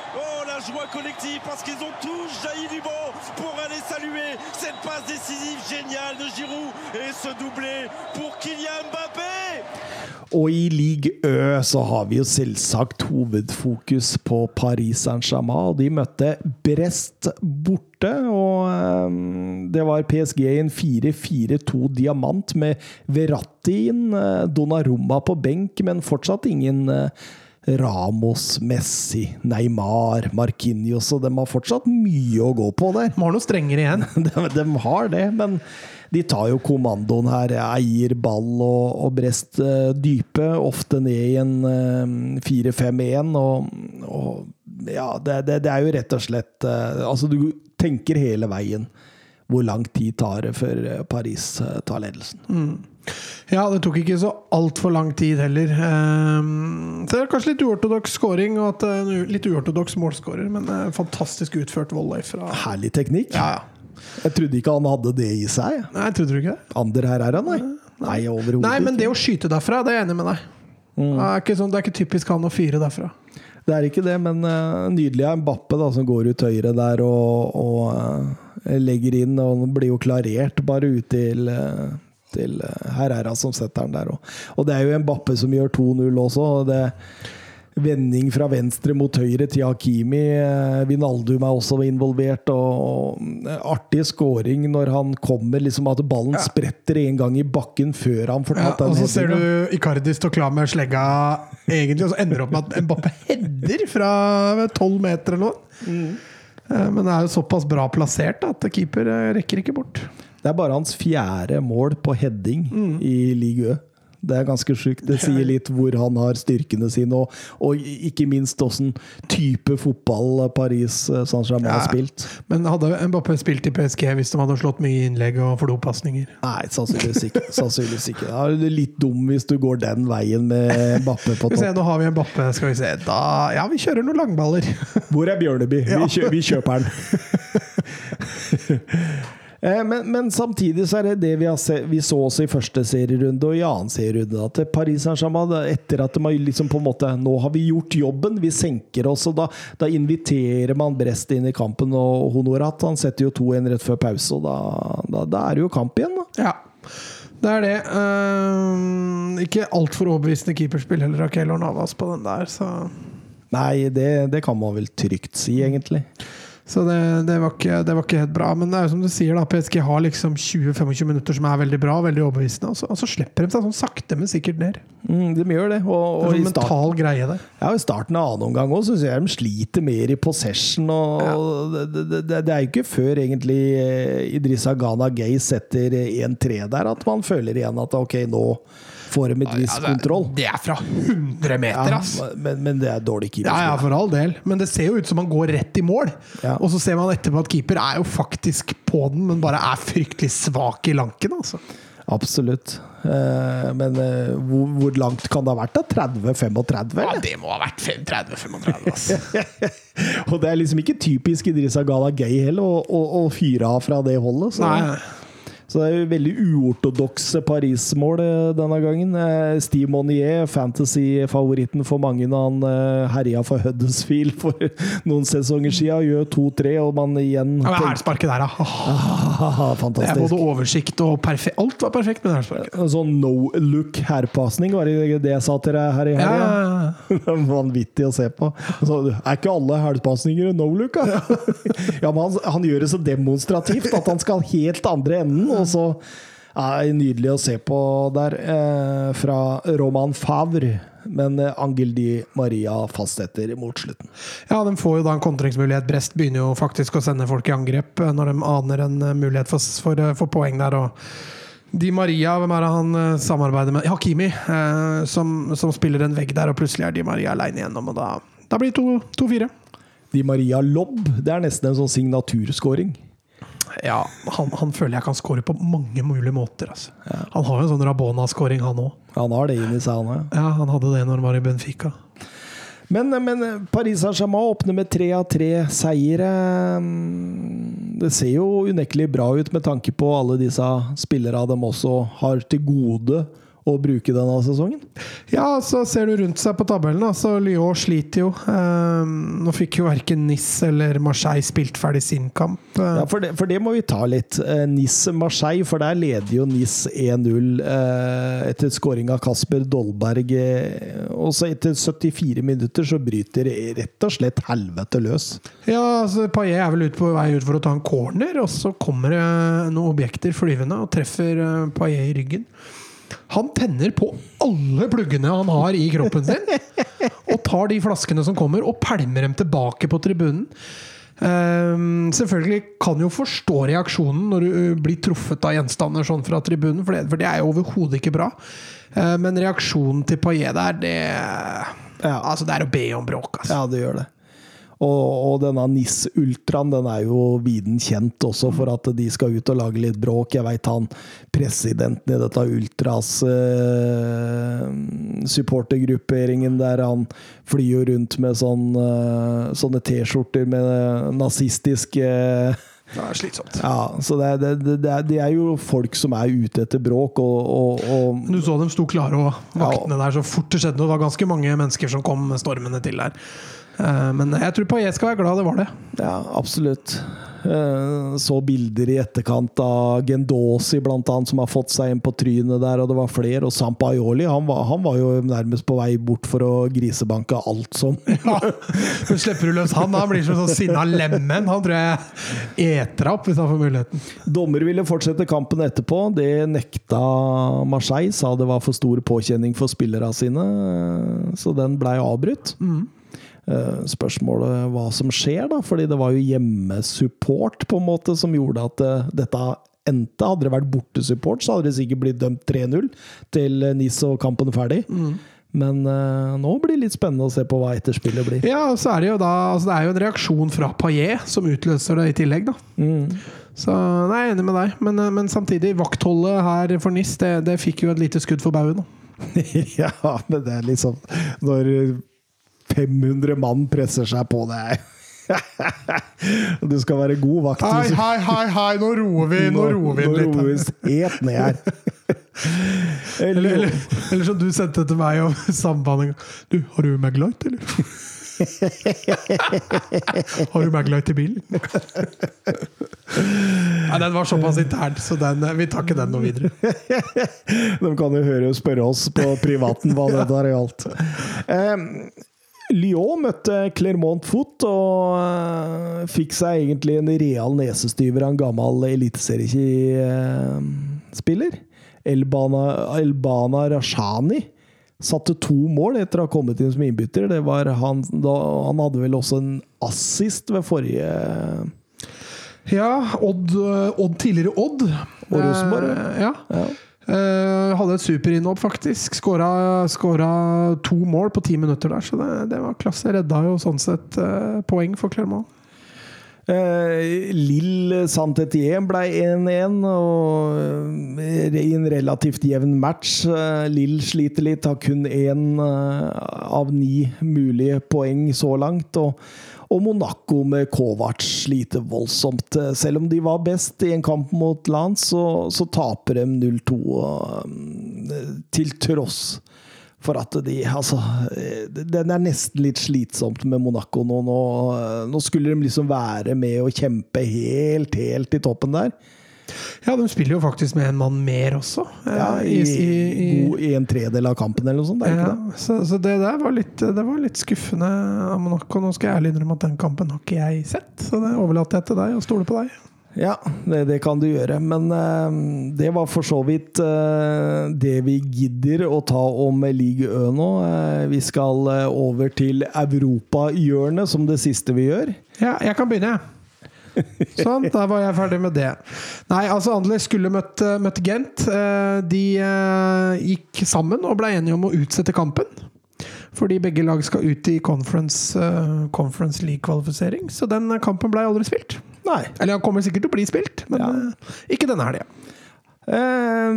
Oh, la joie collective parce qu'ils ont tous jailli du banc pour aller saluer cette passe décisive géniale de Giroud et ce doublé pour Kylian Mbappé. Og i league Ø så har vi jo selvsagt hovedfokus på Paris Saint-Germain. og De møtte Brest borte, og eh, det var PSG i en 4-4-2 diamant med Verratti inn, eh, Donnarumma på benk, men fortsatt ingen eh, Ramos, Messi, Neymar, Marquinhos, og de har fortsatt mye å gå på der. De har noe strengere igjen. de, de har det, men de tar jo kommandoen her. Eier ball og, og Brest eh, dype, ofte ned i en eh, 4-5-1. Og, og ja, det, det, det er jo rett og slett eh, Altså, du tenker hele veien. Hvor lang tid tar det før eh, Paris eh, tar ledelsen? Ja, det tok ikke så altfor lang tid heller. Ehm, Så det er kanskje litt uortodoks scoring og at en litt uortodoks målscorer, men eh, fantastisk utført volley fra Herlig teknikk. Ja. Jeg trodde ikke han hadde det i seg. Nei, trodde du ikke det? Ander her er han, nei. Nei, overhodet Nei, men det å skyte derfra, det er jeg enig med deg. Det, er ikke sånn, det er ikke typisk han å fyre derfra. Det er ikke det, men uh, nydelig av Mbappe da, som går ut høyre der og, og uh, legger inn. Og han blir jo klarert bare ut til, eh, til eh, Herrera som setter den der. Og, og det er jo Mbappe som gjør 2-0 også. og det Vending fra venstre mot høyre til Hakimi. eh, Vinaldum er også involvert. Og, og artig scoring når han kommer, liksom at ballen spretter en gang i bakken før han får Ja, den og så ser du Icardi stå klar med slegga, egentlig, og så ender det opp med at Mbappe header fra tolv meter eller noe. Mm. Men det er jo såpass bra plassert at keeper eh, rekker ikke bort. Det er bare hans fjerde mål på heading i Ligue Ø. Det er ganske sjukt. Det sier litt hvor han har styrkene sine, og, og ikke minst åssen type fotball Paris Saint-Germain har spilt. Men hadde Mbappé spilt i PSG hvis de hadde slått mye innlegg og flopasninger? Nei, sannsynligvis ikke. Sannsynligvis ikke. Da er du litt dum hvis du går den veien med Bappe på se, topp. nå har vi Mbappé, Skal vi se. Da, ja, vi kjører noen langballer. Hvor er Bjørneby? Ja. Vi, kjø vi kjøper den. Eh, Men, men samtidig så er det det vi, se, vi så også i første serierunde og i annen serierunde. At Paris Saint-Germain, etter at de liksom på en måte Nå har vi gjort jobben, vi senker oss. og Da, da inviterer man Brest inn i kampen. Og Honorat han setter jo 2-1 rett før pause, og da, da, da er det jo kamp igjen. da. Ja, det er det. Uh, ikke altfor overbevisende keeperspill heller av Keylor Navas på den der, så Nei, det, det kan man vel trygt si, egentlig. Så det, det, var ikke, det var ikke helt bra. Men det er jo som du sier, da, PSG har liksom 20-25 minutter som er veldig bra, veldig overbevisende, og så, og så slipper de seg sånn sakte, men sikkert ned. Mm, de gjør det. Og, Det er en sånn mental greie der. ja, I starten av annen omgang òg syns jeg de sliter mer i possession. Og det, det, det, det er jo ikke før egentlig eh, Idrissa Ghana Gay setter 1-3 der, at man føler igjen at ok, nå får dem et visst kontroll. Det er fra 100 meter, Ja, men, men det er dårlig Ja, ja, for all del. Men det ser jo ut som han går rett i mål. Ja. Og så ser man etterpå at keeper er jo faktisk på den, men bare er fryktelig svak i lanken. Altså. Absolutt. Eh, men eh, hvor, hvor langt kan det ha vært? da? 30-35? Ja, det må ha vært 30-35, altså. Og det er liksom ikke typisk Idrissa Gala Gay heller å, å, å fyre av fra det holdet. Så. Nei, Så det er jo veldig uortodokse Paris-mål eh, denne gangen. Eh, Steve Monnier, fantasy-favoritten for mange når han eh, herja for Huddersfield for noen sesonger siden, gjør 2-3, og man igjen Ja, men hælsparket der, da. Ah, fantastisk. Det er både oversikt og perfekt. Alt var perfekt med det hælsparket. Sånn no look herpasning, var det det jeg sa til deg her i helga? ja, ja. Vanvittig å se på. Så, er ikke alle hælpasninger no look, da? ja, men han, han gjør det så demonstrativt at han skal helt andre enden, og så er det nydelig å se på der. Eh, fra Roman Favre, men eh, Angel Di Maria fastsetter mot slutten. Ja, de får jo da en kontringsmulighet. Brest begynner jo faktisk å sende folk i angrep eh, når de aner en eh, mulighet for, for, for poeng der. Og Di Maria, hvem er det han samarbeider med? Hakimi, eh, som, som spiller en vegg der, og plutselig er Di Maria aleine igjennom, og da, da blir det 2-4. Di Maria Lobb, det er nesten en sånn signaturskåring. Ja, han, han føler jeg kan score på mange mulige måter. Altså. Han har jo en sånn Rabona-scoring, han òg. Han har det inni seg, han òg. Ja, han hadde det når han var i Benfica. Men, men Paris Saint-Germain åpner med tre av tre seire. Det ser jo unektelig bra ut med tanke på alle disse spillerne de også har til gode å bruke denne sesongen? Ja, så ser du rundt seg på tabellen, Altså, så Lyon sliter jo. Eh, nå fikk jo verken Nis eller Marseille spilt ferdig sin kamp. Eh, Ja, for det, for det må vi ta litt. Eh, Nis-Marseille, for der leder jo Nis 1-0 eh, etter skåring av Kasper Dolberg. Og så etter 74 minutter så bryter rett og slett helvete løs. Ja, altså Paillet er vel ute på vei ut for å ta en corner, og så kommer det noen objekter flyvende og treffer Paillet i ryggen. Han tenner på alle pluggene han har i kroppen sin, og tar de flaskene som kommer, og pælmer dem tilbake på tribunen. Um, selvfølgelig kan jo forstå reaksjonen når du blir truffet av gjenstander sånn fra tribunen, for det, for det er jo overhodet ikke bra. Uh, men reaksjonen til Paillet der, det Altså, det er å be om bråk, altså. Ja, det gjør det. Og, og denne NIS Ultraen den er jo viden kjent også for at de skal ut og lage litt bråk. Jeg veit han presidenten i dette Ultras eh, supportergrupperingen der han flyr jo rundt med sånn, eh, sånne T-skjorter med nazistisk eh, Det er slitsomt. Ja, så det, er- det, det, det, er, det er jo folk som er ute etter bråk, og, og, og Du så dem sto klare og vaktene der så fort det skjedde noe. Det var ganske mange mennesker som kom stormende til der. Eh, Men jeg tror Paillet skal være glad det var det. Ja, absolutt. Eh, Så bilder i etterkant av Gendosi, blant annet, som har fått seg inn på trynet der, og det var flere. Og Sampaioli, han var, han var jo nærmest på vei bort for å grisebanke alt som Ja, men slipper du løs han, han blir som sånn sinna lemen. Han tror jeg eter opp hvis han får muligheten. Dommer ville fortsette kampen etterpå. Det nekta Marseille, sa det var for stor påkjenning for spillerne sine, så den blei avbrutt. Eh, Spørsmålet hva som skjer, da, fordi det var jo hjemmesupport på en måte som gjorde at eh, dette endte. Hadde det vært bortesupport, så hadde det sikkert blitt dømt 3-0 til eh, NIS og kampen ferdig. Men uh, nå blir det litt spennende å se på hva etterspillet blir. Ja, så er det jo da altså Det er jo en reaksjon fra Paillet som utløser det i tillegg, da. Så nei, jeg er enig med deg. Men, eh, men samtidig, vaktholdet her for NIS, det, det fikk jo et lite skudd for baugen. ja, men det er liksom Når 500 mann presser seg på deg Du skal være god vakt. Hei, hei, hei, hei, nå roer vi, nå roer vi Nå litt. roer vi helt ned her. Eller, eller, eller som du sendte til meg om sambandet. Du, har du Maglite, eller? har du Maglite i bilen? Nei, den var såpass intern, så den, vi tar ikke den noe videre. De kan jo høre og spørre oss på privaten hva det er i gjaldt. Eh, Lyon møtte Clermont Foot og eh, fikk seg egentlig en real nesestyver av en gammel eliteseriespiller. Elbana, Elbana Rashani satte to mål etter å ha kommet inn som innbytter. Det var han, da, han hadde vel også en assist ved forrige Ja, Odd, Odd tidligere Odd. Og Rosenborg, Eh, ja. ja. Eh, hadde et superinnhopp, faktisk. Skåra, to mål på ti minutter der, så det, det var klasse. Redda jo sånn sett uh, poeng for Clermont. Eh, Lill Saint-Étienne ble 1-1, og i en relativt jevn match. Lill sliter litt, har kun én av ni mulige poeng så langt. Og, og Monaco med Kovac sliter voldsomt. Eh, Selv om de var best i en kamp mot Land, så, så taper de 0-2 eh, til tross for at de Altså, eh, den er nesten litt slitsomt med Monaco nå. Nå, nå skulle de liksom være med og kjempe helt, helt i toppen der. Ja, de spiller jo faktisk med en mann mer også. eh, Ja, i, i, i, I en tredel av kampen eller noe sånt. Er det ja, ikke det? så, så det der var litt, det var litt skuffende av Monaco. Nå skal jeg ærlig innrømme at den kampen har ikke jeg sett, så det overlater jeg til deg og stoler på deg. Ja, det, det kan du gjøre. Men uh, det var for så vidt uh, det vi gidder å ta om Ligue Ø nå. Uh, vi skal over til europahjørnet som det siste vi gjør. Ja, jeg kan begynne, jeg. Sånn, da var jeg ferdig med det. Nei, altså Anderlecht skulle møtt, møtt Gent. Eh, De eh, gikk sammen og ble enige om å utsette kampen. Fordi begge lag skal ut i Conference, eh, conference League-kvalifisering. Så den kampen ble aldri spilt. Nei. Eller han kommer sikkert til å bli spilt, men Ja. eh, ikke denne helga. Eh,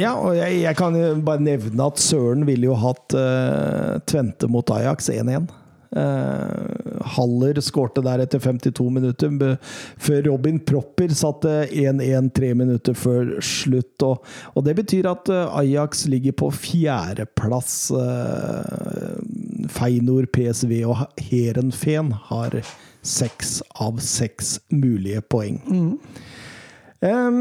ja, og jeg, jeg kan jo bare nevne at Søren ville jo hatt uh, Tvente mot Ajax 1-1. Eh, Haller skårte der etter 52 minutter, før Robin Propper satte 1-1 tre minutter før slutt. Og, og det betyr at eh, Ajax ligger på fjerdeplass. Uh, Feinor, PSV og Herenfen har seks av seks mulige poeng. Em,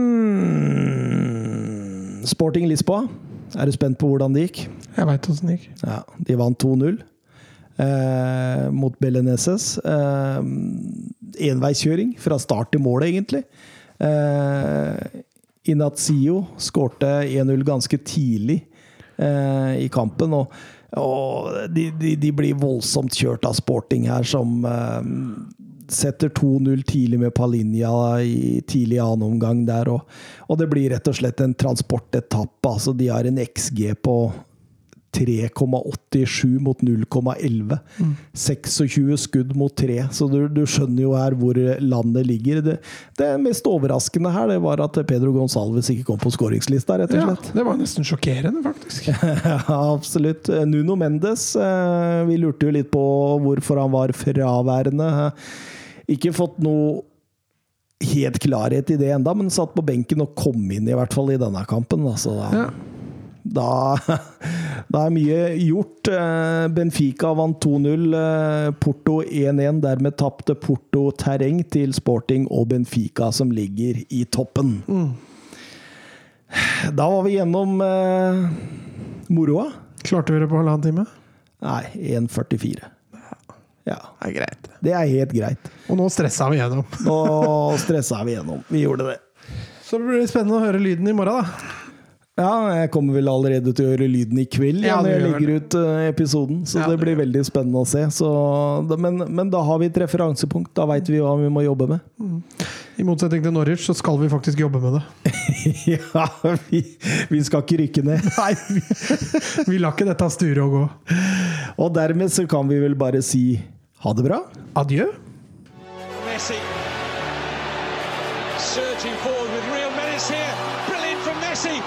Sporting Lisboa. Er du spent på hvordan det gikk? Jeg veit åssen det gikk. Ja, de vant 2-0 eh, mot Beleneses. Eh, enveiskjøring fra start til mål, egentlig. Eh, Inazio skårte 1-0 ganske tidlig eh, i kampen. Og, og de, de, de blir voldsomt kjørt av sporting her, som eh, setter 2-0 tidlig med Palinja i tidlig annen omgang der. Og, og det blir rett og slett en transportetappe. Altså, de har en XG på 3,87 mot 0,11. 26 skudd mot 3, så du, du skjønner jo her hvor landet ligger. Det, det mest overraskende her det var at Pedro Gonsalves ikke kom på skåringslista, rett og Ja, det var nesten sjokkerende, faktisk. Ja, absolutt. Nuno Mendes, eh, vi lurte jo litt på hvorfor han var fraværende. Ikke fått noe helt klarhet i det enda, men satt på benken og kom inn i hvert fall i denne kampen. Altså, Ja. Da, da er mye gjort. Eh, Benfica vant 2-0. eh, Porto 1-1. Dermed tapte Porto terreng til Sporting og Benfica, som ligger i toppen. Da var vi gjennom eh, moroa. Klarte vi det på halvannen time? Nei, 1,44. Ja, Det er greit. det er helt greit. Og nå stressa vi gjennom. Nå stressa vi gjennom. Vi gjorde det. Så det spennende å høre lyden i morgen, da. Ja, jeg kommer vel allerede til å gjøre lyden i kveld Ja, når jeg legger ut eh, episoden. Så Ja, det blir veldig spennende å se. Så, da- men, men da har vi et referansepunkt. Da veit vi hva vi må jobbe med. I motsetning til Norwich så skal vi faktisk jobbe med det. ja, vi, vi skal ikke rykke ned. Nei, vi, vi lar ikke dette sture og gå. Og dermed så kan vi vel bare si ha det bra. Adjø. Messi surging forward with real menace here. Brilliant from Messi.